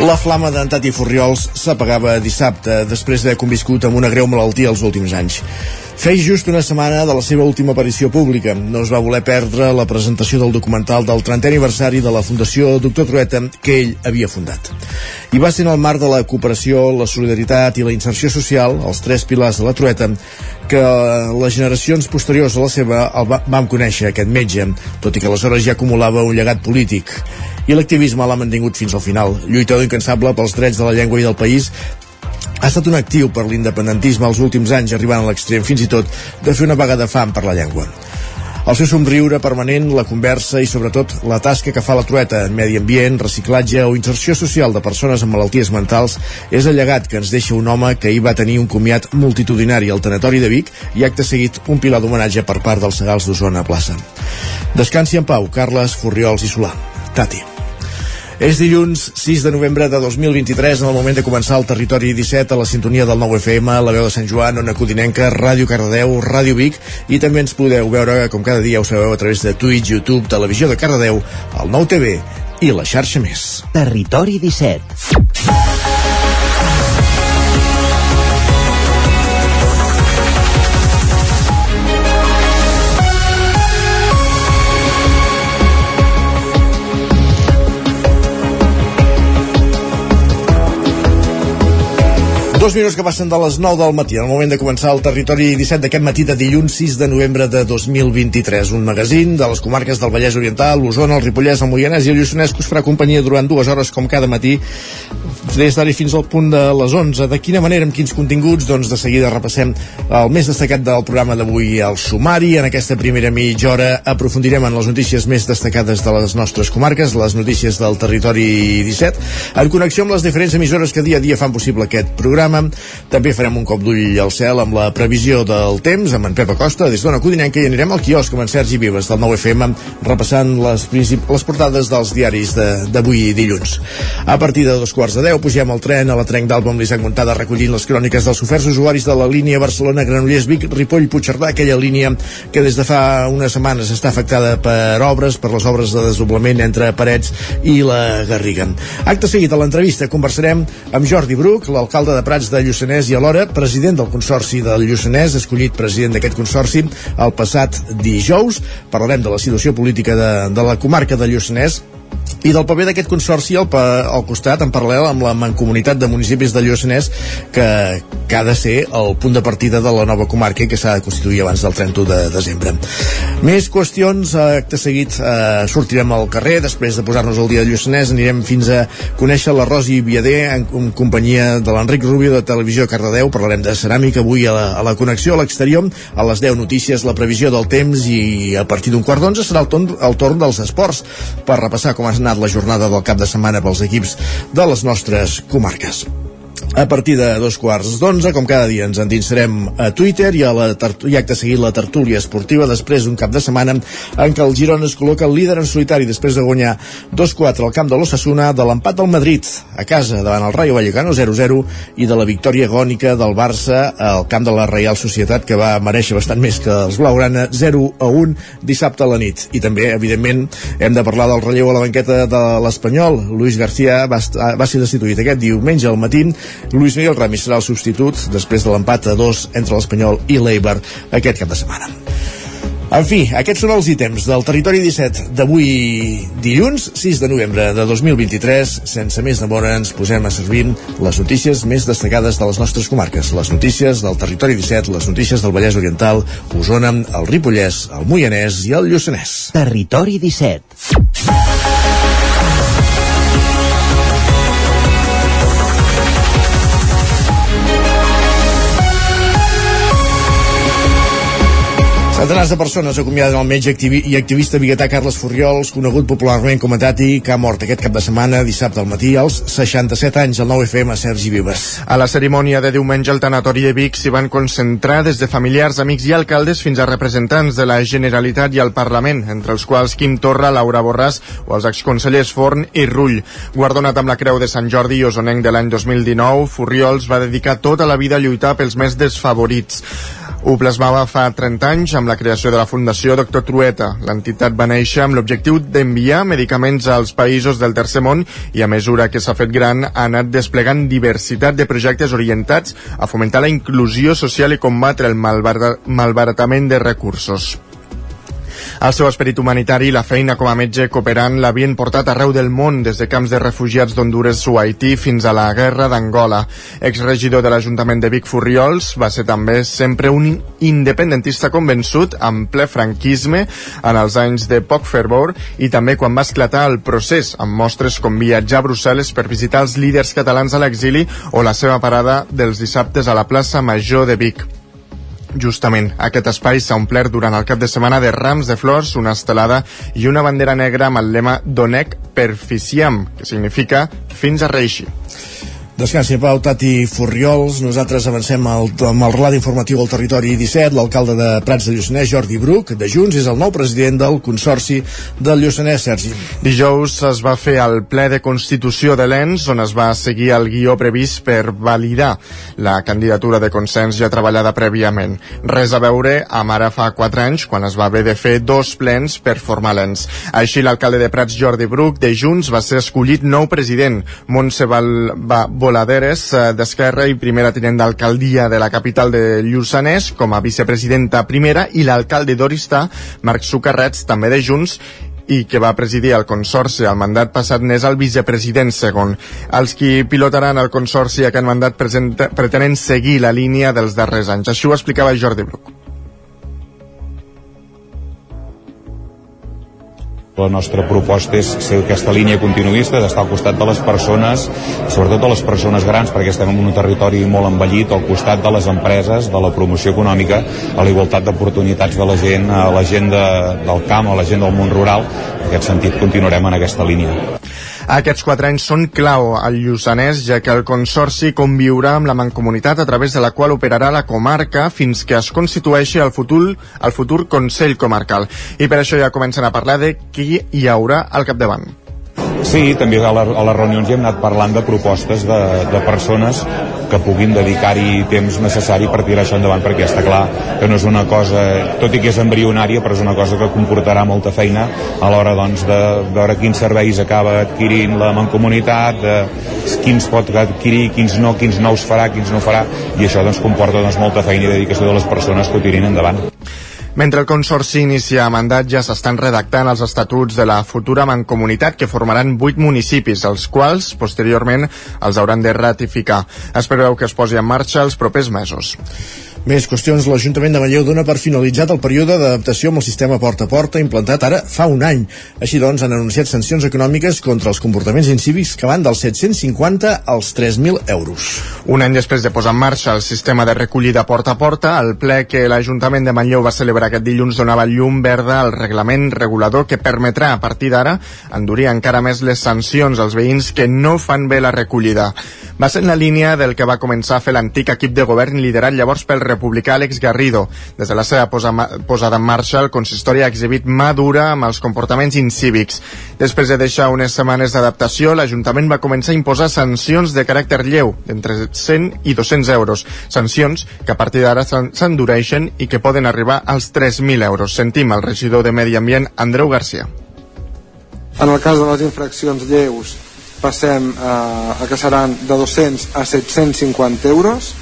La flama d'en Tati Furriols s'apagava dissabte, després d'haver conviscut amb una greu malaltia els últims anys. Feia just una setmana de la seva última aparició pública. No es va voler perdre la presentació del documental del 30è aniversari de la Fundació Doctor Trueta que ell havia fundat. I va ser en el marc de la cooperació, la solidaritat i la inserció social, els tres pilars de la Trueta, que les generacions posteriors a la seva el va, vam conèixer, aquest metge, tot i que aleshores ja acumulava un llegat polític i l'activisme l'ha mantingut fins al final. Lluitador incansable pels drets de la llengua i del país, ha estat un actiu per l'independentisme els últims anys, arribant a l'extrem fins i tot de fer una vaga de fam per la llengua. El seu somriure permanent, la conversa i sobretot la tasca que fa la trueta en medi ambient, reciclatge o inserció social de persones amb malalties mentals és el llegat que ens deixa un home que hi va tenir un comiat multitudinari al Tanatori de Vic i acte seguit un pilar d'homenatge per part dels Segals d'Osona a plaça. Descansi en pau, Carles Furriols i Solà. Tati. És dilluns 6 de novembre de 2023, en el moment de començar el Territori 17 a la sintonia del 9 FM, la veu de Sant Joan, Ona Codinenca, Ràdio Cardedeu, Ràdio Vic, i també ens podeu veure, com cada dia ho sabeu, a través de Twitch, YouTube, Televisió de Cardedeu, el 9 TV i la xarxa més. Territori 17. Dos minuts que passen de les 9 del matí, en el moment de començar el territori 17 d'aquest matí de dilluns 6 de novembre de 2023. Un magazín de les comarques del Vallès Oriental, l'Osona, el Ripollès, el Moianès i el Lluçanès que us farà companyia durant dues hores com cada matí des d'ara fins al punt de les 11. De quina manera, amb quins continguts? Doncs de seguida repassem el més destacat del programa d'avui al sumari. En aquesta primera mitja hora aprofundirem en les notícies més destacades de les nostres comarques, les notícies del territori 17, en connexió amb les diferents emissores que dia a dia fan possible aquest programa programa. També farem un cop d'ull al cel amb la previsió del temps amb en Pep Acosta des d'Ona Codinenca i anirem al quiosc amb en Sergi Vives del 9FM repassant les, les portades dels diaris d'avui dilluns. A partir de dos quarts de deu pugem al tren a la Trenc d'Alba amb l'Isaac Montada recollint les cròniques dels oferts usuaris de la línia Barcelona-Granollers-Vic, Ripoll, Puigcerdà, aquella línia que des de fa unes setmanes està afectada per obres, per les obres de desdoblament entre Parets i la Garriga. Acte seguit a l'entrevista conversarem amb Jordi Bruc, l'alcalde de Prats Prats de Lluçanès i alhora president del Consorci del Lluçanès, escollit president d'aquest consorci el passat dijous. Parlarem de la situació política de, de la comarca de Lluçanès i del paper d'aquest consorci al, al costat, en paral·lel amb la mancomunitat de municipis de Lluçanès que, que ha de ser el punt de partida de la nova comarca que s'ha de constituir abans del 31 de desembre. Més qüestions, eh, acte seguit eh, sortirem al carrer, després de posar-nos el dia de Lluçanès anirem fins a conèixer la Rosi Viader en, en companyia de l'Enric Rubio de Televisió Cardedeu, parlarem de ceràmica avui a la, a la connexió a l'exterior, a les 10 notícies, la previsió del temps i a partir d'un quart d'onze serà el torn, el torn dels esports. Per repassar com ha anat la jornada del cap de setmana pels equips de les nostres comarques a partir de dos quarts d'onze, com cada dia ens endinsarem a Twitter i a la i acte seguit la tertúlia esportiva després d'un cap de setmana en què el Girona es col·loca el líder en solitari després de guanyar 2-4 al camp de l'Ossassuna de l'empat del Madrid a casa davant el Rayo Vallecano 0-0 i de la victòria agònica del Barça al camp de la Reial Societat que va mereixer bastant més que els Blaugrana 0-1 dissabte a la nit. I també, evidentment, hem de parlar del relleu a la banqueta de l'Espanyol. Luis García va, va ser destituït aquest diumenge al matí Luis Miguel Ramis serà el substitut després de l'empat a dos entre l'Espanyol i l'Eibar aquest cap de setmana. En fi, aquests són els ítems del Territori 17 d'avui dilluns, 6 de novembre de 2023. Sense més demora ens posem a servir les notícies més destacades de les nostres comarques. Les notícies del Territori 17, les notícies del Vallès Oriental, Osona, el Ripollès, el Moianès i el Lluçanès. Territori 17. Centenars de persones acomiaden el metge activi i activista biguetà Carles Furriols, conegut popularment com a Tati, que ha mort aquest cap de setmana, dissabte al matí, als 67 anys, al 9FM, Sergi Vives. A la cerimònia de diumenge al tanatori de Vic s'hi van concentrar des de familiars, amics i alcaldes fins a representants de la Generalitat i el Parlament, entre els quals Quim Torra, Laura Borràs o els exconsellers Forn i Rull. Guardonat amb la Creu de Sant Jordi i Osonenc de l'any 2019, Furriols va dedicar tota la vida a lluitar pels més desfavorits. Ho plasmava fa 30 anys amb la creació de la Fundació Doctor Trueta. L'entitat va néixer amb l'objectiu d'enviar medicaments als països del tercer món i a mesura que s'ha fet gran ha anat desplegant diversitat de projectes orientats a fomentar la inclusió social i combatre el malbaratament de recursos. El seu esperit humanitari i la feina com a metge cooperant l'havien portat arreu del món, des de camps de refugiats d'Honduras o Haití fins a la guerra d'Angola. Exregidor de l'Ajuntament de Vic Furriols, va ser també sempre un independentista convençut amb ple franquisme en els anys de poc fervor i també quan va esclatar el procés, amb mostres com viatjar a Brussel·les per visitar els líders catalans a l'exili o la seva parada dels dissabtes a la plaça Major de Vic. Justament, aquest espai s'ha omplert durant el cap de setmana de rams de flors, una estelada i una bandera negra amb el lema Donec Perficiam, que significa fins a reixi. Descansi, Pau, Tati Furriols. Nosaltres avancem el, amb el relat informatiu al territori 17. L'alcalde de Prats de Lluçanès, Jordi Bruc, de Junts, és el nou president del Consorci del Lluçanès, Sergi. Dijous es va fer el ple de Constitució de l'ENS, on es va seguir el guió previst per validar la candidatura de consens ja treballada prèviament. Res a veure amb ara fa 4 anys, quan es va haver de fer dos plens per formar l'ENS. Així, l'alcalde de Prats, Jordi Bruc, de Junts, va ser escollit nou president. Montse Val, va, Voladeres, eh, d'Esquerra i primera tinent d'alcaldia de la capital de Lluçanès, com a vicepresidenta primera, i l'alcalde d'Oristà, Marc Sucarrets, també de Junts, i que va presidir el Consorci al mandat passat n'és el vicepresident segon. Els qui pilotaran el Consorci aquest mandat pretenen seguir la línia dels darrers anys. Això ho explicava Jordi Bruc. La nostra proposta és ser aquesta línia continuista, d'estar al costat de les persones, sobretot de les persones grans, perquè estem en un territori molt envellit, al costat de les empreses, de la promoció econòmica, a la igualtat d'oportunitats de la gent, a la gent de, del camp, a la gent del món rural. En aquest sentit, continuarem en aquesta línia. Aquests quatre anys són clau al Lluçanès, ja que el Consorci conviurà amb la Mancomunitat a través de la qual operarà la comarca fins que es constitueixi el futur, el futur Consell Comarcal. I per això ja comencen a parlar de qui hi haurà al capdavant. Sí, també a, la, a les reunions hi hem anat parlant de propostes de, de persones que puguin dedicar-hi temps necessari per tirar això endavant, perquè està clar que no és una cosa, tot i que és embrionària, però és una cosa que comportarà molta feina a l'hora doncs, de veure quins serveis acaba adquirint la mancomunitat, de quins pot adquirir, quins no, quins nous farà, quins no farà, i això doncs, comporta doncs, molta feina i dedicació de les persones que ho tirin endavant. Mentre el Consorci inicia mandat ja s'estan redactant els estatuts de la futura mancomunitat que formaran vuit municipis, els quals posteriorment els hauran de ratificar. Es preveu que es posi en marxa els propers mesos. Més qüestions. L'Ajuntament de Manlleu dona per finalitzat el període d'adaptació amb el sistema porta a porta implantat ara fa un any. Així doncs, han anunciat sancions econòmiques contra els comportaments incívics que van dels 750 als 3.000 euros. Un any després de posar en marxa el sistema de recollida porta a porta, el ple que l'Ajuntament de Manlleu va celebrar aquest dilluns donava llum verda al reglament regulador que permetrà, a partir d'ara, endurir encara més les sancions als veïns que no fan bé la recollida. Va ser en la línia del que va començar a fer l'antic equip de govern liderat llavors pel republicà Àlex Garrido. Des de la seva posa, posada en marxa, el consistori ha exhibit mà dura amb els comportaments incívics. Després de deixar unes setmanes d'adaptació, l'Ajuntament va començar a imposar sancions de caràcter lleu, d'entre 100 i 200 euros. Sancions que a partir d'ara s'endureixen i que poden arribar als 3.000 euros. Sentim el regidor de Medi Ambient, Andreu Garcia. En el cas de les infraccions lleus, passem a, a que seran de 200 a 750 euros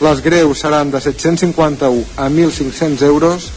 les greus seran de 751 a 1.500 euros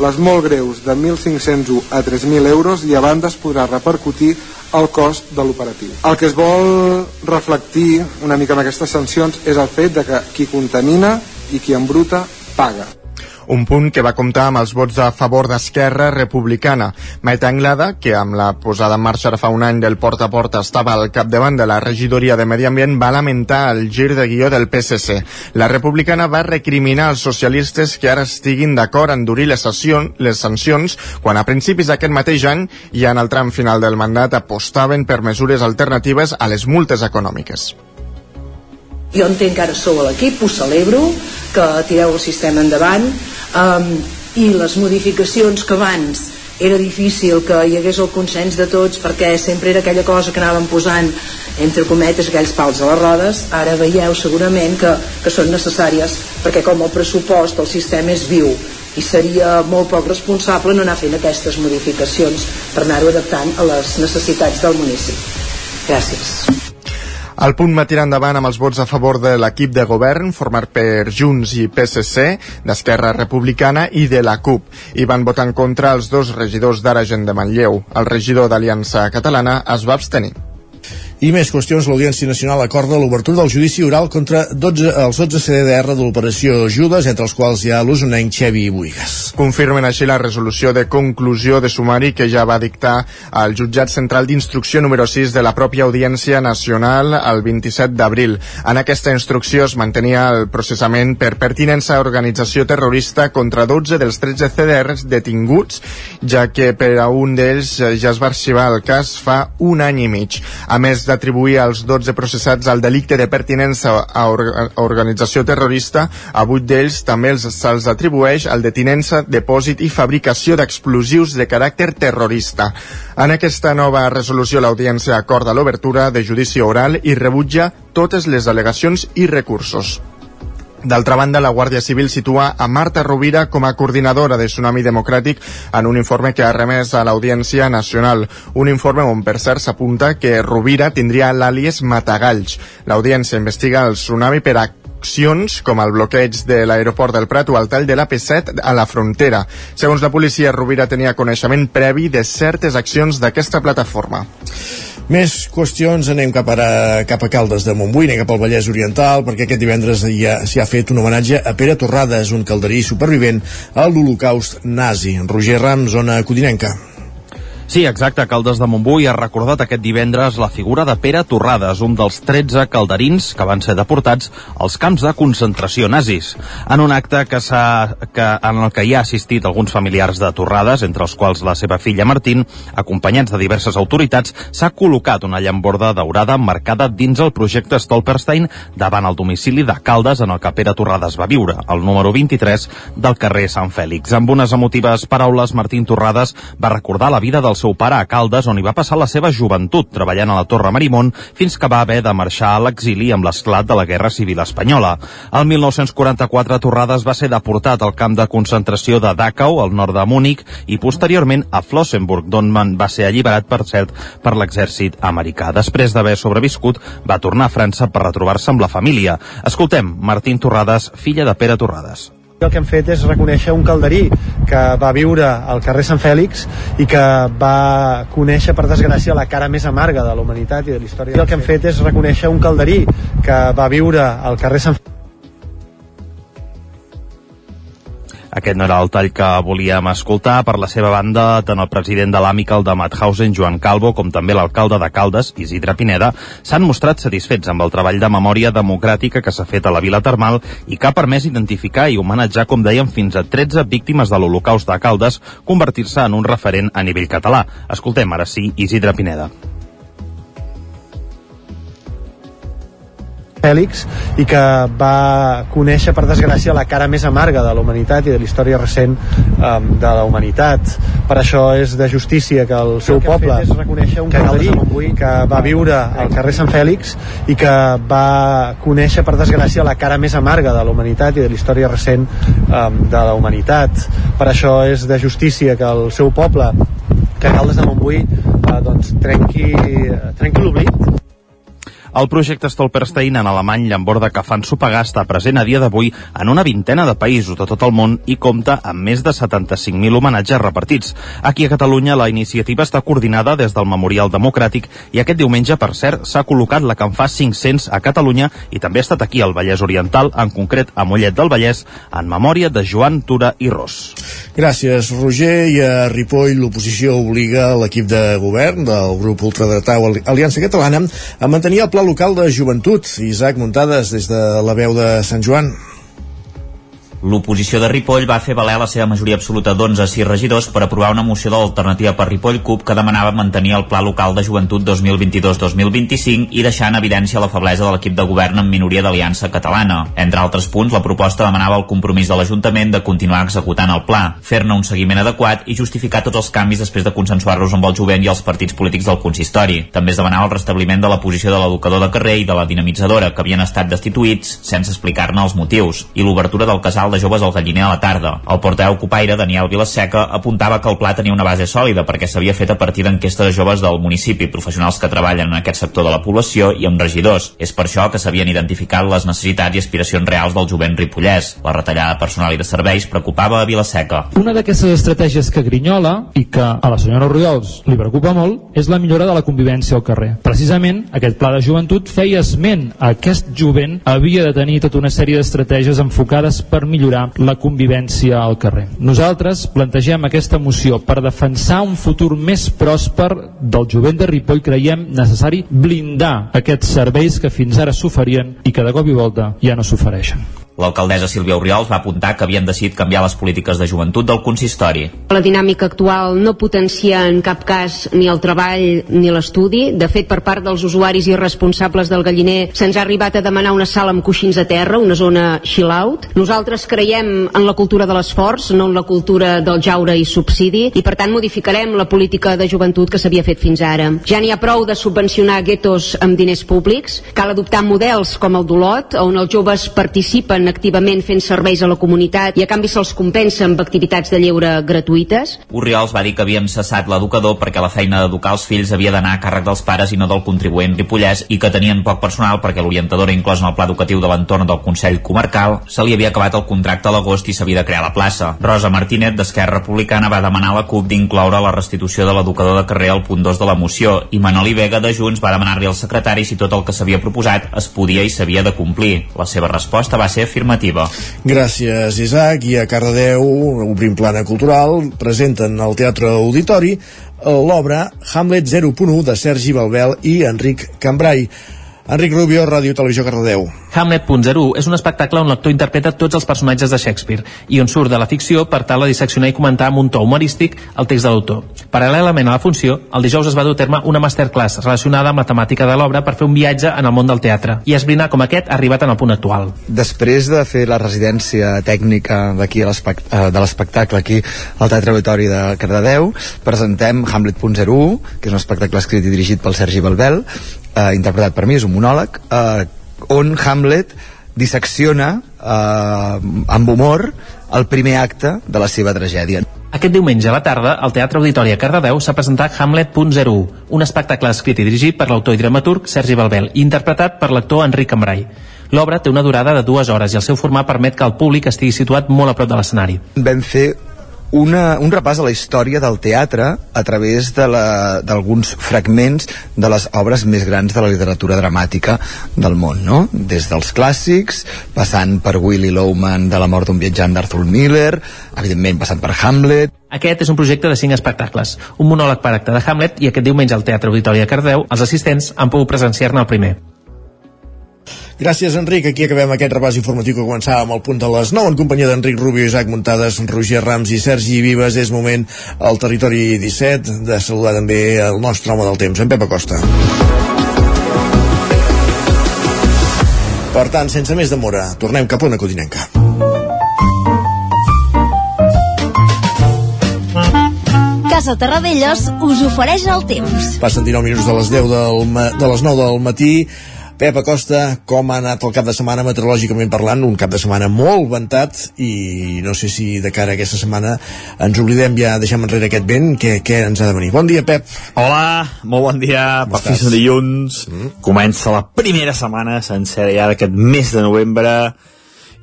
les molt greus de 1.501 a 3.000 euros i a banda es podrà repercutir el cost de l'operatiu. El que es vol reflectir una mica amb aquestes sancions és el fet de que qui contamina i qui embruta paga. Un punt que va comptar amb els vots a favor d'Esquerra Republicana. Maeta Anglada, que amb la posada en marxa fa un any del porta a porta estava al capdavant de la regidoria de Medi Ambient, va lamentar el gir de guió del PSC. La republicana va recriminar als socialistes que ara estiguin d'acord en endurir les, sessions, les sancions quan a principis d'aquest mateix any i en el tram final del mandat apostaven per mesures alternatives a les multes econòmiques. Jo entenc que ara sou a l'equip, ho celebro, que tireu el sistema endavant um, i les modificacions que abans era difícil que hi hagués el consens de tots perquè sempre era aquella cosa que anàvem posant entre cometes aquells pals a les rodes ara veieu segurament que, que són necessàries perquè com el pressupost el sistema és viu i seria molt poc responsable no anar fent aquestes modificacions per anar-ho adaptant a les necessitats del municipi. Gràcies. El punt va tirar endavant amb els vots a favor de l'equip de govern format per Junts i PSC, d'Esquerra Republicana i de la CUP. I van votar en contra els dos regidors d'Ara Gent de Manlleu. El regidor d'Aliança Catalana es va abstenir. I més qüestions, l'Audiència Nacional acorda l'obertura del judici oral contra 12, els 12 CDR de l'operació Judes, entre els quals hi ha l'usonenc Xevi Buigas. Confirmen així la resolució de conclusió de sumari que ja va dictar el jutjat central d'instrucció número 6 de la pròpia Audiència Nacional el 27 d'abril. En aquesta instrucció es mantenia el processament per pertinença a organització terrorista contra 12 dels 13 CDRs detinguts, ja que per a un d'ells ja es va arxivar el cas fa un any i mig. A més d'atribuir als 12 processats el delicte de pertinença a, or a organització terrorista, a 8 d'ells també se'ls atribueix el de tinença, depòsit i fabricació d'explosius de caràcter terrorista. En aquesta nova resolució l'Audiència acorda l'obertura de judici oral i rebutja totes les al·legacions i recursos. D'altra banda, la Guàrdia Civil situa a Marta Rovira com a coordinadora de Tsunami Democràtic en un informe que ha remès a l'Audiència Nacional. Un informe on, per cert, s'apunta que Rovira tindria l'àlies Matagalls. L'Audiència investiga el tsunami per accions com el bloqueig de l'aeroport del Prat o el tall de l'AP7 a la frontera. Segons la policia, Rovira tenia coneixement previ de certes accions d'aquesta plataforma. Més qüestions, anem cap, ara, cap a Caldes de Montbui, anem cap al Vallès Oriental, perquè aquest divendres s'hi ha, ha fet un homenatge a Pere Torrades, un calderí supervivent a l'Holocaust nazi. Roger Ram, zona codinenca. Sí, exacte. Caldes de Montbui ha recordat aquest divendres la figura de Pere Torrades, un dels 13 calderins que van ser deportats als camps de concentració nazis. En un acte que que, en el que hi ha assistit alguns familiars de Torrades, entre els quals la seva filla Martín, acompanyats de diverses autoritats, s'ha col·locat una llamborda daurada marcada dins el projecte Stolperstein davant el domicili de Caldes en el que Pere Torrades va viure, el número 23 del carrer Sant Fèlix. Amb unes emotives paraules, Martín Torrades va recordar la vida del el seu pare a Caldes, on hi va passar la seva joventut, treballant a la Torre Marimón, fins que va haver de marxar a l'exili amb l'esclat de la Guerra Civil Espanyola. El 1944, Torrades va ser deportat al camp de concentració de Dachau, al nord de Múnich, i posteriorment a Flossenburg, d'on va ser alliberat, per cert, per l'exèrcit americà. Després d'haver sobreviscut, va tornar a França per retrobar-se amb la família. Escoltem Martín Torrades, filla de Pere Torrades el que hem fet és reconèixer un calderí que va viure al carrer Sant Fèlix i que va conèixer, per desgràcia, la cara més amarga de la humanitat i de la història. El que hem fet és reconèixer un calderí que va viure al carrer Sant Fèlix Aquest no era el tall que volíem escoltar. Per la seva banda, tant el president de l'Amical de Mauthausen, Joan Calvo, com també l'alcalde de Caldes, Isidre Pineda, s'han mostrat satisfets amb el treball de memòria democràtica que s'ha fet a la Vila Termal i que ha permès identificar i homenatjar, com dèiem, fins a 13 víctimes de l'Holocaust de Caldes, convertir-se en un referent a nivell català. Escoltem ara sí Isidre Pineda. Fèlix i que va conèixer, per desgràcia, la cara més amarga de la humanitat i de la història recent um, de la humanitat. Per això és de justícia que el seu que poble, és reconèixer un calderí que va viure al carrer Sant Fèlix i que va conèixer, per desgràcia, la cara més amarga de la humanitat i de la història recent um, de la humanitat. Per això és de justícia que el seu poble, que Caldes de Montbui, uh, doncs trenqui, trenqui l'oblit El projecte Stolperstein en alemany llamborda que fan sopegar està present a dia d'avui en una vintena de països de tot el món i compta amb més de 75.000 homenatges repartits. Aquí a Catalunya la iniciativa està coordinada des del Memorial Democràtic i aquest diumenge, per cert, s'ha col·locat la que en fa 500 a Catalunya i també ha estat aquí al Vallès Oriental, en concret a Mollet del Vallès, en memòria de Joan Tura i Ros. Gràcies, Roger. I a Ripoll l'oposició obliga l'equip de govern del grup ultradretà Aliança Catalana a mantenir el pla local de joventut. Isaac Muntades, des de la veu de Sant Joan. L'oposició de Ripoll va fer valer la seva majoria absoluta d'11 6 regidors per aprovar una moció de l'alternativa per Ripoll CUP que demanava mantenir el Pla Local de Joventut 2022-2025 i deixar en evidència la feblesa de l'equip de govern en minoria d'Aliança Catalana. Entre altres punts, la proposta demanava el compromís de l'Ajuntament de continuar executant el pla, fer-ne un seguiment adequat i justificar tots els canvis després de consensuar-los amb el jovent i els partits polítics del consistori. També es demanava el restabliment de la posició de l'educador de carrer i de la dinamitzadora, que havien estat destituïts sense explicar-ne els motius, i l'obertura del casal de joves al Galliner a la tarda. El portaveu Copaire, Daniel Vilaseca, apuntava que el pla tenia una base sòlida perquè s'havia fet a partir d'enquestes de joves del municipi, professionals que treballen en aquest sector de la població i amb regidors. És per això que s'havien identificat les necessitats i aspiracions reals del jovent ripollès. La retallada personal i de serveis preocupava a Vilaseca. Una d'aquestes estratègies que grinyola i que a la senyora Oriols li preocupa molt és la millora de la convivència al carrer. Precisament aquest pla de joventut feia esment a aquest jovent havia de tenir tota una sèrie d'estratègies enfocades per millorar millorar la convivència al carrer. Nosaltres plantegem aquesta moció per defensar un futur més pròsper del jovent de Ripoll creiem necessari blindar aquests serveis que fins ara s'oferien i que de cop i volta ja no s'ofereixen. L'alcaldessa Sílvia Oriols va apuntar que havien decidit canviar les polítiques de joventut del consistori. La dinàmica actual no potencia en cap cas ni el treball ni l'estudi. De fet, per part dels usuaris i responsables del galliner se'ns ha arribat a demanar una sala amb coixins a terra, una zona chill-out. Nosaltres creiem en la cultura de l'esforç, no en la cultura del jaure i subsidi, i per tant modificarem la política de joventut que s'havia fet fins ara. Ja n'hi ha prou de subvencionar guetos amb diners públics. Cal adoptar models com el d'Olot, on els joves participen participen activament fent serveis a la comunitat i a canvi se'ls compensa amb activitats de lleure gratuïtes. Oriols va dir que havien cessat l'educador perquè la feina d'educar els fills havia d'anar a càrrec dels pares i no del contribuent ripollès i que tenien poc personal perquè l'orientadora inclòs en el pla educatiu de l'entorn del Consell Comarcal se li havia acabat el contracte a l'agost i s'havia de crear la plaça. Rosa Martínez, d'Esquerra Republicana, va demanar a la CUP d'incloure la restitució de l'educador de carrer al punt 2 de la moció i Manoli Vega de Junts va demanar-li al secretari si tot el que s'havia proposat es podia i s'havia de complir. La seva resposta va ser afirmativa. Gràcies, Isaac. I a Cardedeu, obrim plana cultural, presenten al Teatre Auditori l'obra Hamlet 0.1 de Sergi Balbel i Enric Cambrai. Enric Rubio, Ràdio Televisió Cardedeu. Hamlet.0 és un espectacle on l'actor interpreta tots els personatges de Shakespeare i on surt de la ficció per tal de disseccionar i comentar amb un to humorístic el text de l'autor. Paral·lelament a la funció, el dijous es va dur a terme una masterclass relacionada amb la temàtica de l'obra per fer un viatge en el món del teatre i esbrinar com aquest ha arribat en el punt actual. Després de fer la residència tècnica d'aquí de l'espectacle aquí al Teatre Auditori de Cardedeu, presentem Hamlet.01, que és un espectacle escrit i dirigit pel Sergi Balbel, eh, interpretat per mi, és un monòleg, eh, on Hamlet dissecciona eh, amb humor el primer acte de la seva tragèdia. Aquest diumenge a la tarda, al Teatre Auditori a Cardedeu s'ha presentat Hamlet.01, un espectacle escrit i dirigit per l'autor i dramaturg Sergi Balbel i interpretat per l'actor Enric Cambrai. L'obra té una durada de dues hores i el seu format permet que el públic estigui situat molt a prop de l'escenari. Vam fer una, un repàs a la història del teatre a través d'alguns fragments de les obres més grans de la literatura dramàtica del món, no? Des dels clàssics, passant per Willy Lowman de la mort d'un viatjant d'Arthur Miller, evidentment passant per Hamlet, aquest és un projecte de cinc espectacles, un monòleg per acte de Hamlet i aquest diumenge al Teatre Auditori de Cardeu els assistents han pogut presenciar-ne el primer. Gràcies, Enric. Aquí acabem aquest repàs informatiu que començava amb el punt de les 9 en companyia d'Enric Rubio, Isaac Muntades, Roger Rams i Sergi Vives. És moment al territori 17 de saludar també el nostre home del temps, en Pep Acosta. Per tant, sense més demora, tornem cap a una codinenca. Casa Terradellos us ofereix el temps. Passen 19 minuts de les 10 del de les 9 del matí Pep Acosta, com ha anat el cap de setmana meteorològicament parlant? Un cap de setmana molt ventat i no sé si de cara a aquesta setmana ens oblidem ja, deixem enrere aquest vent, què, què ens ha de venir? Bon dia, Pep. Hola, molt bon dia, per fi són dilluns, mm. comença la primera setmana sencera ja d'aquest mes de novembre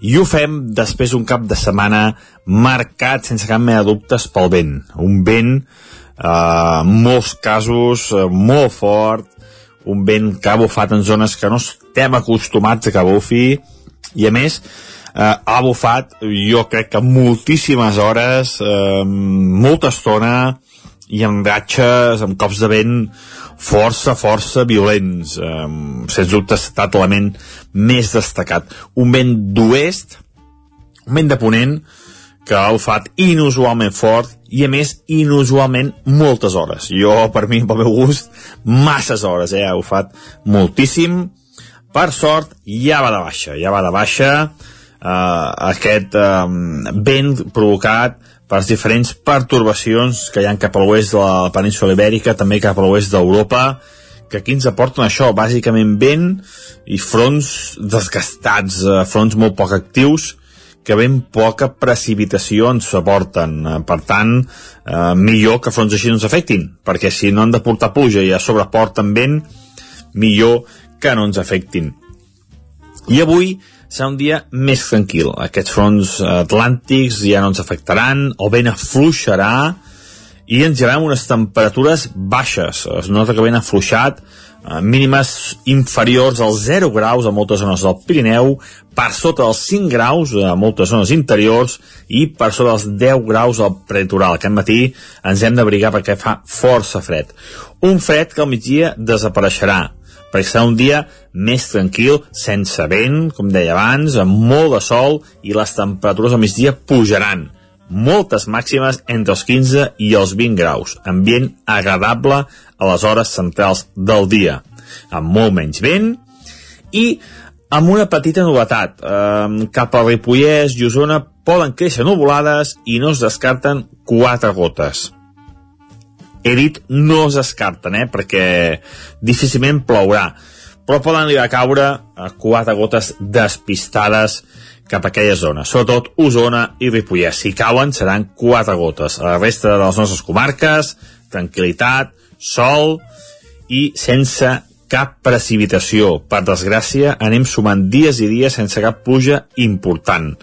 i ho fem després d'un cap de setmana marcat sense cap mena de dubtes pel vent. Un vent, eh, molts casos, eh, molt fort, un vent que ha bufat en zones que no estem acostumats a que bufi i a més eh, ha bufat jo crec que moltíssimes hores eh, molta estona i amb ratxes, amb cops de vent força, força violents. Eh, sens dubte ha estat l'element més destacat. Un vent d'oest un vent de ponent que ha bufat inusualment fort i a més inusualment moltes hores jo per mi, pel meu gust masses hores, eh? ha bufat moltíssim per sort ja va de baixa ja va de baixa eh, aquest eh, vent provocat per les diferents pertorbacions que hi ha cap a l'oest de la península ibèrica també cap a l'oest d'Europa que aquí ens aporten això, bàsicament vent i fronts desgastats, eh, fronts molt poc actius que ben poca precipitació ens aporten. Eh, per tant, eh, millor que fronts així no ens afectin, perquè si no han de portar pluja i a sobre porten vent, millor que no ens afectin. I avui serà un dia més tranquil. Aquests fronts atlàntics ja no ens afectaran, el vent afluixarà i ens llevarem unes temperatures baixes. Es nota que ben afluixat, mínimes inferiors als 0 graus a moltes zones del Pirineu, per sota dels 5 graus a moltes zones interiors i per sota dels 10 graus al prelitoral. Aquest matí ens hem d'abrigar perquè fa força fred. Un fred que al migdia desapareixerà, perquè serà un dia més tranquil, sense vent, com deia abans, amb molt de sol i les temperatures al migdia pujaran moltes màximes entre els 15 i els 20 graus, ambient agradable a les hores centrals del dia, amb molt menys vent i amb una petita novetat. Eh, cap a Ripollès i Osona poden créixer nuvolades i no es descarten quatre gotes. He dit no es descarten, eh, perquè difícilment plourà, però poden arribar a caure a quatre gotes despistades cap a aquella zona, sobretot Osona i Ripollès. Si cauen seran quatre gotes. A la resta de les nostres comarques, tranquil·litat, sol i sense cap precipitació. Per desgràcia, anem sumant dies i dies sense cap pluja important.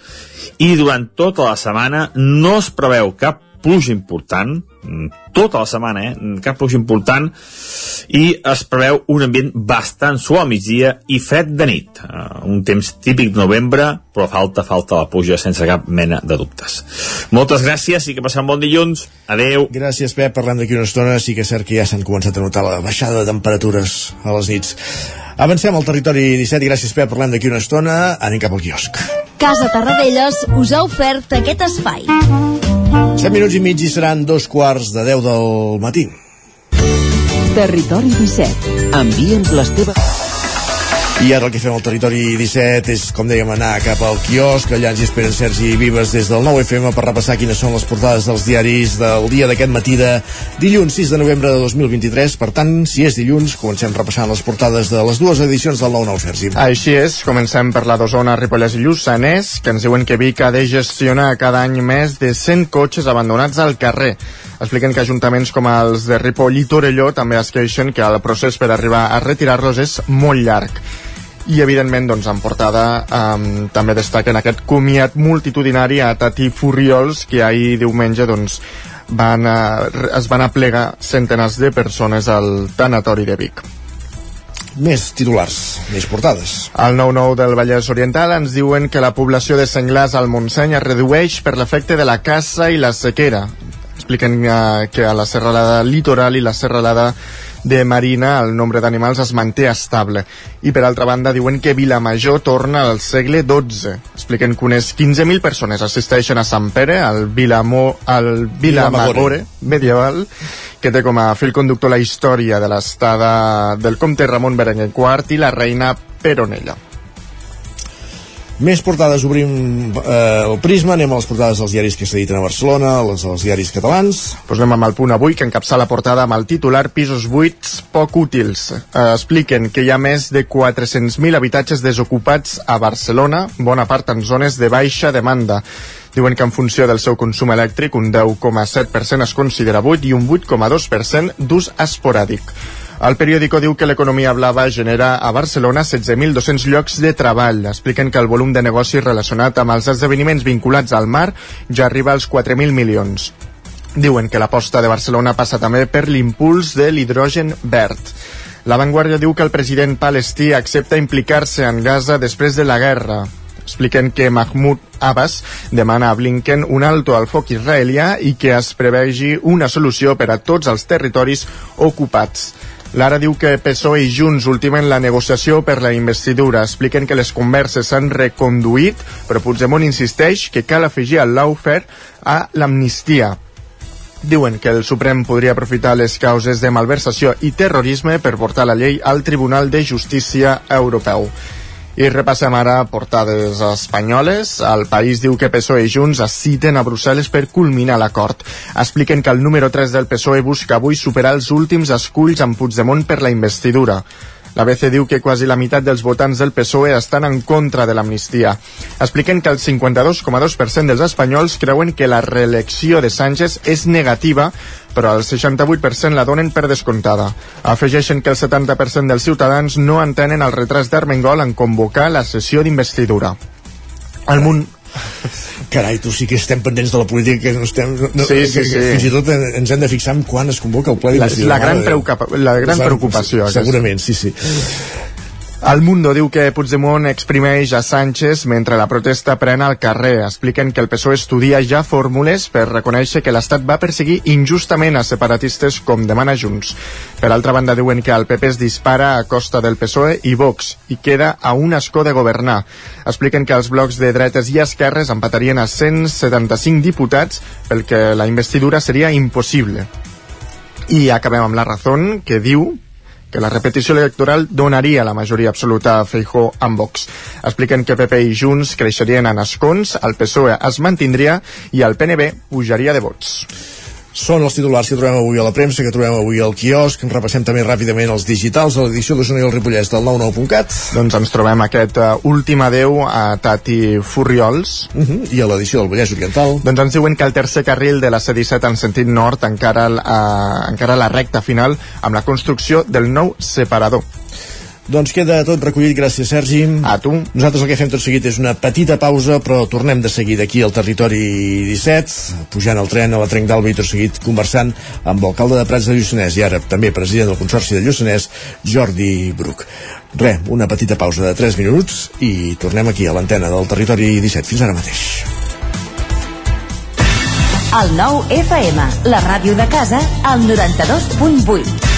I durant tota la setmana no es preveu cap pluja important, tota la setmana, eh? cap pluja important, i es preveu un ambient bastant suau al migdia i fred de nit. Uh, un temps típic de novembre, però falta, falta la pluja sense cap mena de dubtes. Moltes gràcies i que passem bon dilluns. Adeu. Gràcies, Pep. Parlem d'aquí una estona. Sí que és cert que ja s'han començat a notar la baixada de temperatures a les nits. Avancem al territori 17 i gràcies, Pep. Parlem d'aquí una estona. Anem cap al quiosc. Casa Tarradellas us ha ofert aquest espai. 7 minuts i mig i seran dos quarts de 10 del matí. Territori 17. Envia'ns les teves... I ara el que fem al territori 17 és, com dèiem, anar cap al quiosc. Allà ens hi esperen Sergi Vives des del 9FM per repassar quines són les portades dels diaris del dia d'aquest matí de dilluns 6 de novembre de 2023. Per tant, si és dilluns, comencem repassant les portades de les dues edicions del 9-9, Sergi. Així és, comencem per la d'Osona, Ripollès i Lluçanès, que ens diuen que Vic ha de gestionar cada any més de 100 cotxes abandonats al carrer. Expliquen que ajuntaments com els de Ripoll i Torelló també es queixen que el procés per arribar a retirar-los és molt llarg i evidentment doncs, en portada um, també destaquen aquest comiat multitudinari a Tati Furriols que ahir diumenge doncs, van a, es van aplegar centenars de persones al tanatori de Vic més titulars, més portades. Al 9-9 del Vallès Oriental ens diuen que la població de senglars al Montseny es redueix per l'efecte de la caça i la sequera. Expliquen uh, que a la serralada litoral i la serralada de Marina el nombre d'animals es manté estable. I per altra banda diuen que Vilamajor torna al segle XII. Expliquen que unes 15.000 persones assisteixen a Sant Pere, al, Vilamo, al Vilamagore medieval, que té com a fil conductor la història de l'estada del comte Ramon Berenguer IV i la reina Peronella. Més portades, obrim eh, el prisma, anem a les portades dels diaris que s'editen a Barcelona, les dels diaris catalans. Pues anem amb el punt avui, que encapça la portada amb el titular Pisos buits poc útils. Eh, expliquen que hi ha més de 400.000 habitatges desocupats a Barcelona, bona part en zones de baixa demanda. Diuen que en funció del seu consum elèctric, un 10,7% es considera buit i un 8,2% d'ús esporàdic. El periòdico diu que l'economia blava genera a Barcelona 16.200 llocs de treball. Expliquen que el volum de negoci relacionat amb els esdeveniments vinculats al mar ja arriba als 4.000 milions. Diuen que l'aposta de Barcelona passa també per l'impuls de l'hidrogen verd. La Vanguardia diu que el president palestí accepta implicar-se en Gaza després de la guerra. Expliquen que Mahmoud Abbas demana a Blinken un alto al foc israelià i que es prevegi una solució per a tots els territoris ocupats. Lara diu que PSOE i Junts ultimen la negociació per la investidura. Expliquen que les converses s'han reconduït, però Puigdemont insisteix que cal afegir el lawfare a l'amnistia. Diuen que el Suprem podria aprofitar les causes de malversació i terrorisme per portar la llei al Tribunal de Justícia Europeu. I repassem ara portades espanyoles. El país diu que PSOE i Junts es citen a Brussel·les per culminar l'acord. Expliquen que el número 3 del PSOE busca avui superar els últims esculls amb Puigdemont per la investidura. La BC diu que quasi la meitat dels votants del PSOE estan en contra de l'amnistia. Expliquen que el 52,2% dels espanyols creuen que la reelecció de Sánchez és negativa, però el 68% la donen per descomptada. Afegeixen que el 70% dels ciutadans no entenen el retras d'Armengol en convocar la sessió d'investidura. El munt, Carai, tu sí que estem pendents de la política que no estem, no, Sí, sí, que, sí. fins i tot en- ens hem de fixar en quan es convoca el ple La- d'investidura. la gran preocupa- la gran preocupació, aquesta. Segurament, sí, sí. El Mundo diu que Puigdemont exprimeix a Sánchez mentre la protesta pren al carrer. Expliquen que el PSOE estudia ja fórmules per reconèixer que l'Estat va perseguir injustament a separatistes com demana Junts. Per altra banda, diuen que el PP es dispara a costa del PSOE i Vox i queda a un escó de governar. Expliquen que els blocs de dretes i esquerres empatarien a 175 diputats pel que la investidura seria impossible. I acabem amb la Razón, que diu que la repetició electoral donaria la majoria absoluta a Feijó amb Vox. Expliquen que PP i Junts creixerien en escons, el PSOE es mantindria i el PNB pujaria de vots. Són els titulars que trobem avui a la premsa, que trobem avui al quiosc. Repassem també ràpidament els digitals a l'edició d'Osona i el Ripollès del 99.cat. Doncs ens trobem aquest uh, últim adeu a Tati Furriols. Uh -huh. I a l'edició del Vallès Oriental. Doncs ens diuen que el tercer carril de la C-17 en sentit nord encara, uh, encara la recta final amb la construcció del nou separador. Doncs queda tot recollit, gràcies Sergi. A tu. Nosaltres el que fem tot seguit és una petita pausa, però tornem de seguida aquí al territori 17, pujant al tren a la Trenc d'Alba i tot seguit conversant amb l'alcalde de Prats de Lluçanès i ara també president del Consorci de Lluçanès, Jordi Bruc. Re, una petita pausa de 3 minuts i tornem aquí a l'antena del territori 17. Fins ara mateix. El nou FM, la ràdio de casa, al 92.8.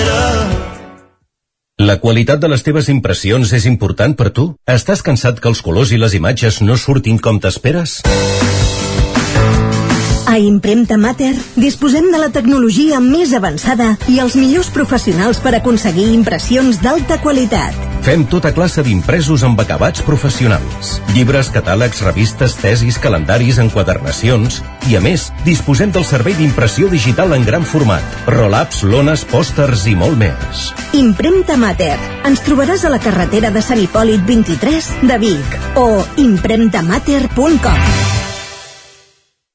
La qualitat de les teves impressions és important per tu? Estàs cansat que els colors i les imatges no surtin com t'esperes? A Impremta Mater disposem de la tecnologia més avançada i els millors professionals per aconseguir impressions d'alta qualitat. Fem tota classe d'impresos amb acabats professionals. Llibres, catàlegs, revistes, tesis, calendaris, enquadernacions... I, a més, disposem del servei d'impressió digital en gran format. Roll-ups, lones, pòsters i molt més. Impremta Mater. Ens trobaràs a la carretera de Sant Hipòlit 23 de Vic o impremtamater.com.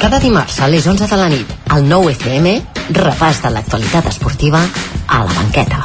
Cada dimarts a les 11 de la nit, al 9 FM, repàs de l'actualitat esportiva a la banqueta.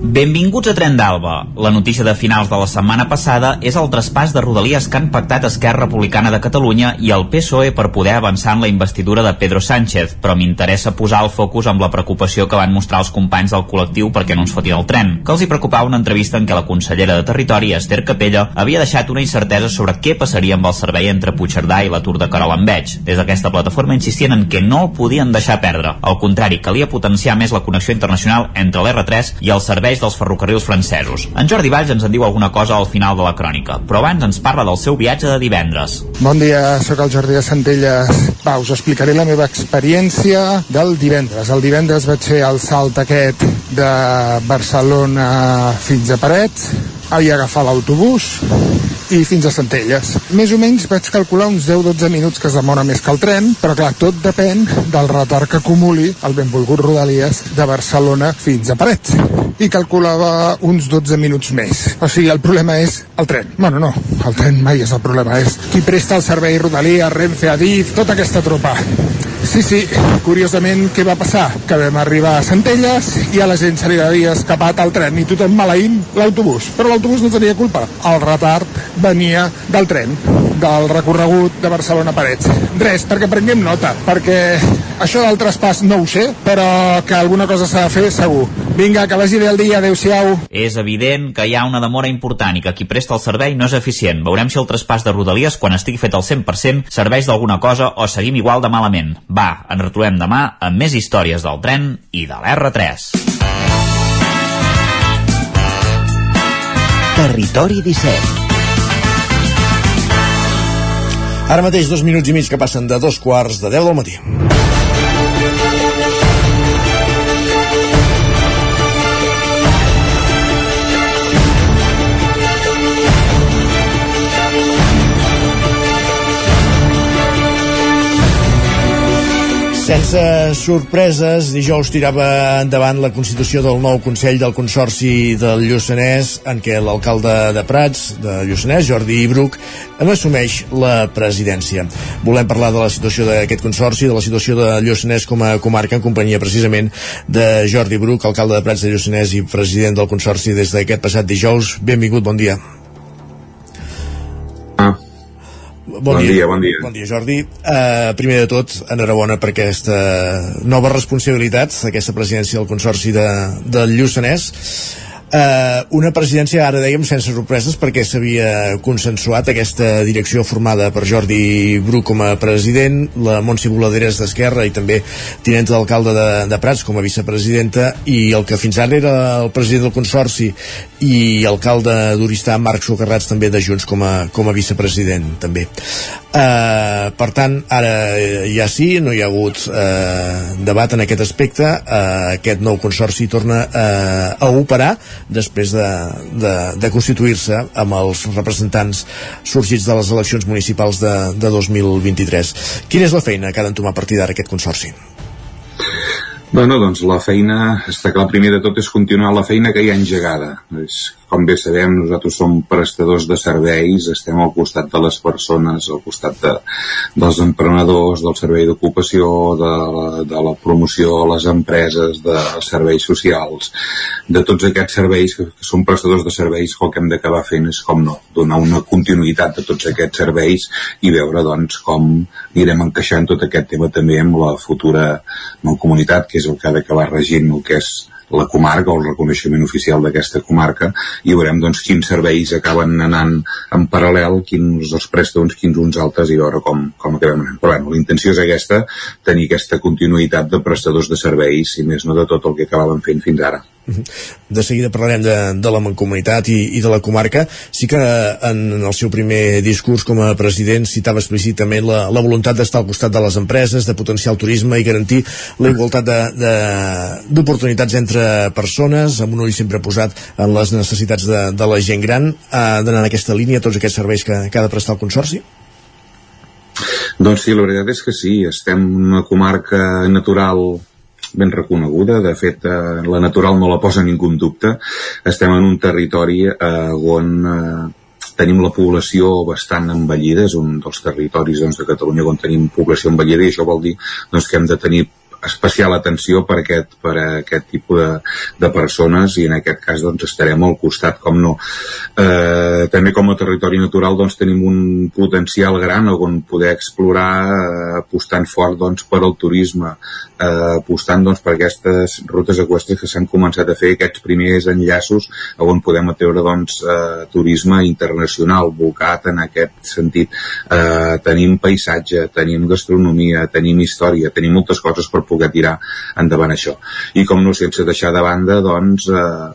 Benvinguts a Tren d'Alba. La notícia de finals de la setmana passada és el traspàs de Rodalies que han pactat Esquerra Republicana de Catalunya i el PSOE per poder avançar en la investidura de Pedro Sánchez, però m'interessa posar el focus amb la preocupació que van mostrar els companys del col·lectiu perquè no ens fotin el tren, que els hi preocupava una entrevista en què la consellera de Territori, Esther Capella, havia deixat una incertesa sobre què passaria amb el servei entre Puigcerdà i l'atur de Carol Enveig. Des d'aquesta plataforma insistien en que no el podien deixar perdre. Al contrari, calia potenciar més la connexió internacional entre l'R3 i els serveis dels ferrocarrils francesos. En Jordi Valls ens en diu alguna cosa al final de la crònica, però abans ens parla del seu viatge de divendres. Bon dia, sóc el Jordi de Centelles. Va, us explicaré la meva experiència del divendres. El divendres vaig fer el salt aquest de Barcelona fins a Parets, havia agafat l'autobús i fins a Centelles. Més o menys vaig calcular uns 10-12 minuts que es demora més que el tren, però clar, tot depèn del retard que acumuli el benvolgut Rodalies de Barcelona fins a Parets. I calculava uns 12 minuts més. O sigui, el problema és el tren. Bueno, no, el tren mai és el problema, és qui presta el servei Rodalies, Renfe, Adif, tota aquesta tropa. Sí, sí, curiosament, què va passar? Que vam arribar a Centelles i a la gent se li havia escapat el tren i tothom maleint l'autobús. Però l'autobús no tenia culpa. El retard venia del tren, del recorregut de Barcelona Parets. Res, perquè prenguem nota, perquè això del traspàs no ho sé, però que alguna cosa s'ha de fer segur. Vinga, que vagi bé el dia, adeu-siau. És evident que hi ha una demora important i que qui presta el servei no és eficient. Veurem si el traspàs de Rodalies, quan estigui fet al 100%, serveix d'alguna cosa o seguim igual de malament. Va, ens retrobem demà amb més històries del tren i de l'R3. Territori 17. Ara mateix dos minuts i mig que passen de dos quarts de 10 del matí. Sense sorpreses, dijous tirava endavant la constitució del nou Consell del Consorci del Lluçanès, en què l'alcalde de Prats, de Lluçanès, Jordi Bruc, n'assumeix la presidència. Volem parlar de la situació d'aquest consorci, de la situació de Lluçanès com a comarca, en companyia precisament de Jordi Bruc, alcalde de Prats de Lluçanès i president del Consorci des d'aquest passat dijous. Benvingut, bon dia. Bon, bon dia, dia, bon dia. Bon dia, Jordi. Uh, primer de tot, enhorabona per aquesta nova responsabilitat, aquesta presidència del Consorci de, del Lluçanès. Uh, una presidència, ara dèiem, sense sorpreses perquè s'havia consensuat aquesta direcció formada per Jordi Bru com a president, la Montse Voladeres d'Esquerra i també tinent d'alcalde de, de Prats com a vicepresidenta i el que fins ara era el president del Consorci i alcalde d'Oristà, Marc Socarrats també de Junts com a, com a vicepresident també. Uh, per tant, ara ja sí, no hi ha hagut uh, debat en aquest aspecte, uh, aquest nou consorci torna uh, a operar després de, de, de constituir-se amb els representants sorgits de les eleccions municipals de, de 2023. Quina és la feina que ha d'entomar a partir d'ara aquest consorci? Bueno, doncs la feina, està clar, primer de tot és continuar la feina que hi ha engegada. És com bé sabem, nosaltres som prestadors de serveis, estem al costat de les persones, al costat de, dels emprenedors, del servei d'ocupació, de, de la promoció a les empreses, dels serveis socials, de tots aquests serveis que, que són prestadors de serveis, el que hem d'acabar fent és, com no, donar una continuïtat de tots aquests serveis i veure, doncs, com anirem encaixant tot aquest tema també amb la futura comunitat, que és el que ha d'acabar regint el que és la comarca o el reconeixement oficial d'aquesta comarca i veurem doncs quins serveis acaben anant en paral·lel, quins els presta uns, quins uns altres i veure com, com acabem anant. Però bueno, la intenció és aquesta, tenir aquesta continuïtat de prestadors de serveis, i més no de tot el que acabàvem fent fins ara. De seguida parlarem de, de la mancomunitat i, i de la comarca. Sí que en, en el seu primer discurs com a president citava explícitament la, la voluntat d'estar al costat de les empreses, de potenciar el turisme i garantir la igualtat d'oportunitats entre persones, amb un ull sempre posat en les necessitats de, de la gent gran. D'anar en aquesta línia tots aquests serveis que, que ha de prestar el Consorci? Doncs sí, la veritat és que sí. Estem en una comarca natural ben reconeguda, de fet eh, la natural no la posa ningú en dubte, estem en un territori eh, on eh, tenim la població bastant envellida, és un dels territoris doncs, de Catalunya on tenim població envellida. I això vol dir doncs, que hem de tenir especial atenció per aquest, per aquest tipus de, de persones. I en aquest cas doncs, estarem al costat, com no. Eh, també com a territori natural doncs, tenim un potencial gran on poder explorar eh, apostant fort doncs, per al turisme, apostant doncs, per aquestes rutes equestres que s'han començat a fer aquests primers enllaços on podem atreure doncs, eh, turisme internacional volcat en aquest sentit. Eh, tenim paisatge, tenim gastronomia, tenim història, tenim moltes coses per poder tirar endavant això. I com no, sense deixar de banda, doncs, eh,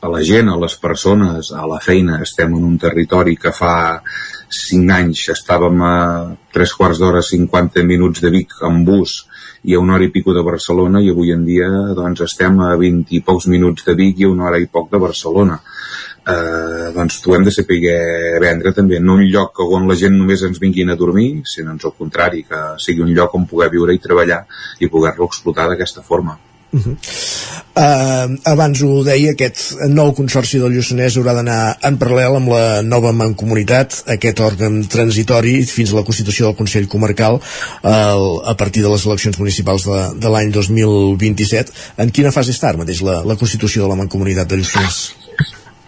a la gent, a les persones, a la feina, estem en un territori que fa 5 anys estàvem a 3 quarts d'hora 50 minuts de Vic en bus i a una hora i pico de Barcelona i avui en dia doncs estem a 20 i pocs minuts de Vic i a una hora i poc de Barcelona eh, doncs ho hem de saber vendre també, no un lloc on la gent només ens vinguin a dormir, sinó al contrari, que sigui un lloc on poder viure i treballar i poder-lo explotar d'aquesta forma. Uh -huh. uh, abans ho deia, aquest nou consorci del Lluçanès haurà d'anar en paral·lel amb la nova mancomunitat, aquest òrgan transitori fins a la constitució del Consell Comarcal uh, a partir de les eleccions municipals de, de l'any 2027. En quina fase està ara mateix la, la constitució de la mancomunitat del Lluçanès?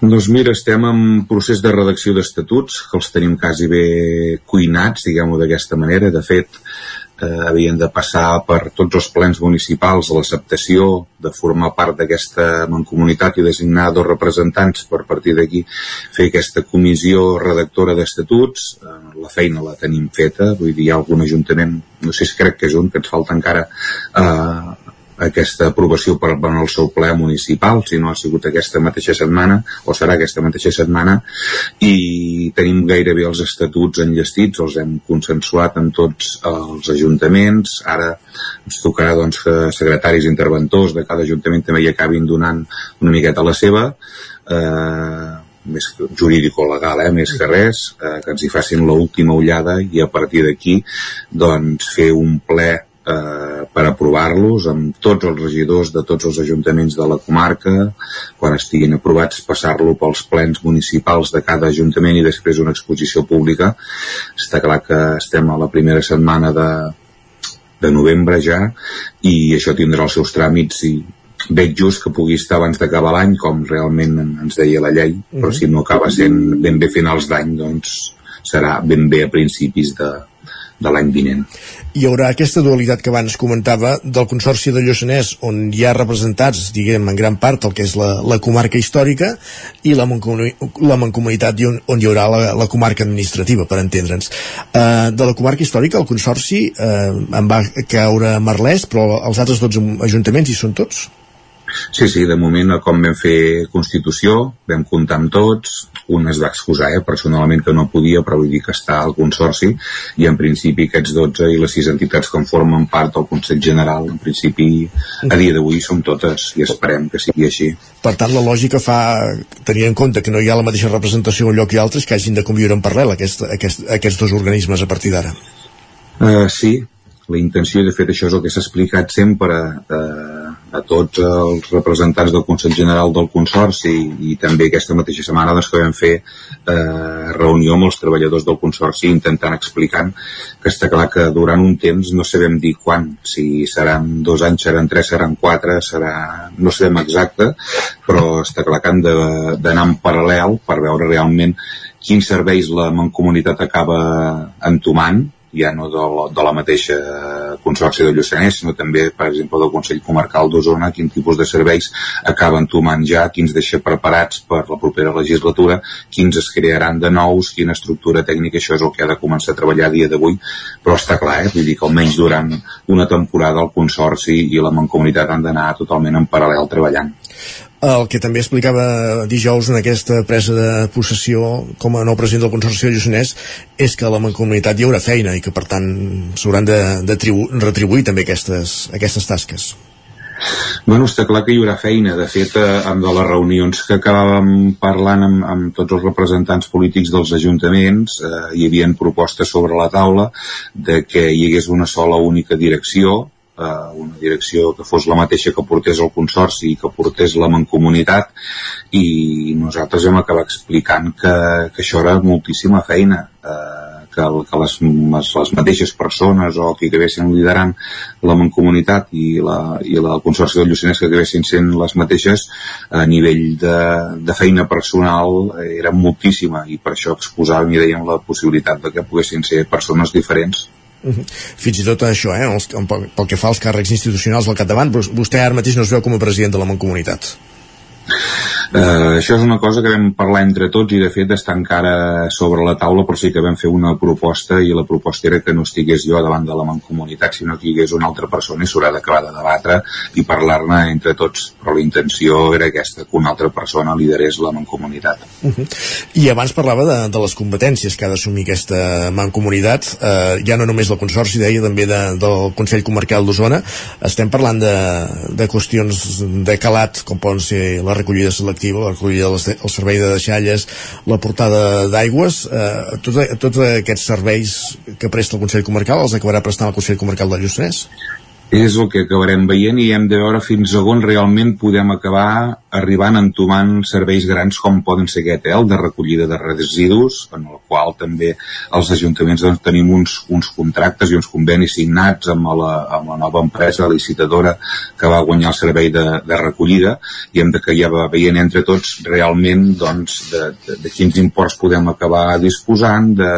Doncs mira, estem en procés de redacció d'estatuts, que els tenim quasi bé cuinats, diguem-ho d'aquesta manera. De fet, eh, havien de passar per tots els plens municipals l'acceptació de formar part d'aquesta mancomunitat i designar dos representants per partir d'aquí fer aquesta comissió redactora d'estatuts. Eh, la feina la tenim feta, vull dir, hi ha algun ajuntament, no sé si crec que és un, que ens falta encara eh, aquesta aprovació per, per el seu ple municipal, si no ha sigut aquesta mateixa setmana, o serà aquesta mateixa setmana, i tenim gairebé els estatuts enllestits, els hem consensuat amb tots els ajuntaments, ara ens tocarà doncs, que secretaris interventors de cada ajuntament també hi acabin donant una miqueta la seva, eh, més jurídico-legal, eh, més que res, eh, que ens hi facin l'última ullada i a partir d'aquí doncs, fer un ple eh, per aprovar-los amb tots els regidors de tots els ajuntaments de la comarca, quan estiguin aprovats passar-lo pels plens municipals de cada ajuntament i després una exposició pública. Està clar que estem a la primera setmana de, de novembre ja i això tindrà els seus tràmits i veig just que pugui estar abans d'acabar l'any com realment ens deia la llei però si no acaba sent ben bé finals d'any doncs serà ben bé a principis de, de l'any vinent. Hi haurà aquesta dualitat que abans comentava del Consorci de Lluçanès, on hi ha representats, diguem, en gran part el que és la, la comarca històrica i la, la mancomunitat on, on hi haurà la, la comarca administrativa, per entendre'ns. Uh, de la comarca històrica, el Consorci uh, en va caure Merlès, però els altres 12 ajuntaments hi són tots? Sí, sí, de moment, com vam fer Constitució, vam comptar amb tots, un es va excusar, eh, personalment, que no podia, però vull dir que està al Consorci, i en principi aquests 12 i les 6 entitats que en formen part del Consell General, en principi, a dia d'avui som totes, i esperem que sigui així. Per tant, la lògica fa tenir en compte que no hi ha la mateixa representació en un lloc i altres que hagin de conviure en paral·lel aquest, aquest, aquests dos organismes a partir d'ara. Uh, sí, la intenció, de fet, això és el que s'ha explicat sempre a, a, tots els representants del Consell General del Consorci i, també aquesta mateixa setmana doncs, que vam fer eh, reunió amb els treballadors del Consorci intentant explicant que està clar que durant un temps no sabem dir quan, si seran dos anys, seran tres, seran quatre, serà... no sabem exacte, però està clar que han d'anar en paral·lel per veure realment quins serveis la Mancomunitat acaba entomant ja no de la, de la mateixa Consorci de Lluçanès, sinó també, per exemple, del Consell Comarcal d'Osona, quin tipus de serveis acaben tomant ja, quins deixa preparats per la propera legislatura, quins es crearan de nous, quina estructura tècnica, això és el que ha de començar a treballar a dia d'avui, però està clar, eh? vull dir que almenys durant una temporada el Consorci i la Mancomunitat han d'anar totalment en paral·lel treballant. El que també explicava dijous en aquesta presa de possessió com a nou president del Consorci de Lluçanès és que a la Mancomunitat hi haurà feina i que per tant s'hauran de, de tribu, retribuir també aquestes, aquestes tasques. Bueno, està clar que hi haurà feina. De fet, eh, amb de les reunions que acabàvem parlant amb, amb tots els representants polítics dels ajuntaments, eh, hi havia propostes sobre la taula de que hi hagués una sola única direcció, eh, una direcció que fos la mateixa que portés el Consorci i que portés la Mancomunitat i nosaltres hem acabat explicant que, que això era moltíssima feina eh, que, que les, les, les mateixes persones o qui acabessin liderant la Mancomunitat i la, i la Consorci del Lluçanès que acabessin sent les mateixes a nivell de, de feina personal era moltíssima i per això exposàvem i dèiem la possibilitat de que poguessin ser persones diferents fins i tot això, eh, els, pel que fa als càrrecs institucionals al capdavant, vostè ara mateix no es veu com a president de la Mancomunitat. Uh, això és una cosa que vam parlar entre tots i de fet està encara sobre la taula però sí que vam fer una proposta i la proposta era que no estigués jo davant de la mancomunitat sinó que hi hagués una altra persona i s'haurà d'acabar de debatre i parlar-ne entre tots. Però la intenció era aquesta que una altra persona liderés la mancomunitat. Uh -huh. I abans parlava de, de les competències que ha d'assumir aquesta mancomunitat. Uh, ja no només del Consorci deia també de, del Consell Comarcal d'Osona. Estem parlant de, de qüestions de calat com poden ser la recollida selectiva, la recollida del servei de deixalles, la portada d'aigües, eh, tots, tots aquests serveis que presta el Consell Comarcal els acabarà prestant el Consell Comarcal de Lluçanès? És el que acabarem veient i hem de veure fins a on realment podem acabar arribant entomant serveis grans com poden ser aquest, eh, el de recollida de residus, en el qual també els ajuntaments doncs, tenim uns, uns contractes i uns convenis signats amb la, amb la nova empresa licitadora que va guanyar el servei de, de recollida i hem de que ja va veient entre tots realment doncs, de, de, de quins imports podem acabar disposant, de,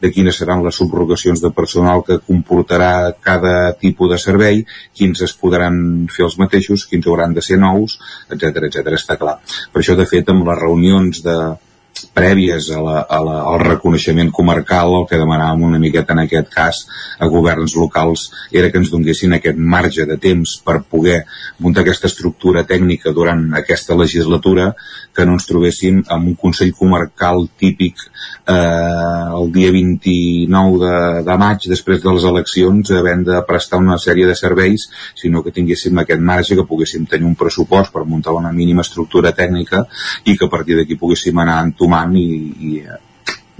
de quines seran les subrogacions de personal que comportarà cada tipus de servei servei, quins es podran fer els mateixos, quins hauran de ser nous, etc etc està clar. Per això, de fet, amb les reunions de, prèvies a la, a la, al reconeixement comarcal, el que demanàvem una miqueta en aquest cas a governs locals era que ens donguessin aquest marge de temps per poder muntar aquesta estructura tècnica durant aquesta legislatura, que no ens trobéssim amb un Consell Comarcal típic eh, el dia 29 de, de maig, després de les eleccions, havent de prestar una sèrie de serveis, sinó que tinguéssim aquest marge, que poguéssim tenir un pressupost per muntar una mínima estructura tècnica i que a partir d'aquí poguéssim anar entomant i, i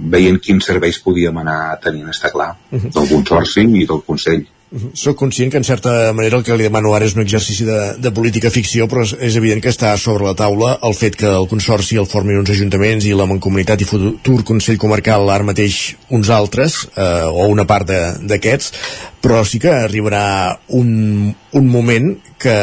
veient quins serveis podíem anar tenint, està clar, del Consorci i del Consell. Soc conscient que en certa manera el que li demano ara és un exercici de, de política ficció, però és, és evident que està sobre la taula el fet que el Consorci el formin uns ajuntaments i la Mancomunitat i futur Consell Comarcal ara mateix uns altres, eh, o una part d'aquests, però sí que arribarà un, un moment que,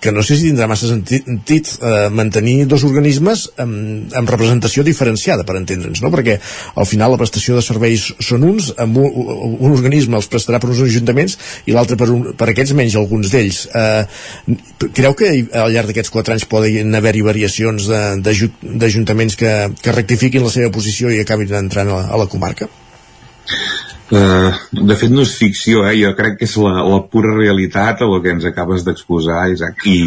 que no sé si tindrà massa sentit eh, mantenir dos organismes amb, amb representació diferenciada, per entendre'ns, no? perquè al final la prestació de serveis són uns, amb un, un organisme els prestarà per uns ajuntaments i l'altre per, un, per aquests menys alguns d'ells. Eh, creu que al llarg d'aquests quatre anys poden haver-hi variacions d'ajuntaments que, que rectifiquin la seva posició i acabin entrant a, a la comarca? Uh, de fet no és ficció, eh? jo crec que és la, la pura realitat el que ens acabes d'exposar. I,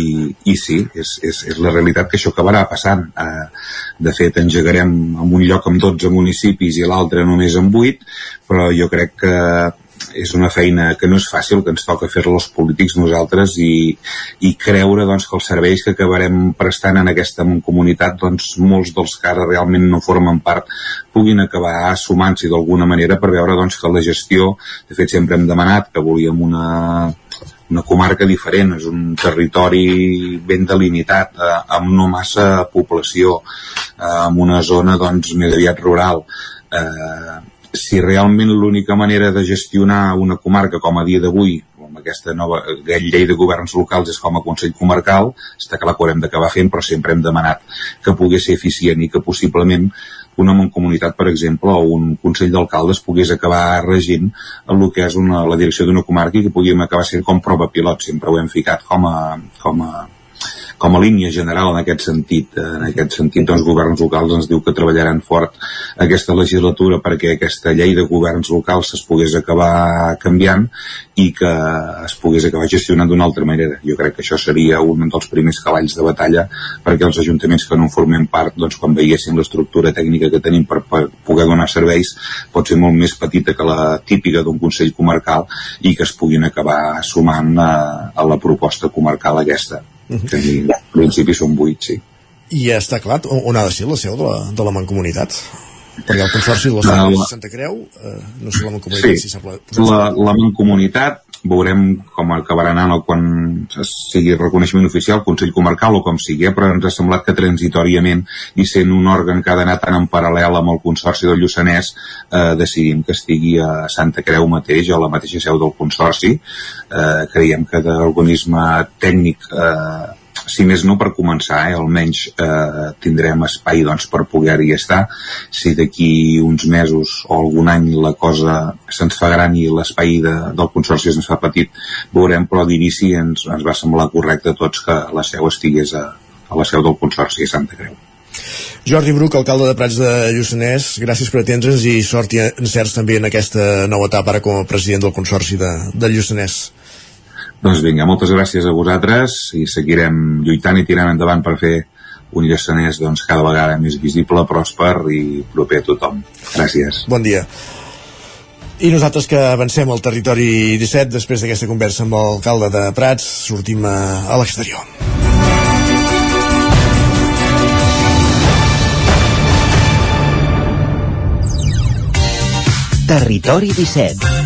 i sí, és, és, és la realitat que això acabarà passant uh, de fet engegarem en un lloc amb 12 municipis i l'altre només amb 8 però jo crec que és una feina que no és fàcil, que ens toca fer-la els polítics nosaltres i, i creure doncs, que els serveis que acabarem prestant en aquesta comunitat, doncs, molts dels que ara realment no formen part puguin acabar sumant-s'hi d'alguna manera per veure doncs, que la gestió, de fet sempre hem demanat que volíem una, una comarca diferent, és un territori ben delimitat, eh, amb no massa població, eh, amb una zona doncs, més aviat rural. Eh, si realment l'única manera de gestionar una comarca com a dia d'avui amb aquesta nova llei de governs locals és com a Consell Comarcal, està clar que haurem d'acabar fent, però sempre hem demanat que pogués ser eficient i que possiblement una mancomunitat, per exemple, o un Consell d'Alcaldes pogués acabar regint el que és una, la direcció d'una comarca i que puguem acabar sent com prova pilot. Sempre ho hem ficat com a, com a com a línia general en aquest sentit. En aquest sentit, doncs, governs locals ens diu que treballaran fort aquesta legislatura perquè aquesta llei de governs locals es pogués acabar canviant i que es pogués acabar gestionant d'una altra manera. Jo crec que això seria un dels primers cavalls de batalla perquè els ajuntaments que no en part, doncs, quan veiessin l'estructura tècnica que tenim per, per poder donar serveis, pot ser molt més petita que la típica d'un Consell Comarcal i que es puguin acabar sumant a, a la proposta comarcal aquesta que en principi són 8, sí. I ja està clar on ha de ser la seu de la, de la Mancomunitat? Perquè el Consorci de la uh, Santa Creu, eh, no sé la Mancomunitat sí, si s'ha la, la Mancomunitat veurem com acabarà anant quan sigui reconeixement oficial, Consell Comarcal o com sigui, eh? però ens ha semblat que transitoriament i sent un òrgan que ha d'anar tan en paral·lel amb el Consorci del Lluçanès eh, decidim que estigui a Santa Creu mateix, a la mateixa seu del Consorci eh, creiem que d'organisme tècnic eh, si més no per començar, eh, almenys eh, tindrem espai doncs, per poder-hi estar. Si d'aquí uns mesos o algun any la cosa se'ns fa gran i l'espai de, del Consorci ens fa petit, veurem, però d'inici ens, ens va semblar correcte a tots que la seu estigués a, a la seu del Consorci a Santa Creu. Jordi Bruc, alcalde de Prats de Lluçanès, gràcies per atendre'ns i sort i encerts també en aquesta nova etapa ara com a president del Consorci de, de Lluçanès. Doncs vinga, moltes gràcies a vosaltres i seguirem lluitant i tirant endavant per fer un Lluçanès doncs, cada vegada més visible, pròsper i proper a tothom. Gràcies. Bon dia. I nosaltres que avancem al territori 17, després d'aquesta conversa amb l'alcalde de Prats, sortim a, a l'exterior. Territori 17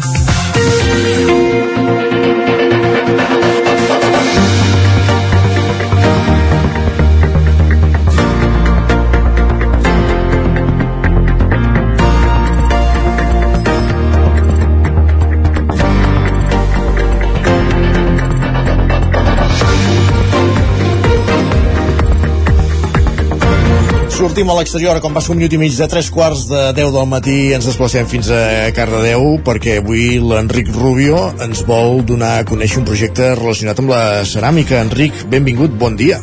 sortim a l'exterior, com passa un minut i mig de tres quarts de 10 del matí, ens desplacem fins a Cardedeu, perquè avui l'Enric Rubio ens vol donar a conèixer un projecte relacionat amb la ceràmica. Enric, benvingut, bon dia.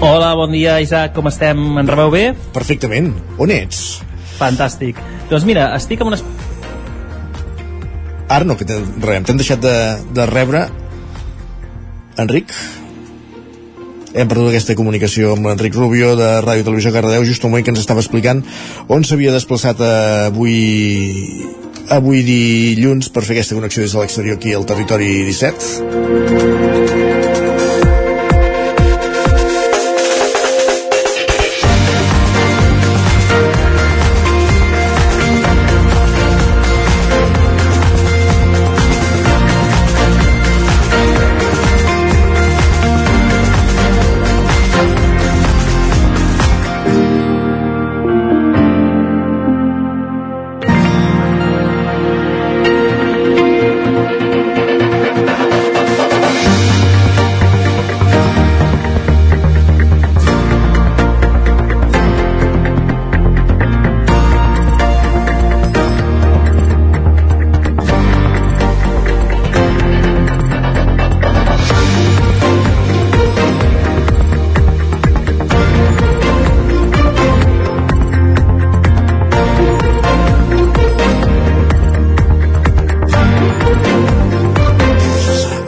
Hola, bon dia, Isaac, com estem? En rebeu bé? Perfectament. On ets? Fantàstic. Doncs mira, estic amb unes... Ara no, que t'hem deixat de, de rebre. Enric? Hem perdut aquesta comunicació amb l'Enric Rubio de Ràdio Televisió Cardedeu just al moment que ens estava explicant on s'havia desplaçat avui avui dilluns per fer aquesta connexió des de l'exterior aquí al territori 17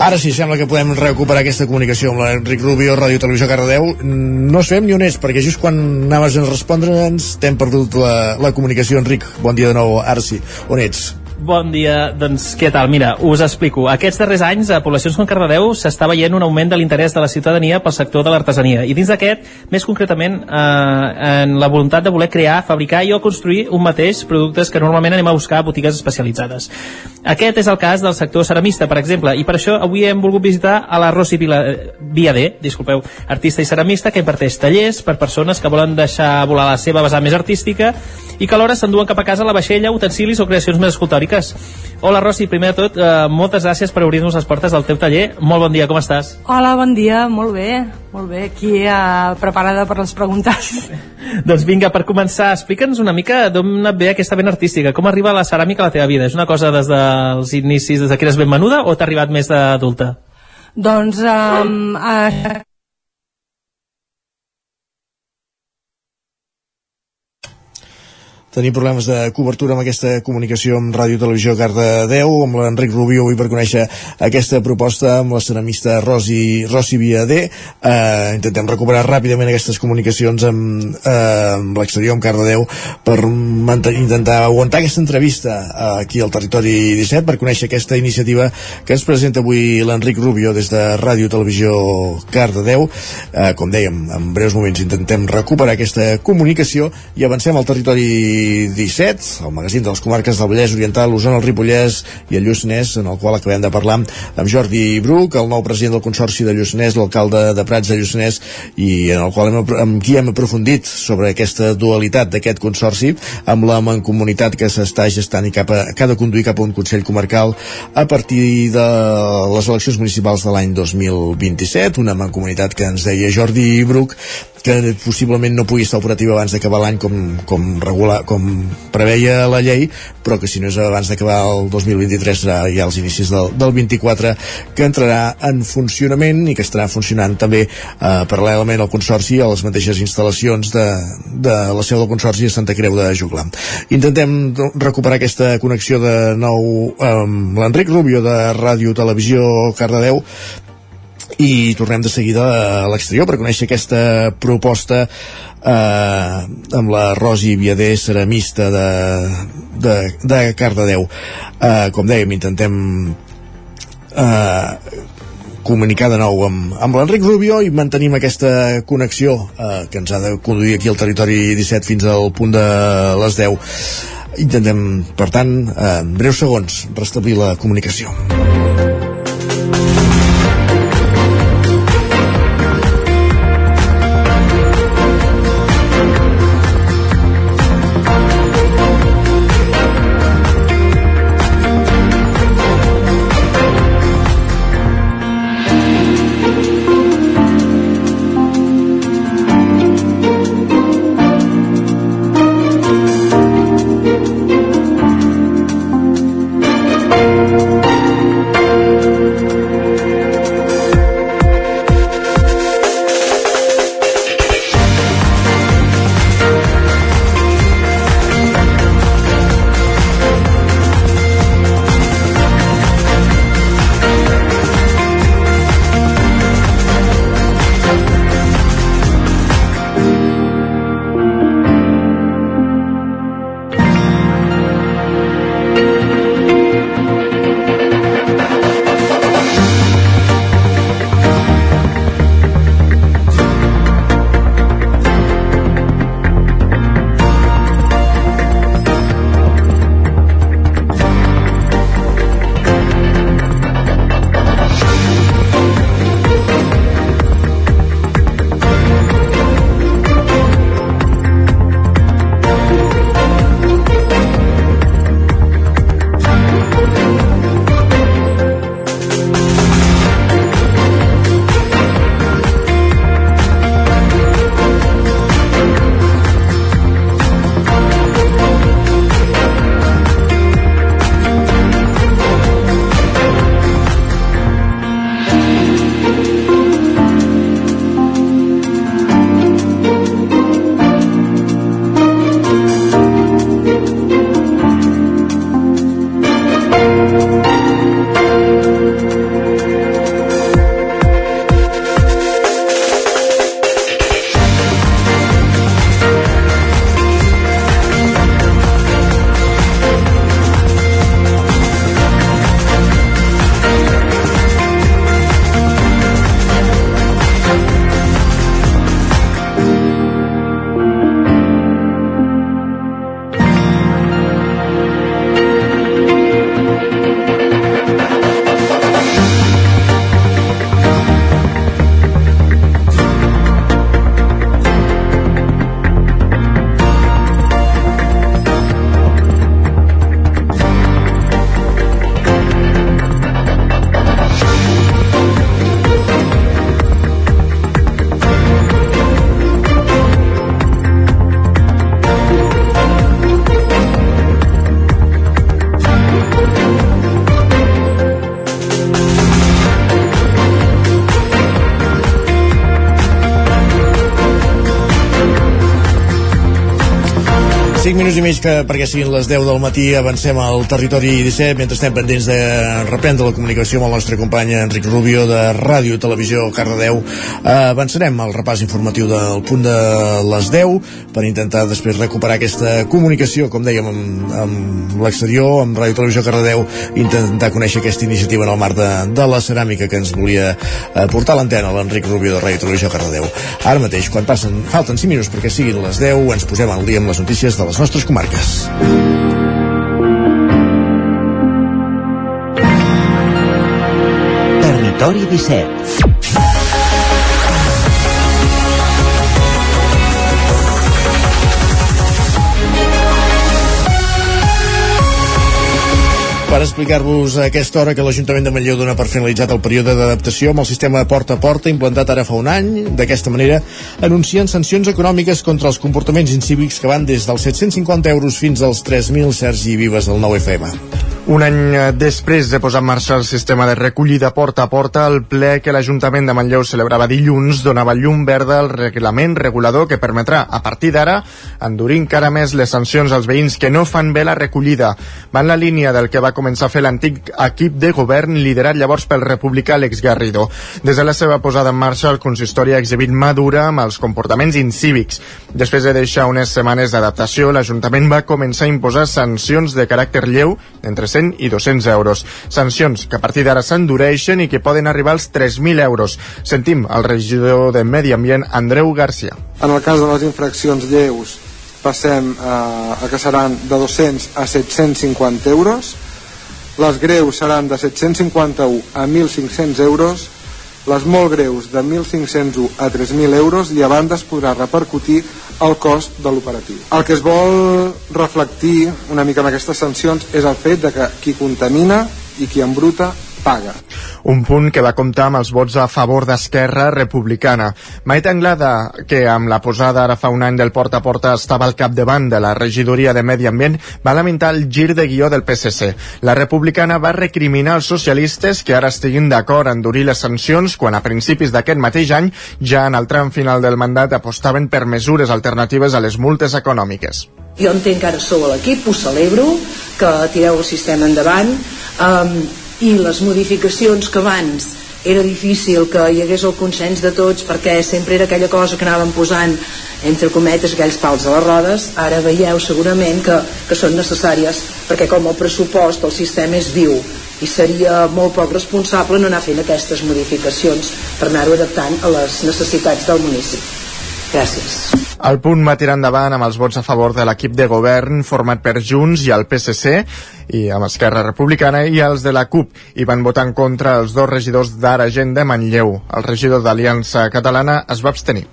Ara sí, sembla que podem recuperar aquesta comunicació amb l'Enric Rubio, Ràdio Televisió Cardedeu. No sabem ni on és, perquè just quan anaves a respondre'ns t'hem perdut la, la comunicació. Enric, bon dia de nou. Ara sí, on ets? Bon dia, doncs què tal? Mira, us explico. Aquests darrers anys a poblacions com Cardedeu s'està veient un augment de l'interès de la ciutadania pel sector de l'artesania i dins d'aquest, més concretament, eh, en la voluntat de voler crear, fabricar i o construir un mateix productes que normalment anem a buscar a botigues especialitzades. Aquest és el cas del sector ceramista, per exemple, i per això avui hem volgut visitar a la Rosi Vila, Viadé, disculpeu, artista i ceramista que imparteix tallers per persones que volen deixar volar la seva vessant més artística i que alhora s'enduen cap a casa la vaixella, utensilis o creacions més escultòriques. Hola Rossi, primer de tot, eh, moltes gràcies per obrir-nos les portes del teu taller. Molt bon dia, com estàs? Hola, bon dia, molt bé, molt bé, aquí eh, preparada per les preguntes. doncs vinga, per començar, explica'ns una mica d'on et ve aquesta vena artística, com arriba la ceràmica a la teva vida? És una cosa des dels inicis, des que eres ben menuda, o t'ha arribat més d'adulta? Doncs um, eh, Tenim problemes de cobertura amb aquesta comunicació amb Ràdio Televisió Cardedeu, amb l'Enric Rubio avui per conèixer aquesta proposta amb la ceramista Rosi, Rosi Viadé. Eh, intentem recuperar ràpidament aquestes comunicacions amb, eh, amb l'exterior, amb Cardedeu, per intentar aguantar aquesta entrevista aquí al Territori 17 per conèixer aquesta iniciativa que ens presenta avui l'Enric Rubio des de Ràdio Televisió Cardedeu. Eh, com dèiem, en breus moments intentem recuperar aquesta comunicació i avancem al Territori 17, el magazín de les comarques del Vallès Oriental, l'Osona, el Ripollès i el Lluçanès, en el qual acabem de parlar amb Jordi Bruc, el nou president del Consorci de Lluçanès, l'alcalde de Prats de Lluçanès, i en el qual hem, amb qui hem aprofundit sobre aquesta dualitat d'aquest consorci, amb la mancomunitat que s'està gestant i cap a, que ha de conduir cap a un Consell Comarcal a partir de les eleccions municipals de l'any 2027, una mancomunitat que ens deia Jordi Bruc que possiblement no pugui estar operativa abans d'acabar l'any com, com, regular, com preveia la llei, però que si no és abans d'acabar el 2023 serà ja als inicis del, del 24 que entrarà en funcionament i que estarà funcionant també eh, paral·lelament al Consorci a les mateixes instal·lacions de, de la seu del Consorci a Santa Creu de Juglar. Intentem recuperar aquesta connexió de nou amb l'Enric Rubio de Ràdio Televisió Cardedeu i tornem de seguida a l'exterior per conèixer aquesta proposta eh, amb la Rosi Viadé, ceramista de, de, de Cardedeu. Eh, com dèiem, intentem eh, comunicar de nou amb, amb l'Enric Rubio i mantenim aquesta connexió eh, que ens ha de conduir aquí al territori 17 fins al punt de les 10. Intentem, per tant, en breus segons, restablir la comunicació. Que perquè siguin les 10 del matí avancem al territori 17 mentre estem pendents de reprendre la comunicació amb el nostre company Enric Rubio de Ràdio Televisió Cardedeu eh, avançarem al repàs informatiu del punt de les 10 per intentar després recuperar aquesta comunicació com dèiem amb, amb l'exterior amb Ràdio Televisió Cardedeu intentar conèixer aquesta iniciativa en el marc de, de la ceràmica que ens volia eh, portar l'antena l'Enric Rubio de Ràdio Televisió Cardedeu ara mateix quan passen, falten 5 minuts perquè siguin les 10 ens posem al dia amb les notícies de les nostres comarques. Territori 17 per explicar-vos a aquesta hora que l'Ajuntament de Manlleu dona per finalitzat el període d'adaptació amb el sistema porta a porta implantat ara fa un any. D'aquesta manera anuncien sancions econòmiques contra els comportaments incívics que van des dels 750 euros fins als 3.000 Sergi Vives del 9FM. Un any eh, després de posar en marxa el sistema de recollida porta a porta, el ple que l'Ajuntament de Manlleu celebrava dilluns donava llum verda al reglament regulador que permetrà, a partir d'ara, endurir encara més les sancions als veïns que no fan bé la recollida. Va en la línia del que va començar a fer l'antic equip de govern liderat llavors pel republicà Alex Garrido. Des de la seva posada en marxa, el consistori ha exhibit madura amb els comportaments incívics. Després de deixar unes setmanes d'adaptació, l'Ajuntament va començar a imposar sancions de caràcter lleu entre 100 i 200 euros. Sancions que a partir d'ara s'endureixen i que poden arribar als 3.000 euros. Sentim el regidor de Medi Ambient, Andreu Garcia. En el cas de les infraccions lleus, passem a, a que seran de 200 a 750 euros, les greus seran de 751 a 1.500 euros, les molt greus de 1.501 a 3.000 euros i a banda es podrà repercutir el cost de l'operatiu. El que es vol reflectir una mica amb aquestes sancions és el fet de que qui contamina i qui embruta paga. Un punt que va comptar amb els vots a favor d'Esquerra Republicana. Maite Anglada, que amb la posada ara fa un any del porta a porta estava al capdavant de la regidoria de Medi Ambient, va lamentar el gir de guió del PSC. La republicana va recriminar als socialistes que ara estiguin d'acord en endurir les sancions quan a principis d'aquest mateix any, ja en el tram final del mandat, apostaven per mesures alternatives a les multes econòmiques. Jo entenc que ara sou a l'equip, ho celebro, que tireu el sistema endavant, um, i les modificacions que abans era difícil que hi hagués el consens de tots perquè sempre era aquella cosa que anàvem posant entre cometes aquells pals a les rodes ara veieu segurament que, que són necessàries perquè com el pressupost el sistema és viu i seria molt poc responsable no anar fent aquestes modificacions per anar-ho adaptant a les necessitats del municipi. Gràcies. El punt va tirar endavant amb els vots a favor de l'equip de govern format per Junts i el PSC i amb Esquerra Republicana i els de la CUP i van votar en contra els dos regidors d'Ara Gent de Manlleu. El regidor d'Aliança Catalana es va abstenir.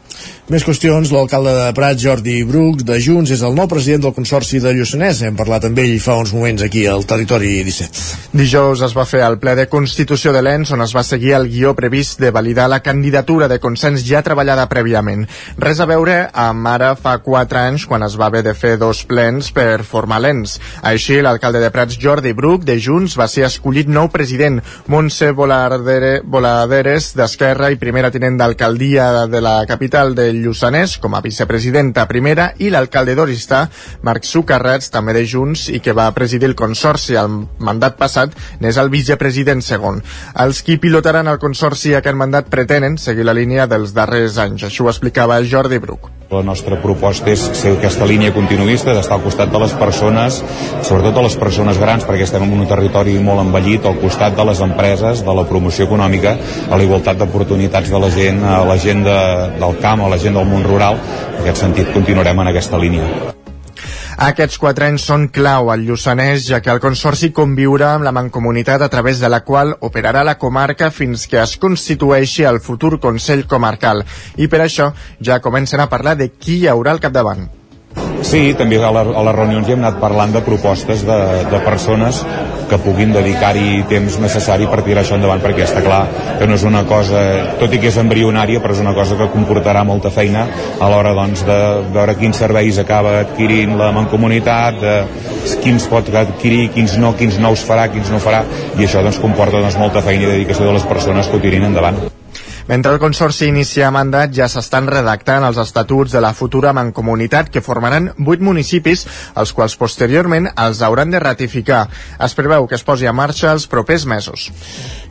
Més qüestions, l'alcalde de Prat, Jordi Bruc, de Junts, és el nou president del Consorci de Lluçanès. Hem parlat amb ell fa uns moments aquí al Territori 17. Dijous es va fer el ple de Constitució de l'ENS on es va seguir el guió previst de validar la candidatura de consens ja treballada prèviament. Res a veure amb ara fa quatre anys quan es va haver de fer dos plens per formar l'ENS. Així, l'alcalde de Prats, Jordi Bruc, de Junts, va ser escollit nou president. Montse Voladere, Voladeres, d'Esquerra i primera tinent d'alcaldia de la capital de Lluçanès, com a vicepresidenta primera, i l'alcalde d'Oristà, Marc Sucarrats, també de Junts, i que va presidir el Consorci al mandat passat, n'és el vicepresident segon. Els qui pilotaran el Consorci aquest mandat pretenen seguir la línia dels darrers anys. Això ho explicava Jordi Bruc. La nostra proposta és ser aquesta línia continuista, d'estar al costat de les persones, sobretot de les persones grans, perquè estem en un territori molt envellit, al costat de les empreses, de la promoció econòmica, a la igualtat d'oportunitats de la gent, a la gent de, del camp, a la gent del món rural. En aquest sentit, continuarem en aquesta línia. Aquests quatre anys són clau al Lluçanès, ja que el Consorci conviurà amb la Mancomunitat a través de la qual operarà la comarca fins que es constitueixi el futur Consell Comarcal. I per això ja comencen a parlar de qui hi haurà al capdavant. Sí, també a, la, a les reunions hi hem anat parlant de propostes de, de persones que puguin dedicar-hi temps necessari per tirar això endavant, perquè està clar que no és una cosa, tot i que és embrionària, però és una cosa que comportarà molta feina a l'hora doncs, de veure quins serveis acaba adquirint la mancomunitat, de quins pot adquirir, quins no, quins nous farà, quins no farà, i això doncs, comporta doncs, molta feina i dedicació de les persones que ho tirin endavant. Mentre el Consorci inicia mandat, ja s'estan redactant els estatuts de la futura mancomunitat que formaran vuit municipis, els quals posteriorment els hauran de ratificar. Es preveu que es posi a marxa els propers mesos.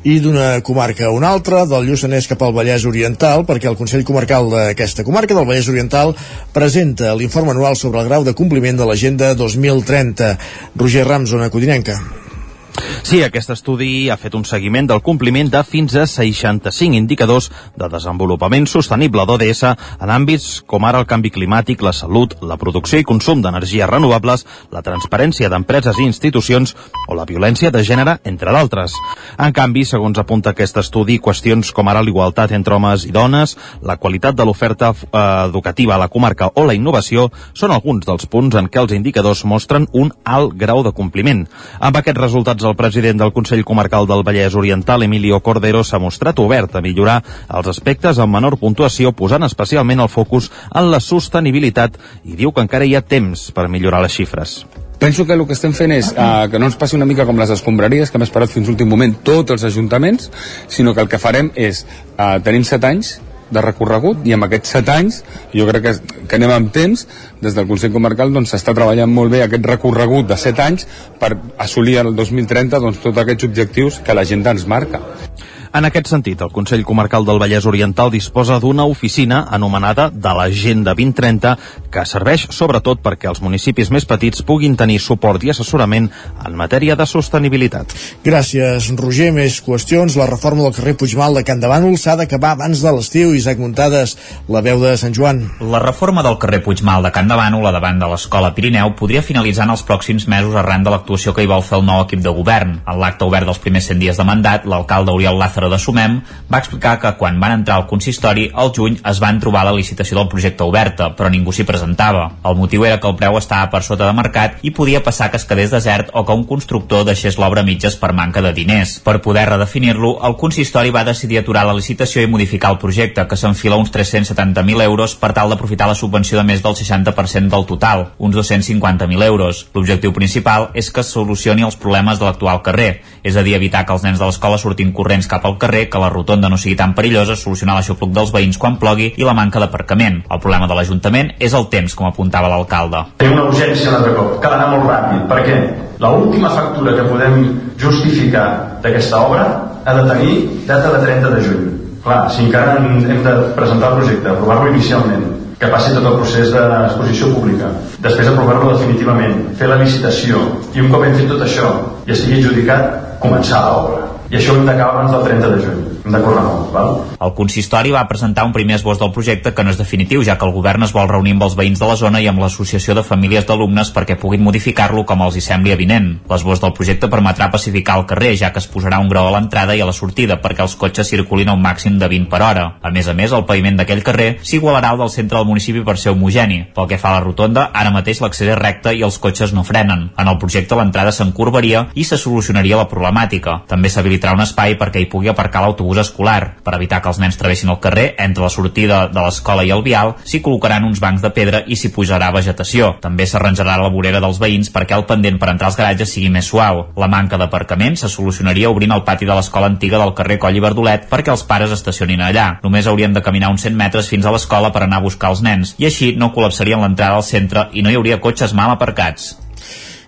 I d'una comarca a una altra, del Lluçanès cap al Vallès Oriental, perquè el Consell Comarcal d'aquesta comarca del Vallès Oriental presenta l'informe anual sobre el grau de compliment de l'Agenda 2030. Roger Rams, zona codinenca. Sí, aquest estudi ha fet un seguiment del compliment de fins a 65 indicadors de desenvolupament sostenible d'ODS en àmbits com ara el canvi climàtic, la salut, la producció i consum d'energies renovables, la transparència d'empreses i institucions o la violència de gènere, entre d'altres. En canvi, segons apunta aquest estudi, qüestions com ara l'igualtat entre homes i dones, la qualitat de l'oferta eh, educativa a la comarca o la innovació són alguns dels punts en què els indicadors mostren un alt grau de compliment. Amb aquests resultats, el president del Consell Comarcal del Vallès Oriental, Emilio Cordero, s'ha mostrat obert a millorar els aspectes amb menor puntuació, posant especialment el focus en la sostenibilitat i diu que encara hi ha temps per millorar les xifres. Penso que el que estem fent és uh, que no ens passi una mica com les escombraries, que hem esperat fins l'últim moment tots els ajuntaments, sinó que el que farem és, uh, tenim set anys, de recorregut i amb aquests set anys jo crec que, que anem amb temps des del Consell Comarcal doncs s'està treballant molt bé aquest recorregut de set anys per assolir el 2030 doncs, tots aquests objectius que l'agenda ens marca. En aquest sentit, el Consell Comarcal del Vallès Oriental disposa d'una oficina anomenada de l'Agenda 2030 que serveix sobretot perquè els municipis més petits puguin tenir suport i assessorament en matèria de sostenibilitat. Gràcies, Roger. Més qüestions. La reforma del carrer Puigmal de Can de Bànol s'ha d'acabar abans de l'estiu. Isaac Muntades, la veu de Sant Joan. La reforma del carrer Puigmal de Can de Bànol, a davant de l'Escola Pirineu, podria finalitzar en els pròxims mesos arran de l'actuació que hi vol fer el nou equip de govern. En l'acte obert dels primers 100 dies de mandat, l'alcalde Oriol Lázaro Lázaro de Sumem va explicar que quan van entrar al consistori, al juny es van trobar la licitació del projecte oberta, però ningú s'hi presentava. El motiu era que el preu estava per sota de mercat i podia passar que es quedés desert o que un constructor deixés l'obra mitges per manca de diners. Per poder redefinir-lo, el consistori va decidir aturar la licitació i modificar el projecte, que s'enfila uns 370.000 euros per tal d'aprofitar la subvenció de més del 60% del total, uns 250.000 euros. L'objectiu principal és que es solucioni els problemes de l'actual carrer, és a dir, evitar que els nens de l'escola surtin corrents cap al carrer, que la rotonda no sigui tan perillosa, solucionar l'aixopluc dels veïns quan plogui i la manca d'aparcament. El problema de l'Ajuntament és el temps, com apuntava l'alcalde. Té una urgència un altre cop, cal anar molt ràpid. Per què? Última factura que podem justificar d'aquesta obra ha de tenir data de 30 de juny. Clar, si encara hem de presentar el projecte, aprovar-lo inicialment, que passi tot el procés d'exposició pública, després aprovar-lo definitivament, fer la licitació, i un cop hem fet tot això i estigui adjudicat, començar l'obra. I això ho hem d'acabar abans del 30 de juny de córrer molt, val? El consistori va presentar un primer esbós del projecte que no és definitiu, ja que el govern es vol reunir amb els veïns de la zona i amb l'Associació de Famílies d'Alumnes perquè puguin modificar-lo com els hi sembli evident. L'esbós del projecte permetrà pacificar el carrer, ja que es posarà un grau a l'entrada i a la sortida perquè els cotxes circulin a un màxim de 20 per hora. A més a més, el paviment d'aquell carrer s'igualarà al del centre del municipi per ser homogeni. Pel que fa a la rotonda, ara mateix l'accés és recte i els cotxes no frenen. En el projecte l'entrada s'encurvaria i se solucionaria la problemàtica. També s'habilitarà un espai perquè hi pugui aparcar l'autobús escolar. Per evitar que els nens travessin el carrer, entre la sortida de l'escola i el vial, s'hi col·locaran uns bancs de pedra i s'hi pujarà vegetació. També s'arranjarà la vorera dels veïns perquè el pendent per entrar als garatges sigui més suau. La manca d'aparcament se solucionaria obrint el pati de l'escola antiga del carrer Coll i Verdolet perquè els pares estacionin allà. Només haurien de caminar uns 100 metres fins a l'escola per anar a buscar els nens i així no col·lapsarien l'entrada al centre i no hi hauria cotxes mal aparcats.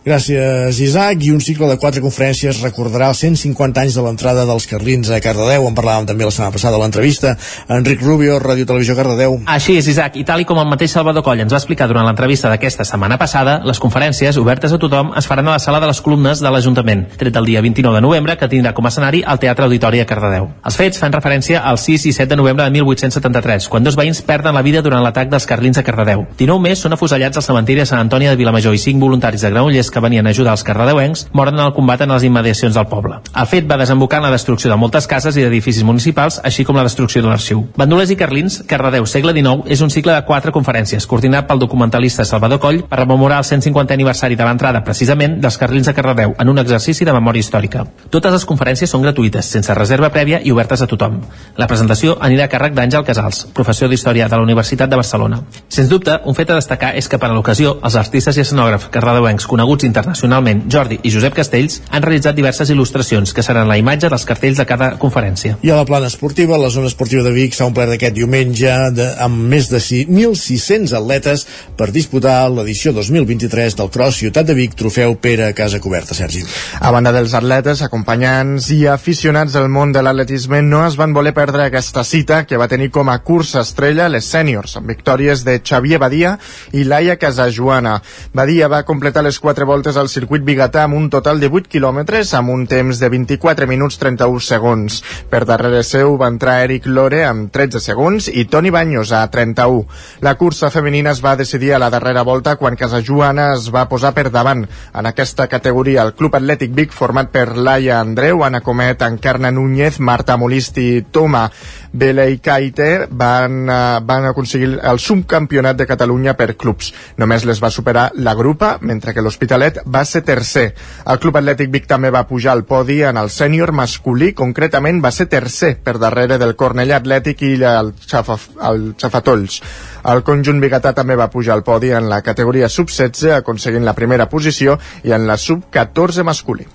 Gràcies, Isaac. I un cicle de quatre conferències recordarà els 150 anys de l'entrada dels Carlins a Cardedeu. En parlàvem també la setmana passada a l'entrevista. Enric Rubio, Ràdio Televisió Cardedeu. Així és, Isaac. I tal com el mateix Salvador Coll ens va explicar durant l'entrevista d'aquesta setmana passada, les conferències, obertes a tothom, es faran a la sala de les columnes de l'Ajuntament, tret del dia 29 de novembre, que tindrà com a escenari el Teatre Auditori a Cardedeu. Els fets fan referència al 6 i 7 de novembre de 1873, quan dos veïns perden la vida durant l'atac dels Carlins a Cardedeu. 19 més són afusellats al cementiri de Sant Antoni de Vilamajor i 5 voluntaris de Granollers que venien a ajudar els cardedeuencs moren en el combat en les immediacions del poble. El fet va desembocar en la destrucció de moltes cases i edificis municipals, així com la destrucció de l'arxiu. Bandolers i Carlins, Cardedeu, segle XIX, és un cicle de quatre conferències, coordinat pel documentalista Salvador Coll per rememorar el 150 aniversari de l'entrada, precisament, dels Carlins de Cardedeu, en un exercici de memòria històrica. Totes les conferències són gratuïtes, sense reserva prèvia i obertes a tothom. La presentació anirà a càrrec d'Àngel Casals, professor d'Història de la Universitat de Barcelona. Sens dubte, un fet a destacar és que per a l'ocasió, els artistes i escenògrafs cardedeuencs coneguts reconeguts internacionalment. Jordi i Josep Castells han realitzat diverses il·lustracions que seran la imatge dels cartells de cada conferència. I a la plana esportiva, la zona esportiva de Vic s'ha omplert aquest diumenge de, amb més de 1.600 atletes per disputar l'edició 2023 del Cross Ciutat de Vic Trofeu Pere Casa Coberta, Sergi. A banda dels atletes, acompanyants i aficionats del món de l'atletisme no es van voler perdre aquesta cita que va tenir com a cursa estrella les sèniors, amb victòries de Xavier Badia i Laia Casajuana. Badia va completar les quatre voltes al circuit bigatà amb un total de 8 quilòmetres amb un temps de 24 minuts 31 segons. Per darrere seu va entrar Eric Lore amb 13 segons i Toni Baños a 31. La cursa femenina es va decidir a la darrera volta quan Casajuana es va posar per davant. En aquesta categoria, el Club Atlètic Vic, format per Laia Andreu, Ana Comet, Encarna Núñez, Marta Molisti Toma Bele i Caite van, uh, van aconseguir el subcampionat de Catalunya per clubs. Només les va superar la grupa, mentre que l'Hospitalet va ser tercer. El Club Atlètic Vic també va pujar al podi en el sènior masculí, concretament va ser tercer per darrere del Cornellà Atlètic i el, Xafa, el Xafatolls. El conjunt bigatà també va pujar al podi en la categoria sub-16, aconseguint la primera posició, i en la sub-14 masculí.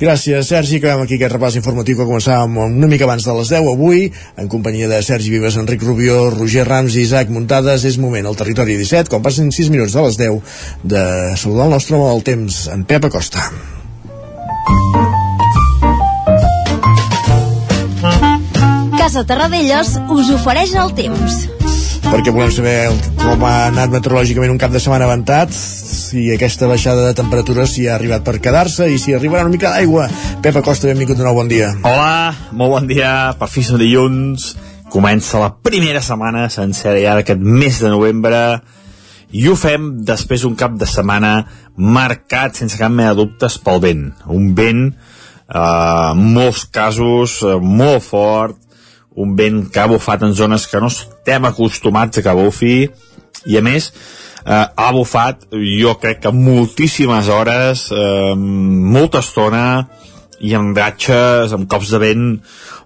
Gràcies, Sergi. Acabem aquí aquest repàs informatiu que començàvem una mica abans de les 10 avui, en companyia de Sergi Vives, Enric Rubió, Roger Rams i Isaac Muntades. És moment al territori 17, quan passen 6 minuts de les 10, de saludar el nostre home del temps, en Pep Acosta. Casa Terradellos us ofereix el temps. Perquè volem saber com ha anat meteorològicament un cap de setmana avantat, si aquesta baixada de temperatures si ha arribat per quedar-se i si arribarà una mica d'aigua. Pep Acosta, benvingut de nou, bon dia. Hola, molt bon dia, per fi som dilluns, comença la primera setmana sencera ja d'aquest mes de novembre, i ho fem després d'un cap de setmana marcat sense cap mena de dubtes pel vent. Un vent, eh, en molts casos, eh, molt fort, un vent que ha bufat en zones que no estem acostumats a que bufi, i a més, eh, ha bufat, jo crec que moltíssimes hores, eh, molta estona, i amb ratxes, amb cops de vent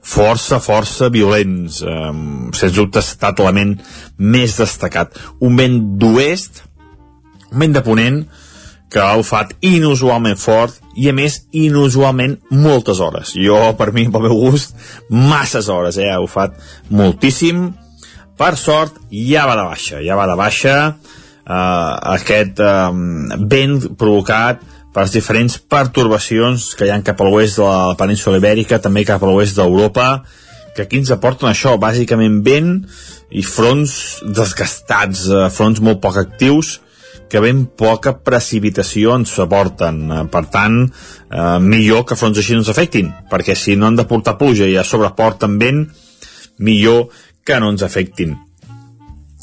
força, força violents. Eh, sens dubte ha estat l'element més destacat. Un vent d'oest, un vent de ponent, que ha bufat inusualment fort i a més inusualment moltes hores jo per mi, pel meu gust masses hores, eh? ha bufat moltíssim per sort ja va de baixa ja va de baixa eh, aquest eh, vent provocat per les diferents pertorbacions que hi ha cap a l'oest de la península ibèrica també cap a l'oest d'Europa que aquí ens aporten això, bàsicament vent i fronts desgastats, eh, fronts molt poc actius que ben poca precipitació ens aporten. Eh, per tant, eh, millor que fronts així no ens afectin, perquè si no han de portar pluja i a sobre porten vent, millor que no ens afectin.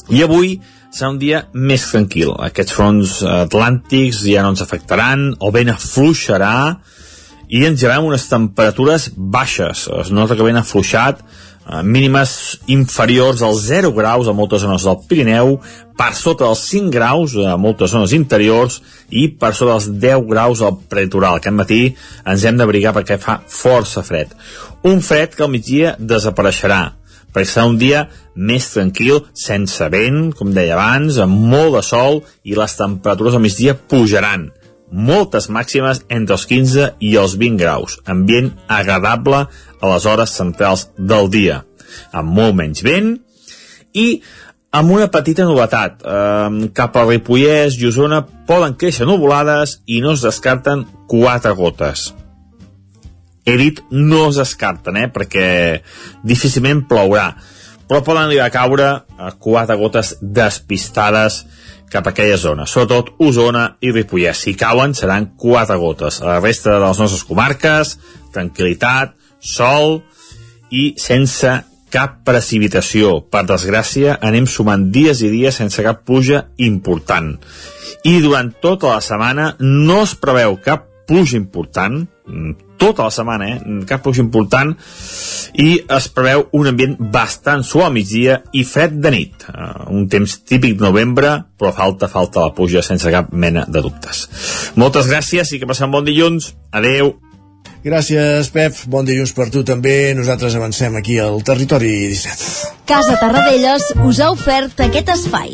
I avui serà un dia més tranquil. Aquests fronts atlàntics ja no ens afectaran, el vent afluixarà i ens llevarem unes temperatures baixes. Es nota que ben afluixat, mínimes inferiors als 0 graus a moltes zones del Pirineu, per sota dels 5 graus a moltes zones interiors i per sota dels 10 graus al prelitoral. Aquest matí ens hem d'abrigar perquè fa força fred. Un fred que al migdia desapareixerà, perquè serà un dia més tranquil, sense vent, com deia abans, amb molt de sol i les temperatures al migdia pujaran moltes màximes entre els 15 i els 20 graus, ambient agradable a les hores centrals del dia, amb molt menys vent i amb una petita novetat. Eh, cap a Ripollès i Osona poden créixer nuvolades i no es descarten quatre gotes. He dit no es descarten, eh, perquè difícilment plourà, però poden arribar a caure a quatre gotes despistades cap a aquella zona, sobretot Osona i Ripollès. Si cauen seran quatre gotes. A la resta de les nostres comarques, tranquil·litat, sol i sense cap precipitació. Per desgràcia, anem sumant dies i dies sense cap pluja important. I durant tota la setmana no es preveu cap pluja important, tota la setmana, eh? cap pluja important, i es preveu un ambient bastant suau a migdia i fred de nit. Uh, un temps típic de novembre, però falta, falta la pluja sense cap mena de dubtes. Moltes gràcies i que passem bon dilluns. Adeu. Gràcies, Pep. Bon dilluns per tu també. Nosaltres avancem aquí al Territori 17. Casa Tarradellas us ha ofert aquest espai.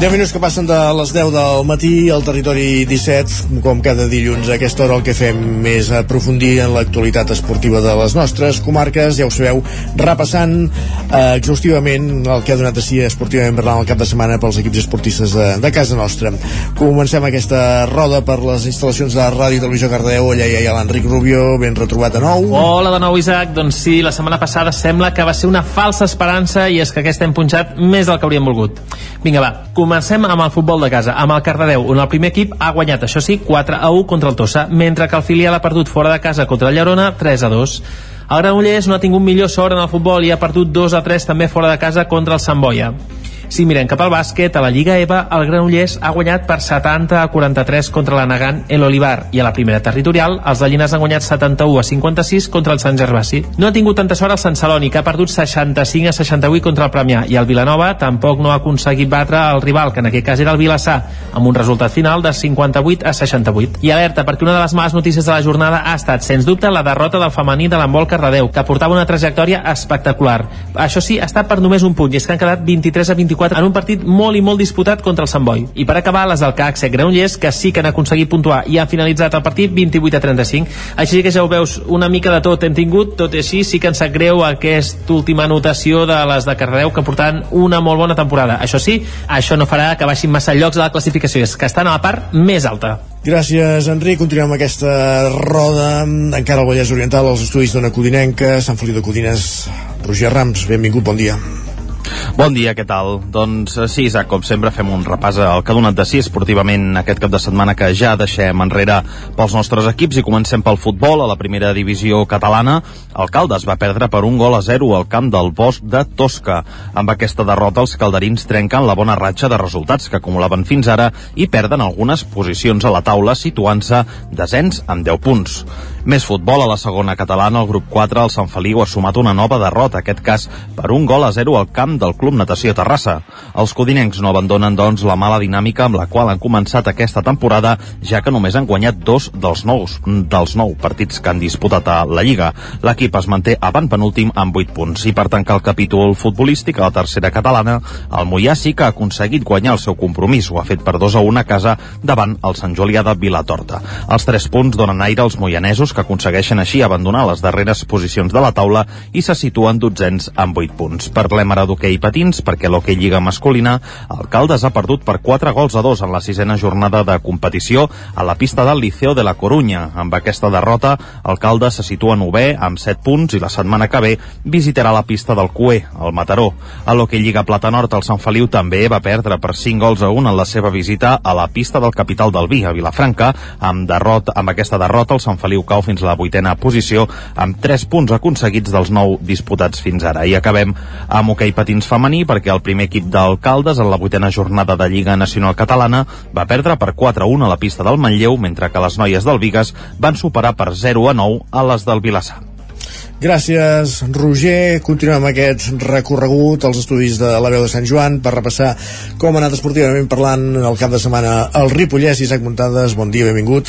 Deu minuts que passen de les 10 del matí al territori 17, com cada dilluns a aquesta hora el que fem és aprofundir en l'actualitat esportiva de les nostres comarques, ja ho sabeu, repassant eh, exhaustivament el que ha donat a si esportivament parlant el cap de setmana pels equips esportistes de, de casa nostra. Comencem aquesta roda per les instal·lacions de Ràdio Televisió Cardeu, allà hi ha l'Enric Rubio, ben retrobat de nou. Hola de nou, Isaac. Doncs sí, la setmana passada sembla que va ser una falsa esperança i és que aquesta hem punxat més del que hauríem volgut. Vinga, va, comencem amb el futbol de casa, amb el Cardedeu, on el primer equip ha guanyat, això sí, 4 a 1 contra el Tossa, mentre que el filial ha perdut fora de casa contra el Llerona 3 a 2. El Granollers no ha tingut millor sort en el futbol i ha perdut 2 a 3 també fora de casa contra el Sant Boia. Si mirem cap al bàsquet, a la Lliga EVA, el Granollers ha guanyat per 70 a 43 contra la Nagant el Olivar i a la primera territorial, els de han guanyat 71 a 56 contra el Sant Gervasi. No ha tingut tanta sort el Sant Celoni, que ha perdut 65 a 68 contra el Premià, i el Vilanova tampoc no ha aconseguit batre el rival, que en aquest cas era el Vilassar, amb un resultat final de 58 a 68. I alerta, perquè una de les males notícies de la jornada ha estat, sens dubte, la derrota del femení de l'embol Cardedeu, que portava una trajectòria espectacular. Això sí, ha estat per només un punt, i és que han quedat 23 a 24 en un partit molt i molt disputat contra el Sant Boi. I per acabar, les del CAC Sec Granollers, que sí que han aconseguit puntuar i han finalitzat el partit 28 a 35. Així que ja ho veus, una mica de tot hem tingut, tot i així sí que ens sap greu aquesta última anotació de les de Cardedeu, que portant una molt bona temporada. Això sí, això no farà que baixin massa llocs a la classificació, és que estan a la part més alta. Gràcies, Enric. Continuem amb aquesta roda. Encara al Vallès Oriental, als estudis d'Ona Codinenca, Sant Feliu de Codines. Roger Rams, benvingut, bon dia. Bon dia, què tal? Doncs eh, sí, Isaac, com sempre fem un repàs al que ha donat de si esportivament aquest cap de setmana que ja deixem enrere pels nostres equips i comencem pel futbol a la primera divisió catalana. El Caldes va perdre per un gol a 0 al camp del Bosch de Tosca. Amb aquesta derrota els calderins trenquen la bona ratxa de resultats que acumulaven fins ara i perden algunes posicions a la taula situant-se desens amb 10 punts. Més futbol a la segona catalana, el grup 4, el Sant Feliu ha sumat una nova derrota, aquest cas per un gol a 0 al camp del Club Natació Terrassa. Els codinencs no abandonen, doncs, la mala dinàmica amb la qual han començat aquesta temporada, ja que només han guanyat dos dels nous, dels nou partits que han disputat a la Lliga. L'equip es manté avant penúltim amb 8 punts i per tancar el capítol futbolístic a la tercera catalana, el Mollà sí que ha aconseguit guanyar el seu compromís. Ho ha fet per 2 a 1 a casa davant el Sant Julià de Vilatorta. Els 3 punts donen aire als moianesos que aconsegueixen així abandonar les darreres posicions de la taula i se situen dotzens amb 8 punts. Parlem ara d'hoquei patins perquè l'hoquei lliga masculina, el Caldes ha perdut per 4 gols a 2 en la sisena jornada de competició a la pista del Liceo de la Corunya. Amb aquesta derrota, el Caldes se situa novè amb 7 punts i la setmana que ve visitarà la pista del Cué, el Mataró. A l'hoquei lliga Plata Nord, el Sant Feliu també va perdre per 5 gols a 1 en la seva visita a la pista del capital del Vi, a Vilafranca. Amb, derrot, amb aquesta derrota, el Sant Feliu cau fins a la vuitena posició amb 3 punts aconseguits dels 9 disputats fins ara. I acabem amb hoquei patins femení perquè el primer equip d'Alcaldes en la vuitena jornada de Lliga Nacional Catalana va perdre per 4-1 a la pista del Manlleu mentre que les noies del Vigas van superar per 0-9 a les del Vilassar. Gràcies, Roger. Continuem aquest recorregut als estudis de la veu de Sant Joan per repassar com ha anat esportivament parlant el cap de setmana el Ripollès. Isaac Muntades, bon dia, benvingut.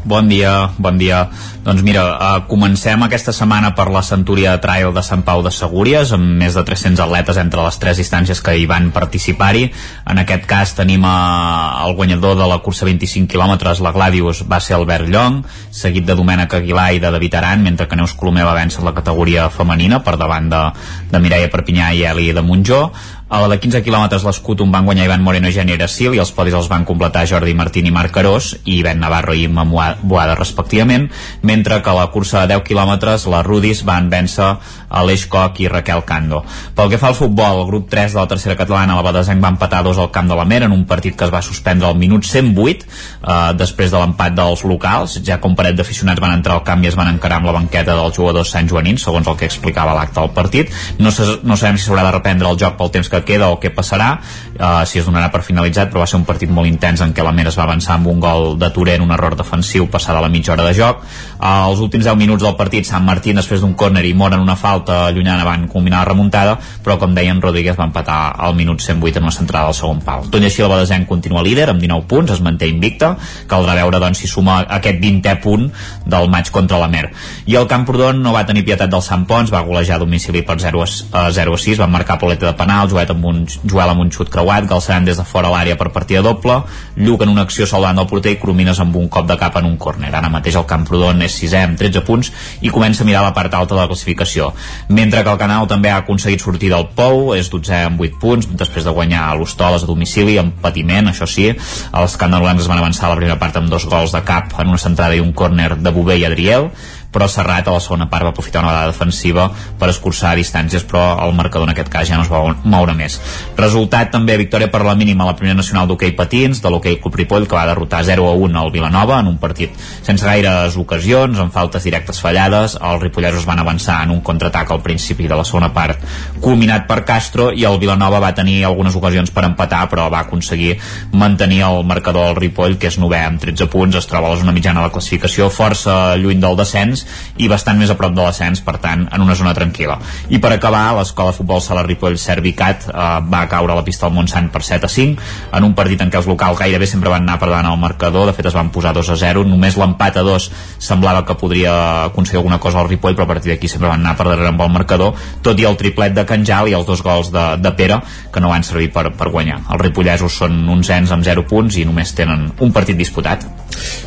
Bon dia, bon dia. Doncs mira, uh, comencem aquesta setmana per la Centúria de Trail de Sant Pau de Segúries, amb més de 300 atletes entre les tres distàncies que hi van participar-hi. En aquest cas tenim uh, el guanyador de la cursa 25 quilòmetres, la Gladius, va ser Albert Llong, seguit de Domènec Aguilar i de David Aran, mentre que Neus Colomer va vèncer la categoria femenina per davant de, de Mireia Perpinyà i Eli de Montjó. A la de 15 quilòmetres l'escut un van guanyar Ivan Moreno i Geni Erasil i els podis els van completar Jordi Martín i Marc Carós i Ben Navarro i Imma Boada respectivament, mentre que a la cursa de 10 quilòmetres les Rudis van vèncer Aleix Coc i Raquel Cando. Pel que fa al futbol, el grup 3 de la tercera catalana, la Badesenc va empatar dos al camp de la Mer en un partit que es va suspendre al minut 108 eh, després de l'empat dels locals, ja com paret d'aficionats van entrar al camp i es van encarar amb la banqueta dels jugadors Sant Joanins, segons el que explicava l'acte del partit. No, no sabem si s'haurà de reprendre el joc pel temps que queda o què passarà, eh, si es donarà per finalitzat, però va ser un partit molt intens en què la Mer es va avançar amb un gol de Torent, un error defensiu passada la mitja hora de joc. Eh, els últims 10 minuts del partit, Sant Martín després d'un córner i Mora en una falta llunyana van combinar la remuntada, però com deien Rodríguez va empatar al minut 108 en una centrada al segon pal. Tot i així el Badesenc continua líder amb 19 punts, es manté invicta, caldrà veure doncs, si suma aquest 20è punt del maig contra la Mer. I el Camprodon no va tenir pietat del Sant Pons, va golejar a domicili per 0 a, 0 a 6, van marcar poleta de penal, Amb un, Joel amb un xut creuat, Galceran des de fora l'àrea per partida doble, Lluc en una acció salvant del porter i Cromines amb un cop de cap en un córner. Ara mateix el Camprodon és 6è amb 13 punts i comença a mirar la part alta de la classificació. Mentre que el Canal també ha aconseguit sortir del Pou, és 12è amb 8 punts, després de guanyar a l'Hostoles a domicili, amb patiment, això sí, els candelans es van avançar a la primera part amb dos gols de cap en una centrada i un córner de Bové i Adriel, però Serrat a la segona part va aprofitar una vegada defensiva per escurçar distàncies però el marcador en aquest cas ja no es va moure més. Resultat també victòria per la mínima a la primera nacional d'hoquei patins de l'hoquei Club Ripoll que va derrotar 0 a 1 al Vilanova en un partit sense gaires ocasions amb faltes directes fallades. Els ripollesos van avançar en un contraatac al principi de la segona part culminat per Castro i el Vilanova va tenir algunes ocasions per empatar però va aconseguir mantenir el marcador al Ripoll que és novè amb 13 punts. Es troba a la zona mitjana de la classificació força lluny del descens descens i bastant més a prop de l'ascens, per tant, en una zona tranquil·la. I per acabar, l'escola de futbol Sala Ripoll Servicat eh, va caure a la pista del Montsant per 7 a 5, en un partit en què els locals gairebé sempre van anar per davant al marcador, de fet es van posar 2 a 0, només l'empat a 2 semblava que podria aconseguir alguna cosa al Ripoll, però a partir d'aquí sempre van anar per darrere amb el marcador, tot i el triplet de Canjal i els dos gols de, de Pere, que no van servir per, per guanyar. Els ripollesos són uns ens amb 0 punts i només tenen un partit disputat.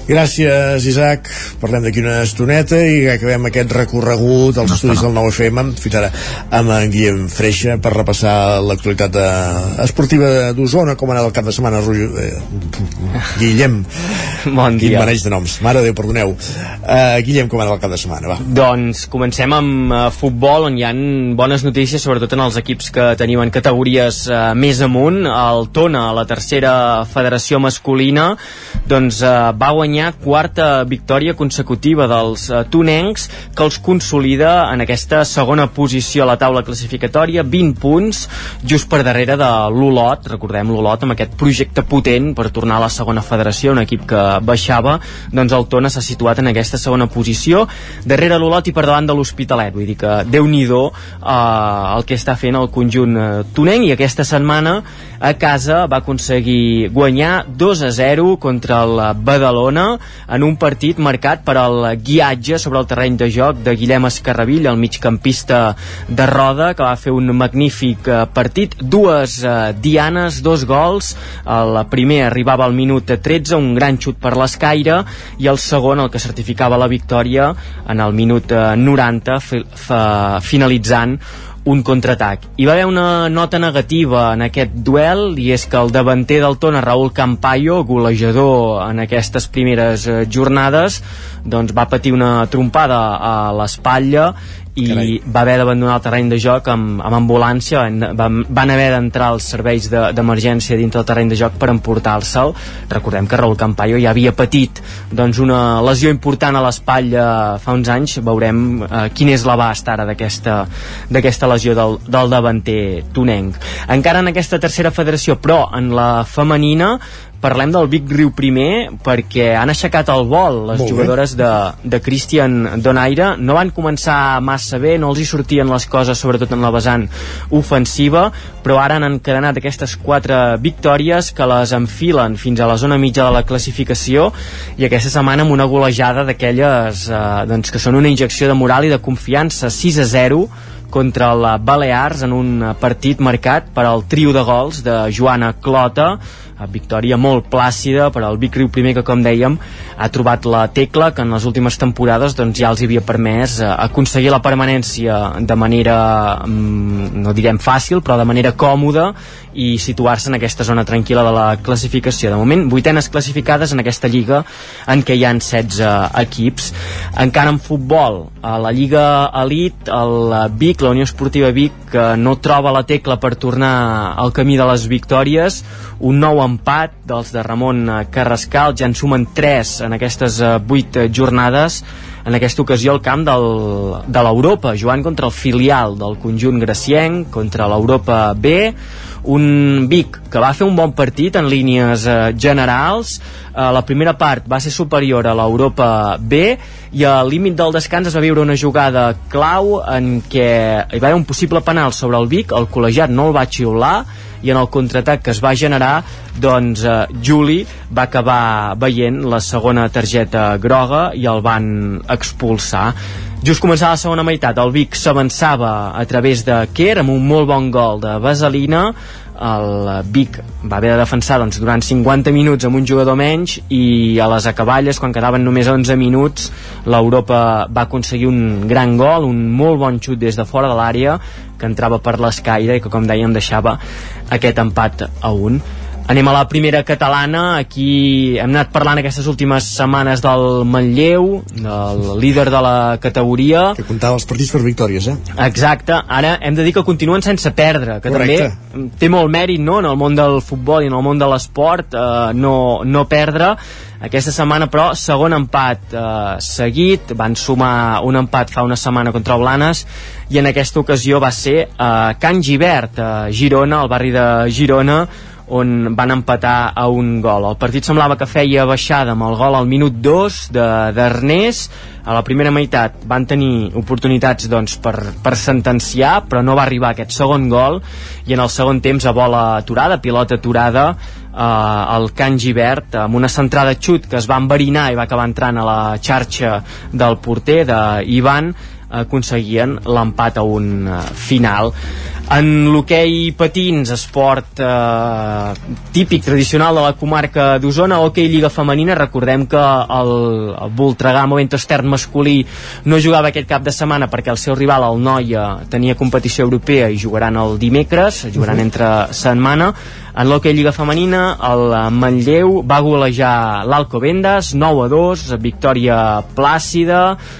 Gràcies, Isaac. Parlem d'aquí una estoneta i acabem aquest recorregut als no estudis no. del 9FM fins ara amb en Guillem Freixa per repassar l'actualitat esportiva d'Osona com ha anat el cap de setmana eh, Guillem. Bon dia. quin maneig de noms, mare Déu, perdoneu. Uh, Guillem, com ha anat el cap de setmana? Va. doncs comencem amb uh, futbol on hi han bones notícies sobretot en els equips que tenim en categories uh, més amunt. El Tona, la tercera federació masculina doncs uh, va guanyar quarta victòria consecutiva dels uh, tonencs que els consolida en aquesta segona posició a la taula classificatòria. 20 punts just per darrere de l'Olot. Recordem l'Olot amb aquest projecte potent per tornar a la segona federació un equip que baixava. Doncs el Tona s'ha situat en aquesta segona posició. Darrere l'Olot i per davant de l'Hospitalet. Vull dir que déu nhi eh, el que està fent el conjunt eh, tonenc. I aquesta setmana a casa va aconseguir guanyar 2 a 0 contra el Badalona en un partit marcat per al guiatge sobre el terreny de joc de Guillem Escarravill, el migcampista de Roda, que va fer un magnífic eh, partit. Dues eh, dianes, dos gols. El primer arribava al minut 13, un gran xut per l'escaire, i el segon, el que certificava la victòria, en el minut 90, eh, finalitzant un contraatac. Hi va haver una nota negativa en aquest duel i és que el davanter del Tona, Raúl Campayo, golejador en aquestes primeres eh, jornades, doncs va patir una trompada a l'espatlla i Carai. va haver d'abandonar el terreny de joc amb, amb ambulància. Van, van haver d'entrar els serveis d'emergència de, dintre del terreny de joc per emportar-se'l recordem que Raúl Campayo ja havia patit doncs, una lesió important a l'espatlla fa uns anys. Veurem eh, quin és l'abast ara d'aquesta lesió del, del davanter tonenc. Encara en aquesta tercera federació però en la femenina parlem del Vic Riu primer perquè han aixecat el vol les Molt jugadores de, de Christian Donaire. No van començar massa bé no els hi sortien les coses sobretot en la vessant ofensiva però ara han encadenat aquestes quatre victòries que les enfilen fins a la zona mitja de la classificació i aquesta setmana amb una golejada d'aquelles eh, doncs que són una injecció de moral i de confiança. 6 a 0 contra la Balears en un partit marcat per al trio de gols de Joana Clota victòria molt plàcida per al Vic Riu primer que com dèiem ha trobat la tecla que en les últimes temporades doncs, ja els havia permès eh, aconseguir la permanència de manera mm, no direm fàcil però de manera còmoda i situar-se en aquesta zona tranquil·la de la classificació. De moment, vuitenes classificades en aquesta lliga en què hi han 16 equips. Encara en futbol, a la Lliga Elite, el Vic, la Unió Esportiva Vic, que no troba la tecla per tornar al camí de les victòries, un nou empat dels de Ramon Carrascal, ja en sumen 3 en aquestes 8 jornades, en aquesta ocasió al camp del, de l'Europa, jugant contra el filial del conjunt gracienc, contra l'Europa B, un Vic que va fer un bon partit en línies eh, generals. Eh, la primera part va ser superior a l'Europa B. I al límit del descans es va viure una jugada clau en què hi va haver un possible penal sobre el Vic. El col·legiat no el va xiular i en el contraatac que es va generar doncs eh, Juli va acabar veient la segona targeta groga i el van expulsar. Just començava la segona meitat, el Vic s'avançava a través de Kerr amb un molt bon gol de Vaselina. El Vic va haver de defensar doncs, durant 50 minuts amb un jugador menys i a les acaballes, quan quedaven només 11 minuts, l'Europa va aconseguir un gran gol, un molt bon xut des de fora de l'àrea que entrava per l'escaire i que, com dèiem, deixava aquest empat a un Anem a la primera catalana, aquí hem anat parlant aquestes últimes setmanes del Manlleu, del líder de la categoria. Que comptava els partits per victòries, eh? Exacte, ara hem de dir que continuen sense perdre, que Correcte. també té molt mèrit no? en el món del futbol i en el món de l'esport eh, no, no perdre. Aquesta setmana, però, segon empat eh, seguit, van sumar un empat fa una setmana contra Blanes i en aquesta ocasió va ser a eh, Can Givert, a Girona, al barri de Girona, on van empatar a un gol. El partit semblava que feia baixada amb el gol al minut 2 d'Ernest. A la primera meitat van tenir oportunitats doncs, per, per sentenciar, però no va arribar aquest segon gol i en el segon temps a bola aturada, pilota aturada, eh, el Can Givert amb una centrada xut que es va enverinar i va acabar entrant a la xarxa del porter d'Ivan aconseguien l'empat a un uh, final en l'hoquei patins, esport eh, típic, tradicional de la comarca d'Osona, hoquei Lliga Femenina, recordem que el, el Voltregà Momento Estern masculí no jugava aquest cap de setmana perquè el seu rival, el Noia, tenia competició europea i jugaran el dimecres, jugaran -huh. entre setmana. En l'hoquei Lliga Femenina, el Manlleu va golejar l'Alcobendas, 9 a 2, victòria plàcida,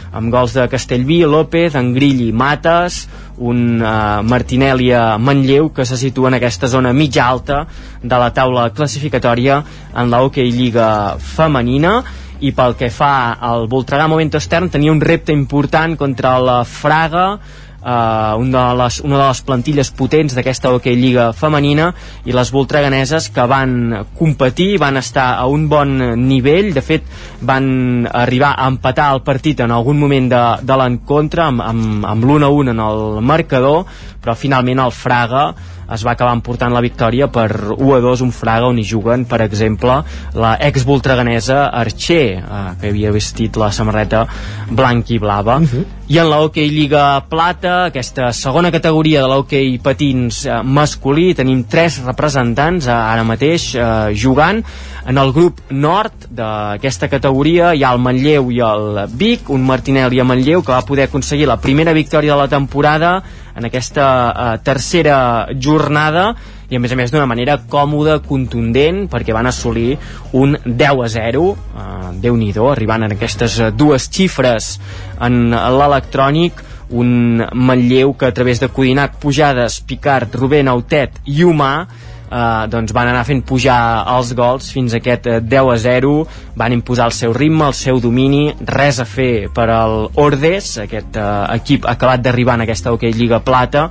amb gols de Castellví, López, Engrill i Mates, un uh, Martinelli a Manlleu que se situa en aquesta zona mitja alta de la taula classificatòria en la Lliga femenina. I pel que fa al Voltregà Moment Extern tenia un repte important contra la Fraga Uh, una, de les, una de les plantilles potents d'aquesta hoquei lliga femenina i les voltreganeses que van competir, van estar a un bon nivell, de fet van arribar a empatar el partit en algun moment de, de l'encontre amb, amb, amb l'1-1 en el marcador però finalment el Fraga es va acabar emportant la victòria per 1 a 2 un Fraga on hi juguen per exemple la ex-voltreganesa Archer eh, que havia vestit la samarreta blanc i blava uh -huh. i en la Hockey Lliga Plata aquesta segona categoria de l'Hockey Patins eh, masculí tenim tres representants eh, ara mateix eh, jugant en el grup nord d'aquesta categoria hi ha el Manlleu i el Vic un Martinelli a Manlleu que va poder aconseguir la primera victòria de la temporada en aquesta uh, tercera jornada i a més a més d'una manera còmoda, contundent, perquè van assolir un 10 a 0, uh, déu nhi arribant en aquestes dues xifres en l'electrònic, un Manlleu que a través de Codinac, Pujades, Picard, Rubén, Autet i Humà eh, doncs van anar fent pujar els gols fins a aquest 10 eh, a 0 van imposar el seu ritme, el seu domini res a fer per al Ordes aquest eh, equip acabat d'arribar en aquesta hoquei Lliga Plata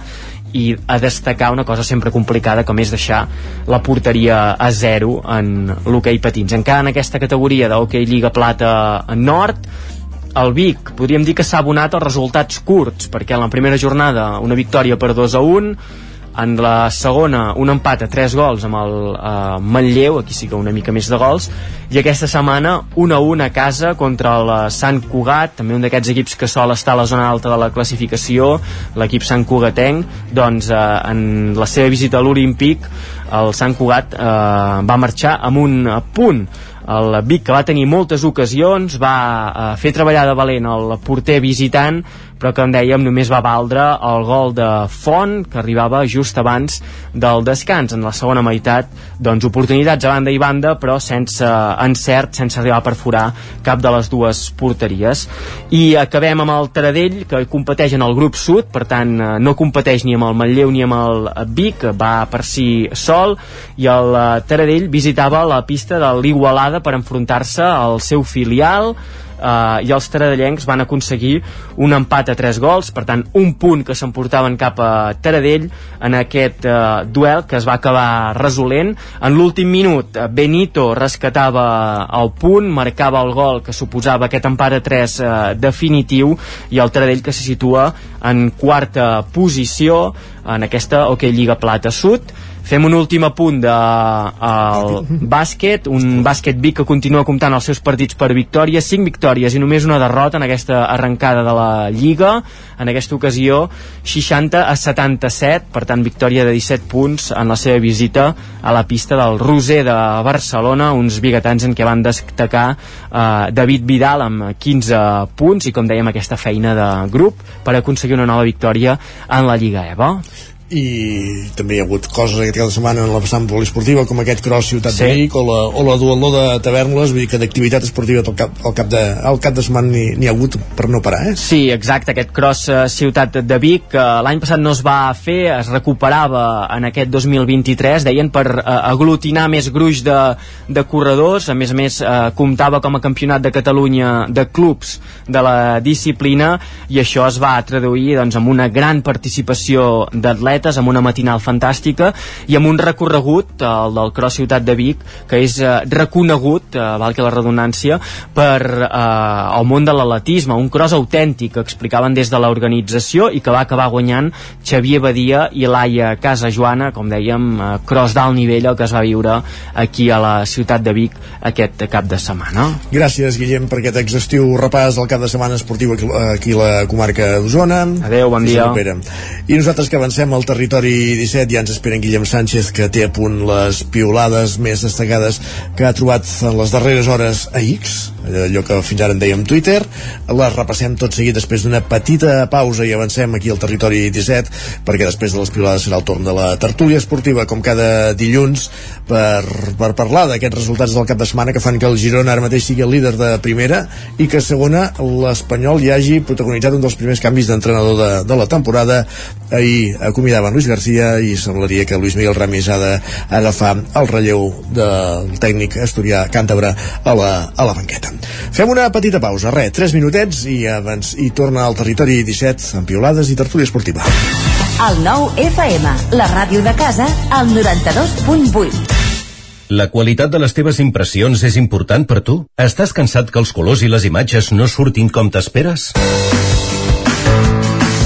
i a destacar una cosa sempre complicada com és deixar la porteria a zero en l'hoquei patins. Encara en aquesta categoria d'hoquei Lliga Plata Nord el Vic podríem dir que s'ha abonat els resultats curts perquè en la primera jornada una victòria per 2 a 1 en la segona un empat a 3 gols amb el eh, Manlleu, aquí sí que una mica més de gols i aquesta setmana 1 a 1 a casa contra el Sant Cugat també un d'aquests equips que sol estar a la zona alta de la classificació l'equip Sant Cugatenc. Doncs eh, en la seva visita a l'Olímpic el Sant Cugat eh, va marxar amb un punt. El Vic que va tenir moltes ocasions va eh, fer treballar de valent el porter visitant però com dèiem només va valdre el gol de Font que arribava just abans del descans. En la segona meitat doncs oportunitats a banda i banda però sense encert, sense arribar a perforar cap de les dues porteries. I acabem amb el Taradell que competeix en el grup sud per tant eh, no competeix ni amb el Manlleu ni amb el Vic va per si sol i el eh, Taradell visitava la pista de l'Igualada per enfrontar-se al seu filial eh, i els taradellencs van aconseguir un empat a 3 gols, per tant un punt que s'emportaven cap a Taradell en aquest eh, duel que es va acabar resolent. En l'últim minut eh, Benito rescatava el punt, marcava el gol que suposava aquest empat a 3 eh, definitiu i el Taradell que se situa en quarta posició en aquesta Hockey Lliga Plata Sud Fem un últim apunt de el bàsquet, un bàsquet Vic que continua comptant els seus partits per victòria, 5 victòries i només una derrota en aquesta arrencada de la Lliga, en aquesta ocasió 60 a 77, per tant victòria de 17 punts en la seva visita a la pista del Roser de Barcelona, uns biguetans en què van destacar eh, David Vidal amb 15 punts i com dèiem aquesta feina de grup per aconseguir una nova victòria en la Lliga EVA i també hi ha hagut coses aquest cap de setmana en la vessant poliesportiva com aquest cross Ciutat sí. de Vic o la, o la duatló de Tavernes. Vull dir que d'activitat esportiva al cap, al cap, de, al cap de setmana n'hi ha hagut per no parar eh? Sí, exacte, aquest cross uh, Ciutat de Vic que uh, l'any passat no es va fer es recuperava en aquest 2023 deien per uh, aglutinar més gruix de, de corredors. A més a més uh, comptava com a campionat de Catalunya de clubs de la disciplina. I això es va traduir doncs, amb una gran participació d'atletes atletes amb una matinal fantàstica i amb un recorregut, el del Cross Ciutat de Vic, que és eh, reconegut, eh, val que la redundància, per eh, el món de l'atletisme, un cross autèntic que explicaven des de l'organització i que va acabar guanyant Xavier Badia i Laia Casa Joana, com dèiem, eh, cross d'alt nivell el que es va viure aquí a la ciutat de Vic aquest cap de setmana. Gràcies, Guillem, per aquest exhaustiu repàs del cap de setmana esportiu aquí, aquí a la comarca d'Osona. Adéu, bon dia. I nosaltres que avancem al territori 17 ja ens esperen Guillem Sánchez que té a punt les piolades més destacades que ha trobat en les darreres hores a X allò que fins ara en dèiem Twitter les repassem tot seguit després d'una petita pausa i avancem aquí al territori 17 perquè després de les piolades serà el torn de la tertúlia esportiva com cada dilluns per, per parlar d'aquests resultats del cap de setmana que fan que el Girona ara mateix sigui el líder de primera i que segona l'Espanyol hi hagi protagonitzat un dels primers canvis d'entrenador de, de la temporada ahir acomiadava en Luis García i semblaria que Luis Miguel Ramis ha d'agafar el relleu del tècnic asturià càntabre a la, a la banqueta. Fem una petita pausa, res, 3 minutets i, abans, i torna al territori 17 amb piolades i tertúlia esportiva. El nou FM, la ràdio de casa, al 92.8. La qualitat de les teves impressions és important per tu? Estàs cansat que els colors i les imatges no surtin com t'esperes?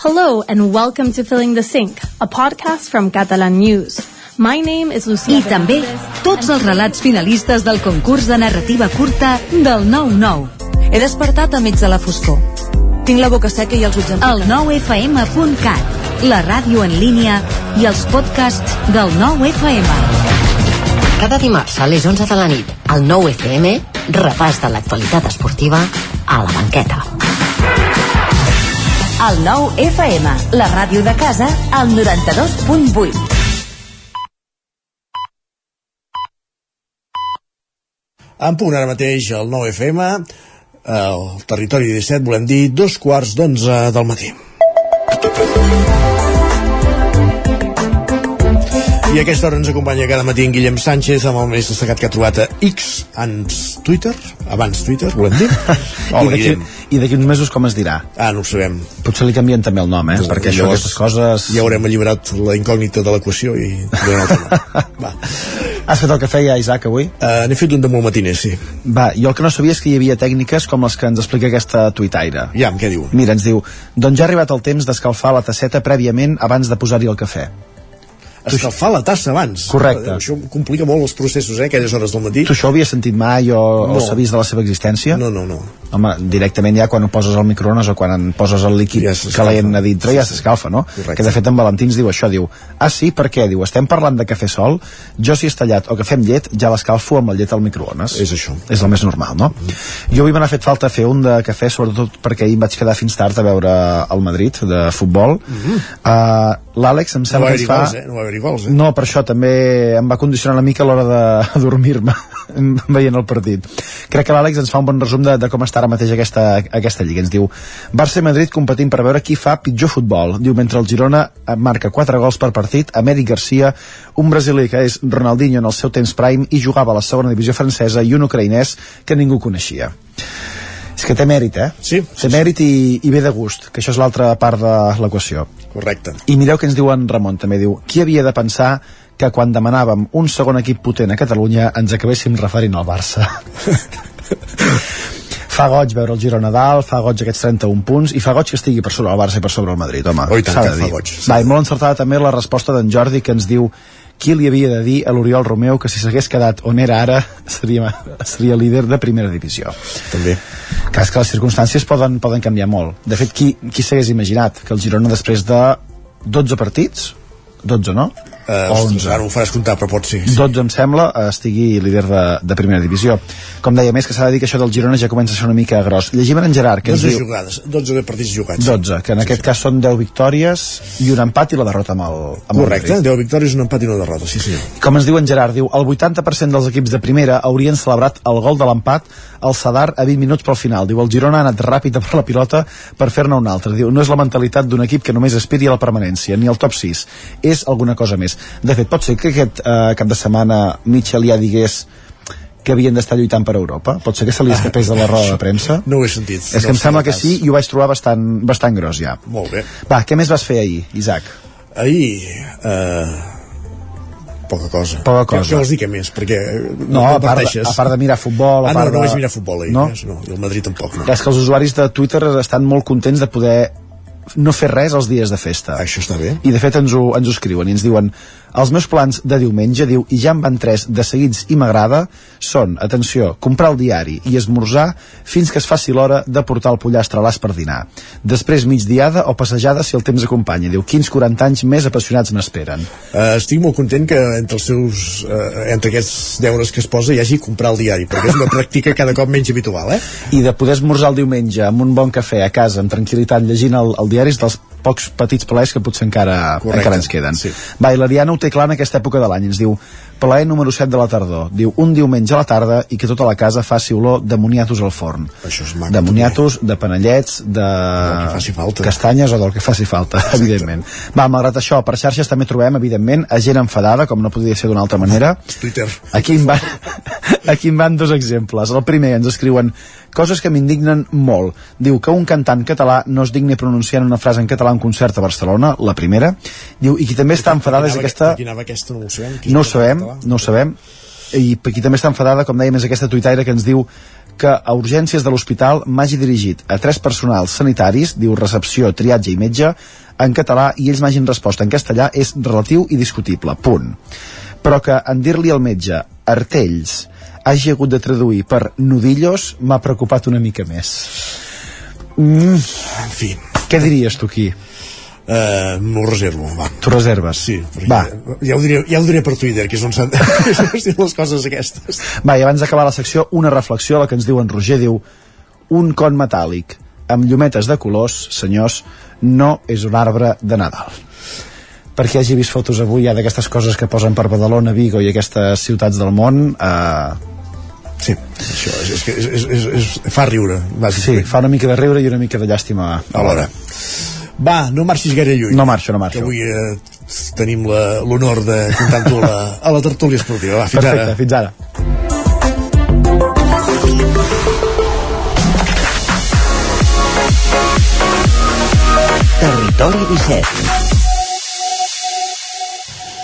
Hello and welcome to Filling the Sink, a podcast from Catalan News. My name is Lucía I també tots els relats finalistes del concurs de narrativa curta del 9-9. He despertat a mig de la foscor. Tinc la boca seca i els ulls El 9fm.cat, la ràdio en línia i els podcasts del 9FM. Cada dimarts a les 11 de la nit, al 9 FM, repàs de l'actualitat esportiva a la banqueta. El 9FM, la ràdio de casa, al 92.8. En punt ara mateix al 9FM, al territori 17, volem dir dos quarts d'onze del matí. I a aquesta hora ens acompanya cada matí en Guillem Sánchez amb el més destacat que ha trobat a X, ans Twitter, abans Twitter, volem dir. I d'aquí i d'aquí uns mesos com es dirà? Ah, no ho sabem. Potser li canvien també el nom, eh? Doncs Perquè això, llavors aquestes coses... Ja haurem alliberat la incògnita de l'equació i el tema. Has fet el cafè ja, Isaac, avui? Uh, N'he fet un de molt matiner, sí. Va, jo el que no sabia és que hi havia tècniques com les que ens explica aquesta tuitaire. Ja, què diu? Mira, ens diu, doncs ja ha arribat el temps d'escalfar la tasseta prèviament abans de posar-hi el cafè. Escalfar la tassa abans. Correcte. Això complica molt els processos, eh, aquelles hores del matí. Tu això ho havies sentit mai o, No. o sabies de la seva existència? No, no, no. Home, directament ja quan ho poses al microones o quan en poses el líquid ja calent a dintre ja s'escalfa, no? Correcte. Que de fet en Valentí ens diu això, diu ah sí, per què? Diu, estem parlant de cafè sol jo si és tallat o cafè amb llet ja l'escalfo amb el llet al microones. És això. És el més normal, no? Jo avui me n'ha fet falta fer un de cafè sobretot perquè ahir em vaig quedar fins tard a veure el Madrid de futbol uh, l'Àlex em No sembla que haver-hi ens fa... gols, eh? No gols, eh? No, per això també em va condicionar una mica a l'hora de dormir-me veient el partit. Crec que l'Àlex ens fa un bon resum de, de com està ara mateix aquesta, aquesta lliga. Ens diu, Barça i Madrid competint per veure qui fa pitjor futbol. Diu, mentre el Girona marca 4 gols per partit, Amèric Garcia, un brasiler que és Ronaldinho en el seu temps prime i jugava a la segona divisió francesa i un ucraïnès que ningú coneixia. És que té mèrit, eh? Sí. Té mèrit i, i ve de gust, que això és l'altra part de l'equació. Correcte. I mireu què ens diu en Ramon, també diu, qui havia de pensar que quan demanàvem un segon equip potent a Catalunya ens acabéssim referint al Barça. fa goig veure el Girona dalt, fa goig aquests 31 punts i fa goig que estigui per sobre el Barça i per sobre el Madrid, home. Oh, i tant que fa goig. Va, i molt encertada també la resposta d'en Jordi que ens diu qui li havia de dir a l'Oriol Romeu que si s'hagués quedat on era ara seria, seria líder de primera divisió. També. És que les circumstàncies poden, poden canviar molt. De fet, qui, qui s'hagués imaginat que el Girona després de 12 partits 12, no? Uh, O ostres, ara ho faràs comptar, però pot ser. 12 em sembla eh, estigui líder de, de primera divisió com deia més que s'ha de dir que això del Girona ja comença a ser una mica gros llegim en Gerard que ens 12 diu jugades, 12 de partits jugats. 12, que en aquest cas són 10 victòries i un empat i la derrota amb el, amb Correcte, el Madrid. 10 victòries, un empat i una derrota, sí senyor. Com ens diu en Gerard, diu, el 80% dels equips de primera haurien celebrat el gol de l'empat al Sadar a 20 minuts pel final. Diu, el Girona ha anat ràpid a per la pilota per fer-ne un altre. Diu, no és la mentalitat d'un equip que només aspiri a la permanència, ni al top 6. És alguna cosa més. De fet, pot ser que aquest eh, cap de setmana Mitchell ja digués que havien d'estar lluitant per Europa? Pot ser que se li escapés de la roda de premsa? No ho he sentit. És que no em sembla que sí i ho vaig trobar bastant, bastant gros ja. Molt bé. Va, què més vas fer ahir, Isaac? Ahir... Eh, poca cosa. Poca Què, cosa. què vols dir què més? Perquè No, a part, de, a part de mirar futbol... a Ah, no, part no de... vaig mirar futbol ahir. No? No? no I el Madrid tampoc, no. És que els usuaris de Twitter estan molt contents de poder no fer res els dies de festa. Això està bé. I de fet ens ho, ens ho escriuen i ens diuen Els meus plans de diumenge, diu, i ja en van tres de seguits i m'agrada, són, atenció, comprar el diari i esmorzar fins que es faci l'hora de portar el pollastre a l'as per dinar. Després migdiada o passejada si el temps acompanya. Diu, quins 40 anys més apassionats m'esperen. Uh, estic molt content que entre els seus uh, entre aquests deures que es posa hi hagi comprar el diari, perquè és una pràctica cada cop menys habitual, eh? I de poder esmorzar el diumenge amb un bon cafè a casa, amb tranquil·litat, llegint el, el diari és dels pocs petits plaers que potser encara, Correcte. encara ens queden. Sí. Va, i l'Ariana ho té clar en aquesta època de l'any. Ens diu, plaer número 7 de la tardor. Diu, un diumenge a la tarda i que tota la casa faci olor de moniatos al forn. Això és maco. De moniatos, de panellets, de que faci falta. castanyes o del que faci falta, evidentment. Va, malgrat això, per xarxes també trobem, evidentment, a gent enfadada, com no podria ser d'una altra manera. Twitter. Aquí em, van, aquí em van dos exemples. El primer ens escriuen coses que m'indignen molt. Diu que un cantant català no es digni pronunciant una frase en català en concert a Barcelona, la primera. Diu, i qui també està enfadada és aquesta... Qui anava aquesta no ho sabem. Qui No ho sabem, no ho sabem. I qui també està enfadada, com dèiem, és aquesta tuitaire que ens diu que a urgències de l'hospital m'hagi dirigit a tres personals sanitaris, diu recepció, triatge i metge, en català i ells m'hagin respost en castellà és relatiu i discutible, punt. Però que en dir-li al metge artells hagi hagut de traduir per nudillos m'ha preocupat una mica més. Mm, En fi. què diries tu aquí? Uh, M'ho reservo, va. Tu reserves? Sí, Va. ja ho, diré, ja ho diré per Twitter, que és on s'han les coses aquestes. Va, i abans d'acabar la secció, una reflexió, la que ens diu en Roger, diu un con metàl·lic amb llumetes de colors, senyors, no és un arbre de Nadal. Perquè hagi vist fotos avui ja d'aquestes coses que posen per Badalona, Vigo i aquestes ciutats del món, eh, Sí, això és, és, que és, és, és, és, fa riure, sí, bàsicament. fa una mica de riure i una mica de llàstima Alhora. Va, no marxis gaire lluny. No marxo, no marxo. Que avui eh, tenim la- l'honor de comptar amb tu a la, a la tertúlia esportiva. Va, fins Perfecte, ara. fins ara. Territori 17.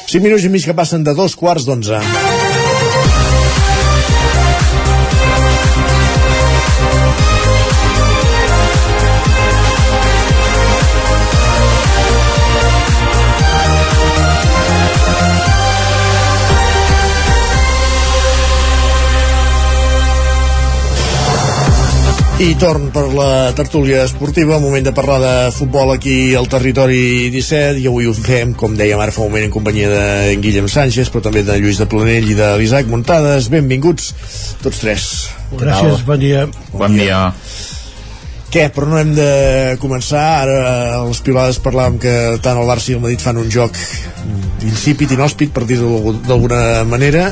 5 minuts i mig que passen de dos quarts d'onze. I torn per la tertúlia esportiva, moment de parlar de futbol aquí al territori 17 i avui ho fem, com dèiem ara fa un moment en companyia de Guillem Sánchez però també de Lluís de Planell i de l'Isaac Muntades benvinguts tots tres? Gràcies, bon dia. Bon dia. Què, però no hem de començar ara a les pilades parlàvem que tant el Barça i el Madrid fan un joc insípid, inhòspit per dir-ho d'alguna manera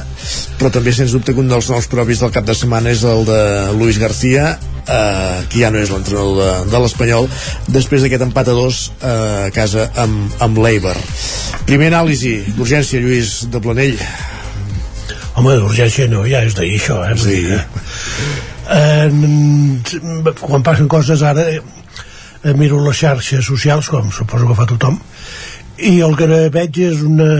però també sens dubte que un dels nous propis del cap de setmana és el de Luis García eh, que ja no és l'entrenador de, de l'Espanyol després d'aquest empat a dos eh, a casa amb, amb l'Eiber primer anàlisi d'urgència Lluís de Planell Home, d'urgència no, ja és d'ahir això, eh? Sí. Eh, quan passen coses ara eh, miro les xarxes socials, com suposo que fa tothom, i el que veig és una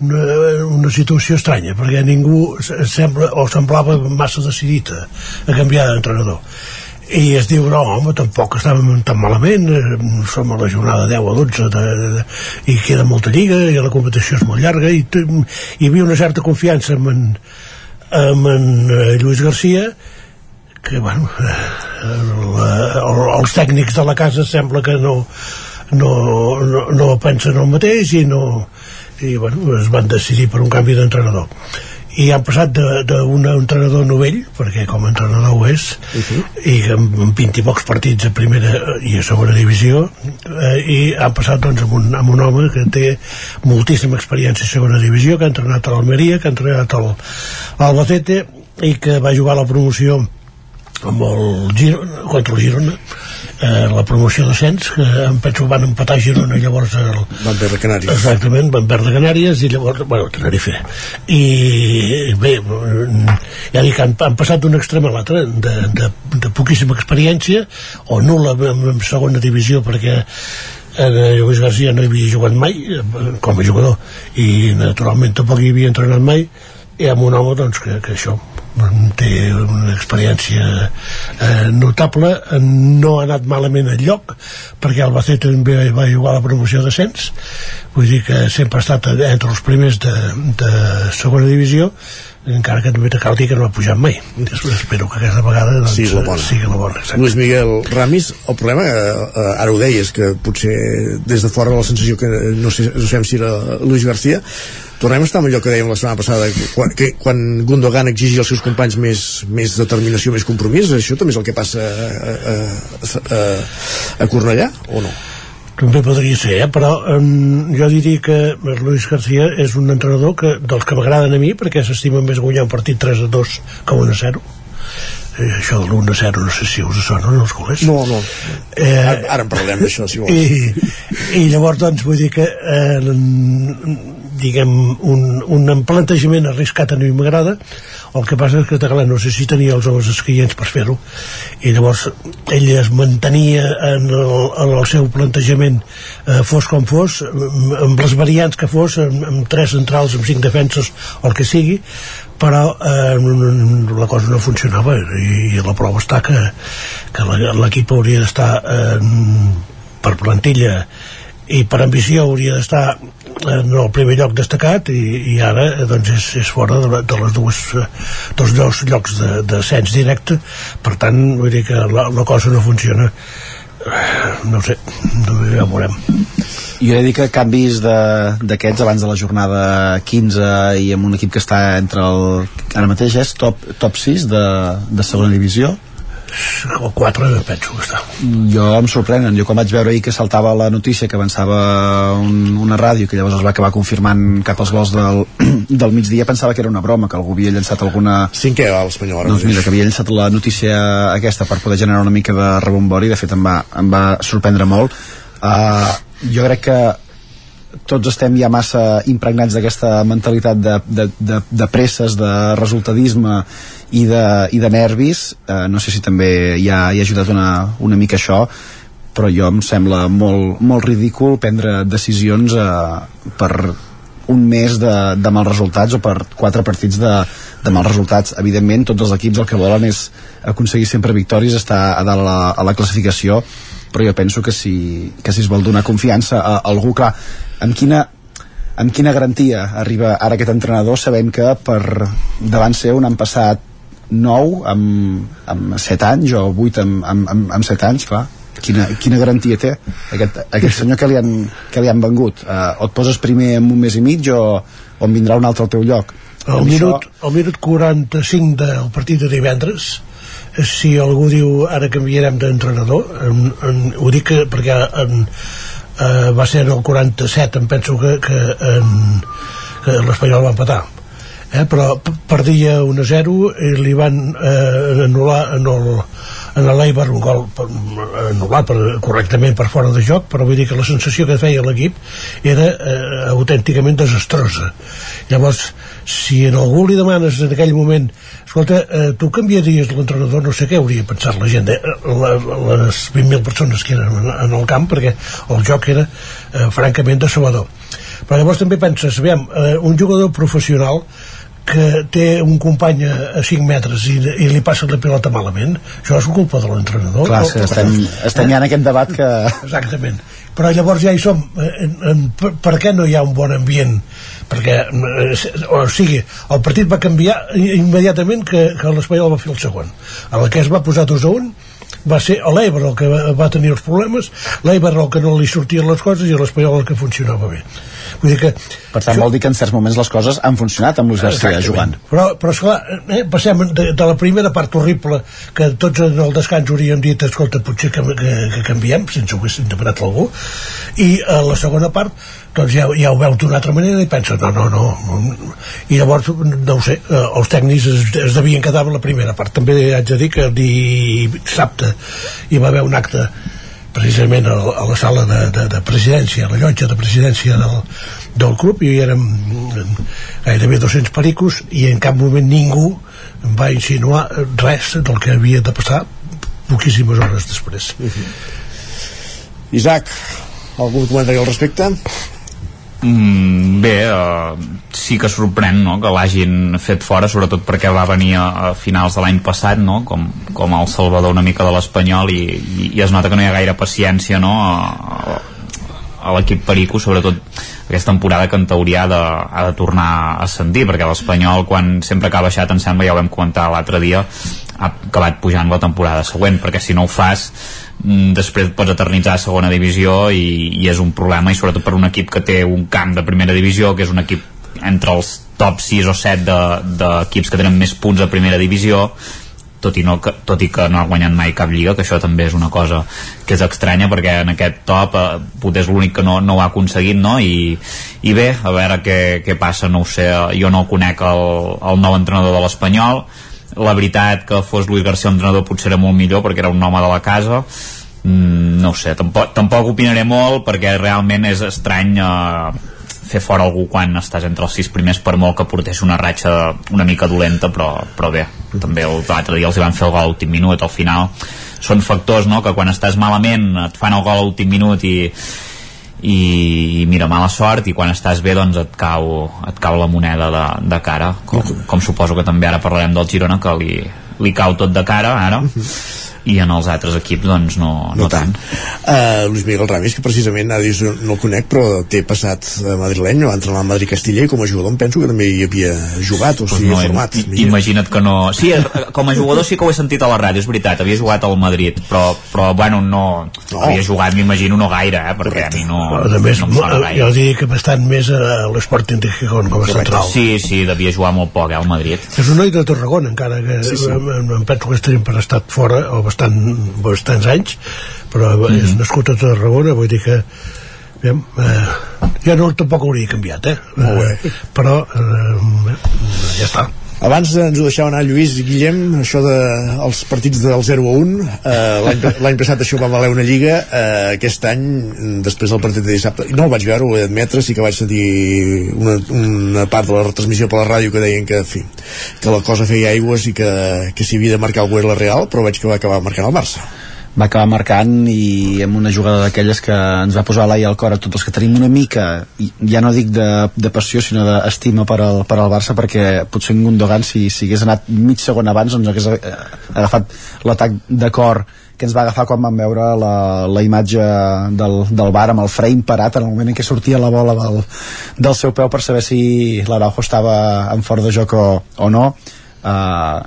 una, una situació estranya perquè ningú se- sembla o semblava massa decidit a, a canviar d'entrenador. I es diu, no, home, tampoc estàvem tan malament, eh, som a la jornada 10 o 12 de, de, i queda molta lliga i la competició és molt llarga i hi havia una certa confiança en, amb en eh, Lluís Garcia que, bueno, eh, la, el, els tècnics de la casa sembla que no, no, no, no pensen el mateix i no i bueno, es van decidir per un canvi d'entrenador. I han passat d'un entrenador novell perquè com a entrenador ho és i amb, amb 20 i pocs partits a primera i a segona divisió eh, i han passat doncs amb un, amb un home que té moltíssima experiència a segona divisió que ha entrenat a l'Almeria que ha entrenat al a l'Albacete i que va jugar a la promoció amb el Girona, contra el Girona eh, la promoció d'ascens que em penso van empatar a Girona llavors el, Van perdre Canàries. Exactament, van perdre Canàries i llavors, bueno, Tenerife. I bé ja dic, han, han passat d'un extrem a l'altre de, de, de poquíssima experiència o nul·la en, en segona divisió perquè en Lluís García no hi havia jugat mai eh, com a jugador i naturalment tampoc hi havia entrenat mai i amb un home doncs, que, que això té una experiència eh, notable. No ha anat malament el lloc perquè el Bacete també va jugar a la promoció d'ascens vull dir que sempre ha estat entre els primers de, de segona divisió encara que també cal dir que no ha pujat mai espero que aquesta vegada doncs, sí, la bona. sigui la bona exacte. Luis Miguel Ramis el problema, eh, ara ho deies que potser des de fora la sensació que no sé, no sabem si era Luis García tornem a estar amb allò que dèiem la setmana passada que quan, que quan Gundogan exigi als seus companys més, més determinació, més compromís això també és el que passa a, a, a, a Cornellà o no? També podria ser, eh? però um, jo diria que Luis García és un entrenador que, dels que m'agraden a mi perquè s'estima més guanyar un partit 3 a 2 que 1 a 0 eh, això de l'1 a 0 no sé si us sona no, els culers no, no, eh, ara, ara en parlem d'això si vols. i, i llavors doncs vull dir que eh, diguem un, un plantejament arriscat a mi m'agrada el que passa és que Tagala no sé si tenia els homes esquients per fer-ho. I llavors ell es mantenia en el, en el seu plantejament eh, fos com fos amb les variants que fos amb, amb tres centrals, amb cinc defenses o el que sigui però eh, la cosa no funcionava. I, i la prova està que, que l'equip hauria d'estar eh, per plantilla i per ambició hauria d'estar en el primer lloc destacat i, i ara doncs és, és fora de, de les dues eh, dels dos llocs de, de cens directe. Per tant vull dir que la, la cosa no funciona. Eh, no sé ja ho veurem. Jo he dir que canvis d'aquests abans de la jornada 15 i amb un equip que està entre el ara mateix és top, top 6 de, de segona divisió o 4 penso que està. Jo em sorprenen, jo quan vaig veure ahir que saltava la notícia que avançava un, una ràdio que llavors es va acabar confirmant cap als gols del, del migdia pensava que era una broma, que algú havia llançat alguna cinquè a l'Espanyol doncs mira, que havia llançat la notícia aquesta per poder generar una mica de rebombori, de fet em va, em va sorprendre molt. Uh, jo crec que tots estem ja massa impregnats d'aquesta mentalitat de, de, de, de presses, de resultadisme i de, i de nervis. Eh, no sé si també hi ha, hi ha ajudat una, una mica això però jo em sembla molt, molt ridícul prendre decisions eh, per un mes de, de mals resultats o per quatre partits de, de mals resultats. Evidentment tots els equips el que volen és aconseguir sempre victòries estar a dalt a la, a la classificació però jo penso que si, que si es vol donar confiança a, algú, clar, amb quina amb quina garantia arriba ara aquest entrenador? Sabent que per davant seu n'han passat 9 amb, amb 7 anys o 8 amb, amb, amb, amb 7 anys, clar. Quina, quina garantia té aquest, aquest senyor que li han, que li han vengut? Uh, o et poses primer en un mes i mig o, o en vindrà un altre al teu lloc? El minut, el minut 45 del partit de divendres si algú diu ara canviarem d'entrenador ho dic que, perquè en, eh, va ser en el 47 em penso que, que, en, que l'Espanyol va empatar eh, però perdia 1 a 0 i li van eh, anul·lar en el, en l'Eibar un gol anul·lat per, correctament per fora de joc però vull dir que la sensació que feia l'equip era eh, autènticament desastrosa. Llavors si en algú li demanes en aquell moment escolta, eh, tu canviaries l'entrenador no sé què hauria pensat la gent eh, la, les 20.000 persones que eren en, en el camp perquè el joc era eh, francament desolador però llavors també penses, aviam, eh, un jugador professional que té un company a 5 metres i, i li passa la pilota malament això és culpa de l'entrenador. Clar, que estem, estem ja en aquest debat que exactament, però llavors ja hi som. En, en, per, per què no hi ha un bon ambient? Perquè o sigui, el partit va canviar immediatament que, que l'Espanyol va fer el segon a la que es va posar 2 a 1 va ser l'Ebre el que va, tenir els problemes l'Ebre el que no li sortien les coses i l'Espanyol el que funcionava bé Vull dir que... Per tant, això... vol dir que en certs moments les coses han funcionat amb Luis García jugant. Però, però esclar, eh, passem de, de la primera part horrible que tots en el descans hauríem dit escolta, potser que, que, que canviem, sense ho haguessin demanat algú, i a la segona part doncs ja, ja ho veu d'una altra manera i pensa, no, no, no i llavors, no ho sé eh, els tècnics es, es devien quedar amb la primera part. També haig de dir que dissabte hi va haver un acte precisament a, a la sala de, de, de presidència, a la llotja de presidència del, del club, i érem gairebé 200 pericos i en cap moment ningú va insinuar res del que havia de passar poquíssimes hores després. Isaac, algun comentari al respecte? Mm, bé, uh, sí que sorprèn no, que l'hagin fet fora, sobretot perquè va venir a, a finals de l'any passat, no, com, com el salvador una mica de l'Espanyol i, i, i es nota que no hi ha gaire paciència no, a, a l'equip Perico, sobretot aquesta temporada que en teoria ha de, ha de tornar a ascendir, perquè l'Espanyol quan sempre que ha baixat, em sembla, ja ho vam comentar l'altre dia, ha acabat pujant la temporada següent, perquè si no ho fas després pots eternitzar a segona divisió i, i és un problema i sobretot per un equip que té un camp de primera divisió que és un equip entre els top 6 o 7 d'equips de, que tenen més punts a primera divisió tot i, no, que, tot i que no ha guanyat mai cap lliga que això també és una cosa que és estranya perquè en aquest top eh, potser és l'únic que no, no ho ha aconseguit no? I, i bé, a veure què, què passa no ho sé, jo no conec el, el nou entrenador de l'Espanyol la veritat que fos Luis García entrenador potser era molt millor perquè era un home de la casa. Mm, no sé, tampoc, tampoc opinaré molt perquè realment és estrany eh, fer fora algú quan estàs entre els sis primers per molt que portés una ratxa una mica dolenta però, però bé, també l'altre dia els hi van fer el gol a l'últim minut al final. Són factors no, que quan estàs malament et fan el gol a l'últim minut i, i, i mira, mala sort i quan estàs bé doncs et cau, et cau la moneda de, de cara com, com suposo que també ara parlarem del Girona que li, li cau tot de cara ara i en els altres equips doncs no, no, no tant. Uh, Luis Miguel Ramis, que precisament ha dit, no el conec, però té passat a madrileny, va entrenar al Madrid Castilla i com a jugador em penso que també hi havia jugat, o sigui, pues no, format. I, imagina't que no... Sí, com a jugador sí que ho he sentit a la ràdio, és veritat, havia jugat al Madrid, però, però bueno, no, no. havia jugat, m'imagino, no gaire, eh, perquè Correcte. a mi no, a més, no em gaire. Jo diria que bastant més a l'Sporting de Gijón com a Correcte. central. Sí, sí, devia jugar molt poc, eh, al Madrid. És un noi de Tarragona, encara que sí, sí. Em, em penso que estaríem per estat fora, o bastant, bastants anys però mm -hmm. és nascut a Tarragona vull dir que bé, eh, ja no tampoc hauria canviat eh? eh però eh, ja està abans ens ho deixava anar Lluís i Guillem, això de els partits del 0 a 1, eh, l'any passat això va valer una lliga, eh, aquest any, després del partit de dissabte, no el vaig veure, ho he d'admetre, sí que vaig sentir una, una part de la retransmissió per la ràdio que deien que, fi, que la cosa feia aigües i que, que s'hi havia de marcar el la Real, però veig que va acabar marcant el Barça va acabar marcant i amb una jugada d'aquelles que ens va posar l'ai al cor a tots els que tenim una mica, ja no dic de, de passió sinó d'estima per al, per al Barça perquè potser en Gundogan si, si hagués anat mig segon abans doncs hagués eh, agafat l'atac de cor que ens va agafar quan vam veure la, la imatge del, del bar amb el frame parat en el moment en què sortia la bola del, del seu peu per saber si l'Araujo estava en fort de joc o, o no uh,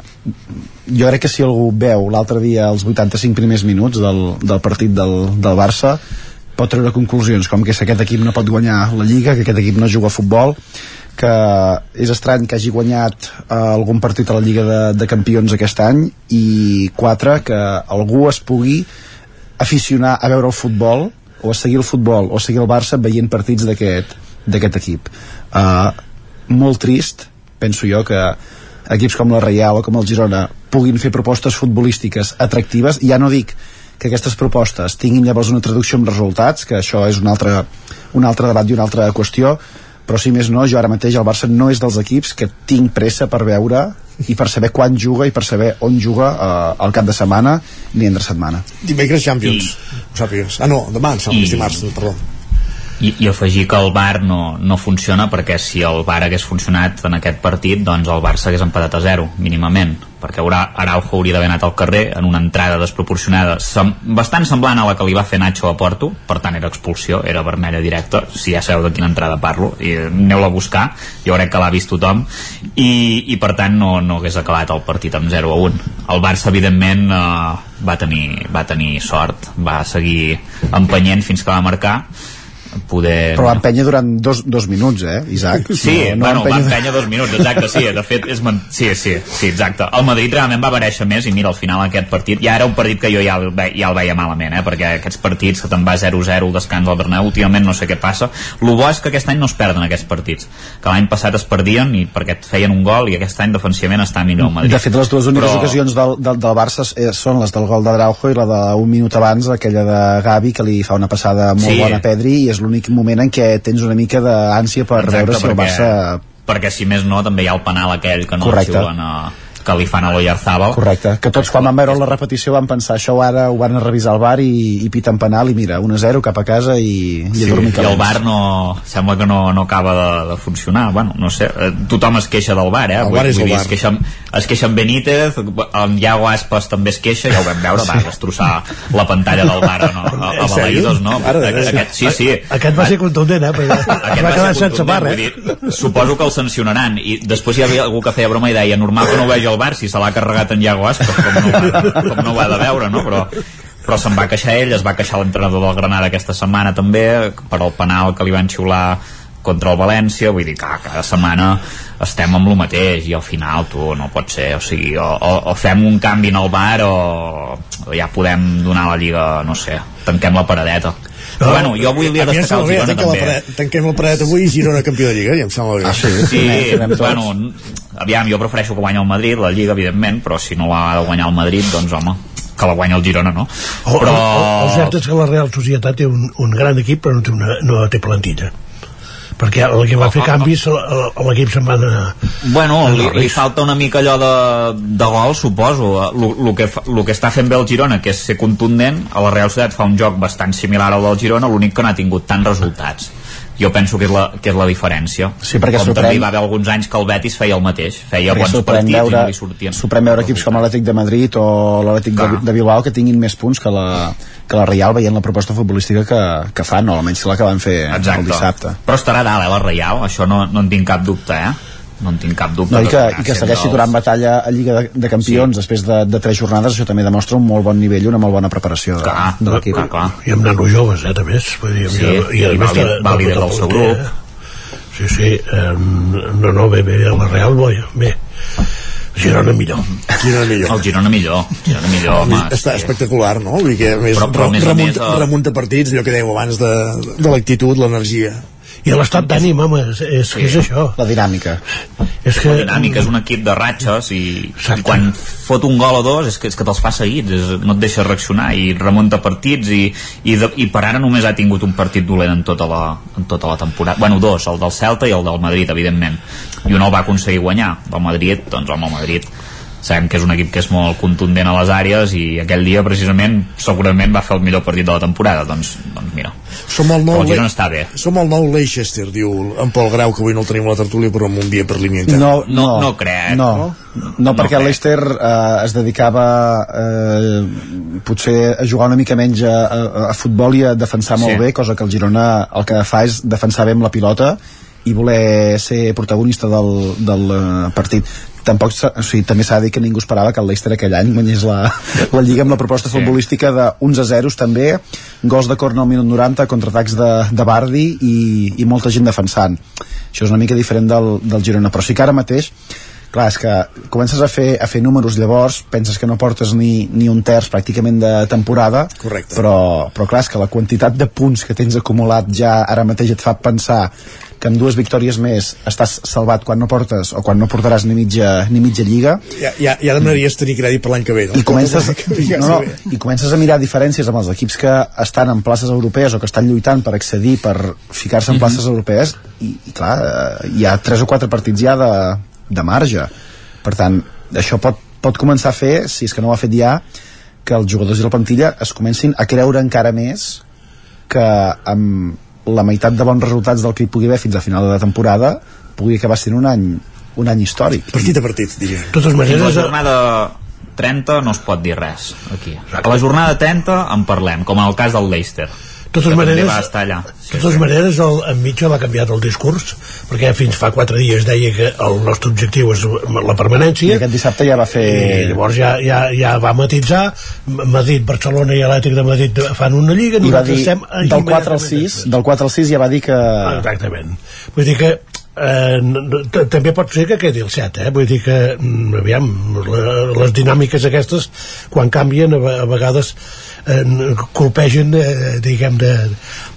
jo crec que si algú veu l'altre dia els 85 primers minuts del, del partit del, del Barça pot treure conclusions com que aquest equip no pot guanyar la Lliga que aquest equip no juga a futbol que és estrany que hagi guanyat eh, algun partit a la Lliga de, de Campions aquest any i quatre, que algú es pugui aficionar a veure el futbol o a seguir el futbol o a seguir el Barça veient partits d'aquest equip. Uh, molt trist penso jo que equips com la Reial o com el Girona puguin fer propostes futbolístiques atractives, ja no dic que aquestes propostes tinguin llavors una traducció amb resultats, que això és un altre, un altre debat i una altra qüestió, però si més no, jo ara mateix el Barça no és dels equips que tinc pressa per veure i per saber quan juga i per saber on juga eh, el cap de setmana ni entre setmana. Dimecres Champions, I... ho sàpigues. Ah, no, demà, em sembla, I... dimarts, perdó i, i afegir que el VAR no, no funciona perquè si el VAR hagués funcionat en aquest partit doncs el Barça hagués empatat a zero mínimament. Perquè Araujo hauria d'haver anat al carrer en una entrada desproporcionada sem bastant semblant a la que li va fer Nacho a Porto per tant era expulsió, era vermella directa si ja sabeu de quina entrada parlo i aneu-la a buscar, jo crec que l'ha vist tothom i, i per tant no, no hagués acabat el partit amb 0 a 1 el Barça evidentment eh, va, tenir, va tenir sort va seguir empenyent fins que va marcar poder... Però va empènyer durant dos, dos minuts, eh, Isaac? Sí, no, no bueno, va empènyer dos minuts, exacte, sí, de fet, és man... sí, sí, sí, exacte. El Madrid realment va mereixer més i mira, al final aquest partit, ja era un partit que jo ja el, ve, ja el veia malament, eh, perquè aquests partits que te'n va 0-0 el descans al Bernabéu, últimament no sé què passa. El bo és que aquest any no es perden aquests partits, que l'any passat es perdien i perquè et feien un gol i aquest any defensivament està millor el Madrid. De fet, les dues úniques Però... ocasions del, del, del Barça eh, són les del gol de Draujo i la d'un minut abans, aquella de Gavi, que li fa una passada molt sí. bona a Pedri i és l'únic moment en què tens una mica d'ànsia per Exacte, veure si el Barça perquè si més no també hi ha el penal aquell que no Correcte. xiulen a, que li fan a l'Oyarzabal correcte, que tots quan van veure la repetició van pensar això ara ho van a revisar al bar i, i piten penal i mira, 1-0 cap a casa i, i sí, a dormir i el bar no, sembla que no, no acaba de, de funcionar bueno, no sé, eh, tothom es queixa del bar eh? El bar és el dir, bar. Es queixa, es queixa en Benítez en Iago Aspas també es queixa ja ho vam veure, va destrossar la pantalla del bar no? a, a? Balaïdos no? De Déu. aquest, sí, sí Aquest va ser contundent, eh? Perquè aquest va quedar ser sense bar, eh? vull dir, suposo que el sancionaran i després hi havia algú que feia broma i deia normal que no ho vegi el bar si se l'ha carregat en Iago Aspas com no, ha- com no ha de veure no? però, però se'n va queixar ell es va queixar l'entrenador del Granada aquesta setmana també per al penal que li van xiular contra el València, vull dir que cada setmana estem amb lo mateix i al final tu no pot ser, o sigui o, o, o fem un canvi en el bar o, o ja podem donar la lliga no sé, tanquem la paradeta però bueno, jo avui li he sembla el Girona també paret- tanquem la paret avui i Girona campió de Lliga i em sembla bé Ah, sí? Sí, tots. bueno, aviam, jo prefereixo que guanyi el Madrid, la Lliga, evidentment, però si no l'ha de guanyar el Madrid, doncs, home, que la guanya el Girona, no? O, Però... el, el cert és que la Real Societat té un, un gran equip però no té, una, no té plantilla perquè el que va fer canvis l'equip se'n va anar Bueno, li, li falta una mica allò de, de gol, suposo. El que, lo que està fent bé el Girona, que és ser contundent, a la Real Societat fa un joc bastant similar al del Girona, l'únic que no ha tingut tants resultats. Jo penso que és la, que és la diferència. Sí, perquè Com sorprèn- també hi va haver alguns anys que el Betis feia el mateix, feia bons partits veure, i no li sortien. sorprèn veure equips com l'Atlètic de Madrid o l'Atlètic de, de Bilbao que tinguin més punts que la, que la Real veient la proposta futbolística que, que fan, o almenys la que van fer el dissabte. Però estarà dalt, eh, la Reial, això no, no en tinc cap dubte, eh? No en tinc cap dubte. No, i, que, i que segueixi dels- durant batalla a Lliga de, de Campions sí. després de, de tres jornades, això també demostra un molt bon nivell i una molt bona preparació de, Clar, de l'equip. clar, clar. i amb nanos joves, eh, també vull dir, Sí, i, i més va li- va líder del seu grup. eh? sí, sí eh, no, no, bé, bé, la Real bé, bé Girona millor Girona millor El Girona millor, Girona millor, home. està espectacular, no? Vull dir que a més, Però- però a més a remunta, més, el- remunta partits, allò que dèieu abans de, de l'actitud, l'energia i l'estat d'ànim, home, és, és, Sí. és això. La dinàmica. és que, La dinàmica és un equip de ratxes i, i quan fot un gol o dos és que, és que te'ls fa seguits, és, no et deixa reaccionar i remunta partits i, i, de, i per ara només ha tingut un partit dolent en tota la, en tota la temporada. Bueno, dos, el del Celta i el del Madrid evidentment, i un el va aconseguir guanyar. El Madrid, doncs home, el Madrid sabem que és un equip que és molt contundent a les àrees i aquell dia precisament segurament va fer el millor partit de la temporada doncs, doncs mira, Som el nou, Girona està bé. som el nou Leicester, diu en Pol Grau, que avui no el tenim a la tertúlia, però amb un dia per línia interna. No, no, No- no crec. No, no, no perquè el Leicester eh, es dedicava eh, potser a jugar una mica menys a, a, a futbol i a defensar molt Sí. bé, cosa que el Girona el que fa és defensar bé amb la pilota i voler ser protagonista del, del eh, partit tampoc o sigui, també s'ha de dir que ningú esperava que el Leicester aquell any guanyés la, la Lliga amb la proposta Sí. futbolística de 11 a 0 també, gols de corna al minut 90 contraatacs de, de Bardi i, i molta gent defensant això és una mica diferent del, del Girona però sí que ara mateix clar, és que comences a fer, a fer números llavors penses que no portes ni, ni un terç pràcticament de temporada Correcte. però, però clar, és que la quantitat de punts que tens acumulat ja ara mateix et fa pensar que amb dues victòries més estàs salvat quan no portes o quan no portaràs ni mitja, ni mitja lliga Ja, ja, ja demanaries tenir crèdit per l'any que ve, no? i comences, no, no, i comences a mirar diferències amb els equips que estan en places europees o que estan lluitant per accedir per ficar-se en Mhm. places europees i, i clar, eh, hi ha tres o quatre partits ja de, de marge per tant, això pot, pot començar a fer si és que no ho ha fet ja que els jugadors i la plantilla es comencin a creure encara més que amb la meitat de bons resultats del que hi pugui haver fins a final de la temporada pugui acabar sent un any un any històric Partit a partit, diria. totes a la maneres jornada 30 no es pot dir res aquí. A la jornada 30 en parlem, com en el cas del Leicester. De totes maneres, va estar allà. de totes maneres el, en Mitchell ha canviat el discurs perquè fins fa quatre dies deia que el nostre objectiu és la i permanència aquest dissabte ja va fer i llavors ja, ja, ja va matitzar. Madrid, Barcelona i Atlètic de Madrid fan una lliga. I va dir estem del 4 al 6 del 4 al 6 ja va dir que exactament. Vull dir que eh, també pot ser que quedi el 7 eh? vull dir que, mm, aviam les dinàmiques aquestes quan canvien a, a vegades eh, colpegen eh, diguem de,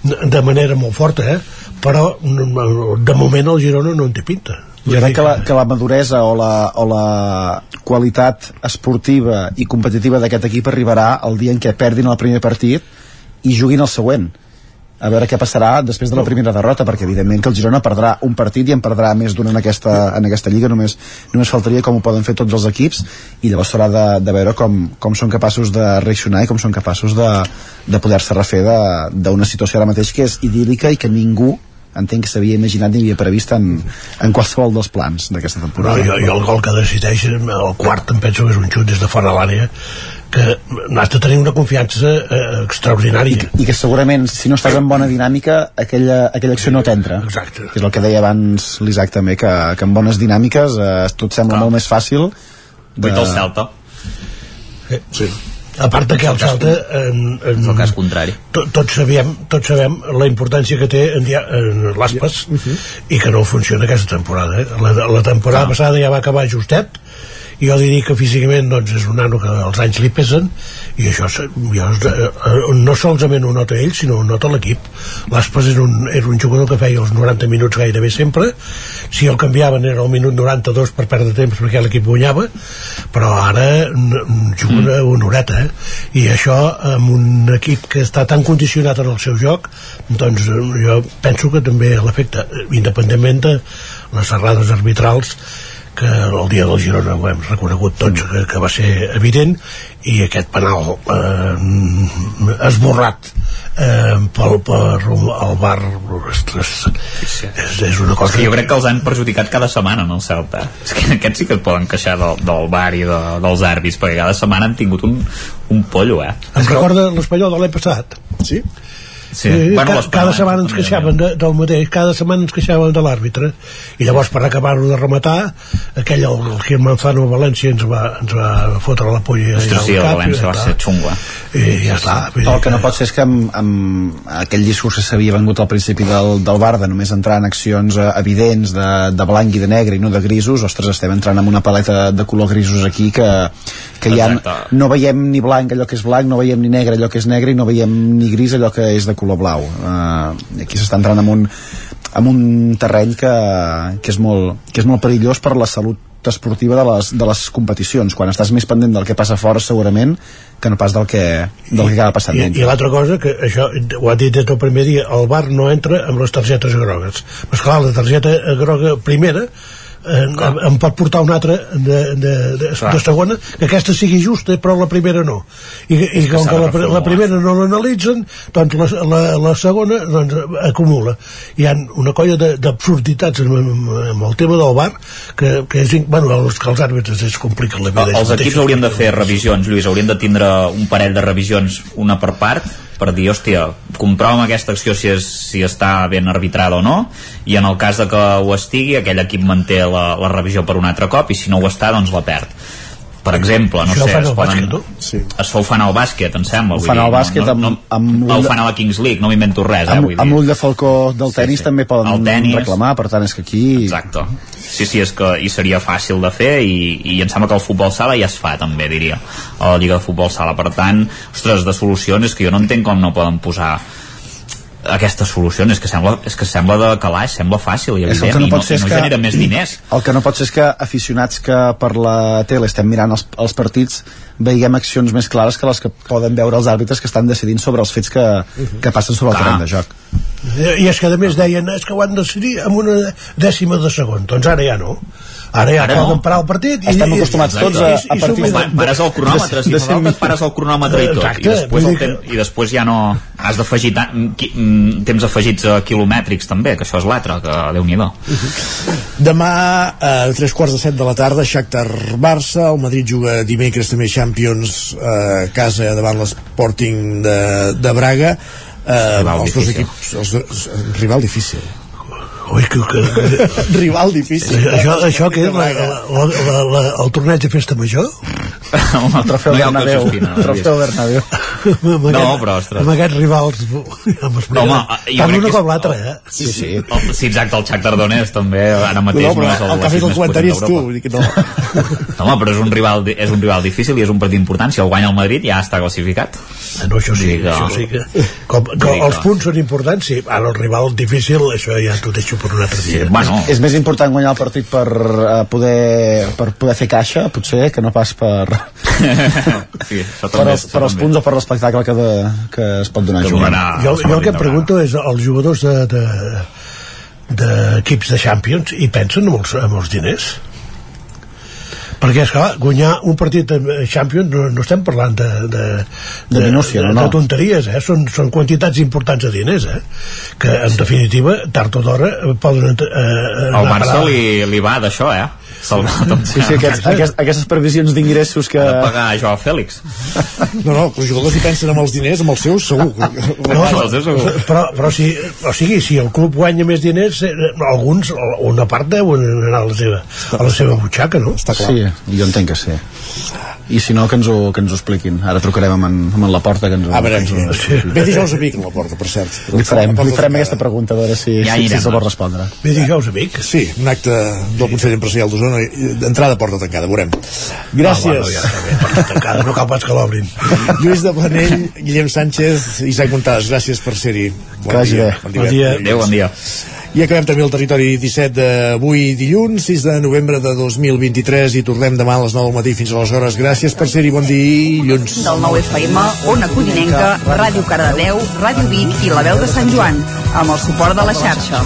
de manera molt forta eh? però de moment el Girona no en té pinta jo crec que la, que la maduresa o la, o la qualitat esportiva i competitiva d'aquest equip arribarà el dia en què perdin el primer partit i juguin el següent a veure què passarà després de la primera derrota, perquè evidentment que el Girona perdrà un partit i en perdrà més d'un en, aquesta, en aquesta lliga, només, només faltaria com ho poden fer tots els equips, i llavors s'haurà de, de veure com, com són capaços de reaccionar i com són capaços de, de poder-se refer d'una situació ara mateix que és idíl·lica i que ningú entenc que s'havia imaginat ni havia previst en, en qualsevol dels plans d'aquesta No, temporada. jo, jo el gol que decideix, el quart em penso que és un xut des de fora de l'àrea que has de tenir una confiança eh, extraordinària. I que segurament, si no estàs en bona dinàmica, aquella, aquella acció no t'entra. Exacte. Que és el que deia abans l'Isaac també, que, que en bones dinàmiques eh, tot sembla molt més fàcil. De... el Celta. Eh, sí. A part de que el Celta en, en, És el cas contrari. to, tots sabem, tots sabem la importància que té en, en l'Aspas i que no funciona aquesta temporada eh? la, la temporada passada ja va acabar justet i jo diria que físicament doncs, és un nano que els anys li pesen i això jo, eh, eh, no solament ho nota ell sinó ho nota l'equip. l'Aspas era un, era un jugador que feia els 90 minuts gairebé sempre. Si el canviaven era el minut 92 per perdre temps perquè l'equip guanyava però ara juga una, una horeta eh? i això amb un equip que està tan condicionat en el seu joc doncs eh, jo penso que també l'afecta independentment de les errades arbitrals que el dia del Girona ho hem reconegut tots que, que va ser evident i aquest penal eh, esborrat eh, pel, per el bar ostres, és, és una És cosa que jo crec que els han perjudicat cada setmana en el Celta. És que aquests sí que es poden queixar del, del bar i de, dels àrbits, perquè cada setmana han tingut un, un pollo, eh? em recorda l'Espanyol de l'any passat sí? Sí. Eh, Bueno, cada l'any setmana ens queixaven de, del mateix, cada setmana ens queixaven de l'àrbitre i llavors per acabar-ho de rematar aquell, el, el Gil Manzano a València ens va, ens va fotre la polla Ostres, sí, el València i va ser eh? i ja està dir El que no pot ser és que amb, amb aquell discurs que s'havia vengut al principi del, del bar de només entrar en accions eh, evidents de, de blanc i de negre i no de grisos, ostres, estem entrant en una paleta de color grisos aquí que, que ja Exacte. no veiem ni blanc allò que és blanc, no veiem ni negre allò que és negre i no veiem ni gris allò que és de color blau. Uh, aquí s'està entrant en un, en un terreny que, que, és molt, que és molt perillós per la salut esportiva de les, de les competicions quan estàs més pendent del que passa fora segurament que no pas del que, del que acaba passant I, dintre. i l'altra cosa, que això ho ha dit des del primer dia, el bar no entra amb les targetes grogues. Però esclar, la targeta groga primera eh, em, pot portar una altra de, de, de, de segona que aquesta sigui justa però la primera no. I, i com s'ha que de la, la primera no l'analitzen doncs la, la, la segona doncs, acumula. Hi ha una colla de- d'absurditats amb, amb, amb el tema del bar que, que és, bueno, els, que els àrbitres es compliquen la vida. Els equips haurien de fer revisions, Lluís, haurien de tindre un parell de revisions, una per part, per dir, hòstia, comprova'm aquesta acció si, és, si està ben arbitrada o no, i en el cas de que ho estigui, aquell equip manté la, la revisió per un altre cop, i si no ho està, doncs la perd. Per exemple, no Això sé, es al poden... bàsquet, no? Sí. Això ho fan al bàsquet, em sembla. Ho vull fan dir, al bàsquet no, amb- no, amb no, l'ull ho fan a la Kings League, no m'invento res, eh, amb, vull dir. amb l'ull de falcó del Sí, tennis sí. també poden El tenis. reclamar, per tant és que aquí Exacte. Sí, sí, és que i seria fàcil de fer i, i em sembla que el futbol sala ja es fa també, diria, a la Lliga de Futbol Sala. Per tant, ostres, de solucions és que jo no entenc com no poden posar aquestes solucions, és que sembla, és que sembla de calaix, sembla fàcil i evident, que no i no, ser i no que- genera més diners. el que no pot ser és que aficionats que per la tele estem mirant els, els partits veiguem accions més clares que les que poden veure els àrbitres que estan decidint sobre els fets que, que passen sobre el terreny de joc. I és que a més deien és que ho han de decidir amb una dècima de segon doncs ara ja no ara ja Ara poden no. parar el partit i, Estem acostumats i- tots a- a i partits s'ho Pa, miren. pares el cronòmetre, si de fa falta pares el cronòmetre i tot, Exacte, i després, el temps, i després ja no has d'afegir mm, temps afegits a quilomètrics també, que això és l'altre, que déu nhi Demà, a tres quarts de set de la tarda, Shakhtar-Barça, el Madrid juga dimecres també Champions eh, a casa davant l'Sporting de, de Braga. Eh, Rival els dos difícil. equips, els dos, rival difícil. Ui, que, que, rival difícil. això, això que és la, la, la, la, el torneig de festa major el trofeu no hi ha Bernabéu el trofeu Bernabéu amb, No, aquest, però, ostres. amb aquests rivals No, home, tant crec una que és- com l'altra eh? sí, sí. El, sí, exacte, el Shakhtar Donetsk també ara mateix No, no, però és el, el que ha fet l'equip el comentari és tu, que no. No, home, però és un, rival, és un rival difícil i és un partit important. Si el guanya el Madrid ja està classificat. Ah, no, això sí, que- això sí que... Com, dir els punts són importants, sí. Ara el rival difícil, això ja t'ho deixo per un altre dia. Bueno, és més important guanyar el partit per, uh, poder, per poder fer caixa potser que no pas per, sí, això per, també, els, això per els punts o per les l'espectacle que, de, que es pot donar jo, jo el que em pregunto és els jugadors de, de, d'equips de Champions i pensen en els, en els diners perquè esclar, guanyar un partit de Champions no, no estem parlant de, de, De minúcia, no, de, no. de tonteries eh? són, són quantitats importants de diners eh? que en definitiva tard o d'hora poden eh, a Barça li, li va d'això, eh? Sí, sí, aquests, aquests, aquestes previsions d'ingressos que... Ha de pagar a Joao Fèlix. No, no, que els jugadors hi pensen amb els diners, amb els seus, segur. No, Els seus segur. però, però si, o sigui, si el club guanya més diners, eh, alguns, una part deuen anar a la seva, a la seva butxaca, no? Està clar. Sí, jo entenc que sí. I si no, que ens ho, que ens ho expliquin. Ara trucarem amb en, amb en la porta que ens ho... A veure, ens ho- sí. ve dijous a Vic a la porta, per cert. Li farem, li farem aquesta pregunta a veure si, Ja si, si se'l pot doncs. respondre. Ve dijous a Vic? Sí, un acte del Consell Empresarial d'Osona, i- d'entrada a porta tancada, veurem. Gràcies. Ah, bueno, ja està bé, porta tancada, no cal pas que l'obrin. Lluís de Planell, Guillem Sánchez, Isaac Montades, gràcies per ser-hi. Que vagi bé. Bon dia. Adéu, bon dia. I acabem també el territori 17 d'avui dilluns, 6 de novembre de 2023 i tornem demà a les 9 del matí fins aleshores. Gràcies per ser-hi, bon dilluns. Del 9 FM, Ona Codinenca, Ràdio Cardedeu, Ràdio Vic i La Veu de Sant Joan, amb el suport de la xarxa.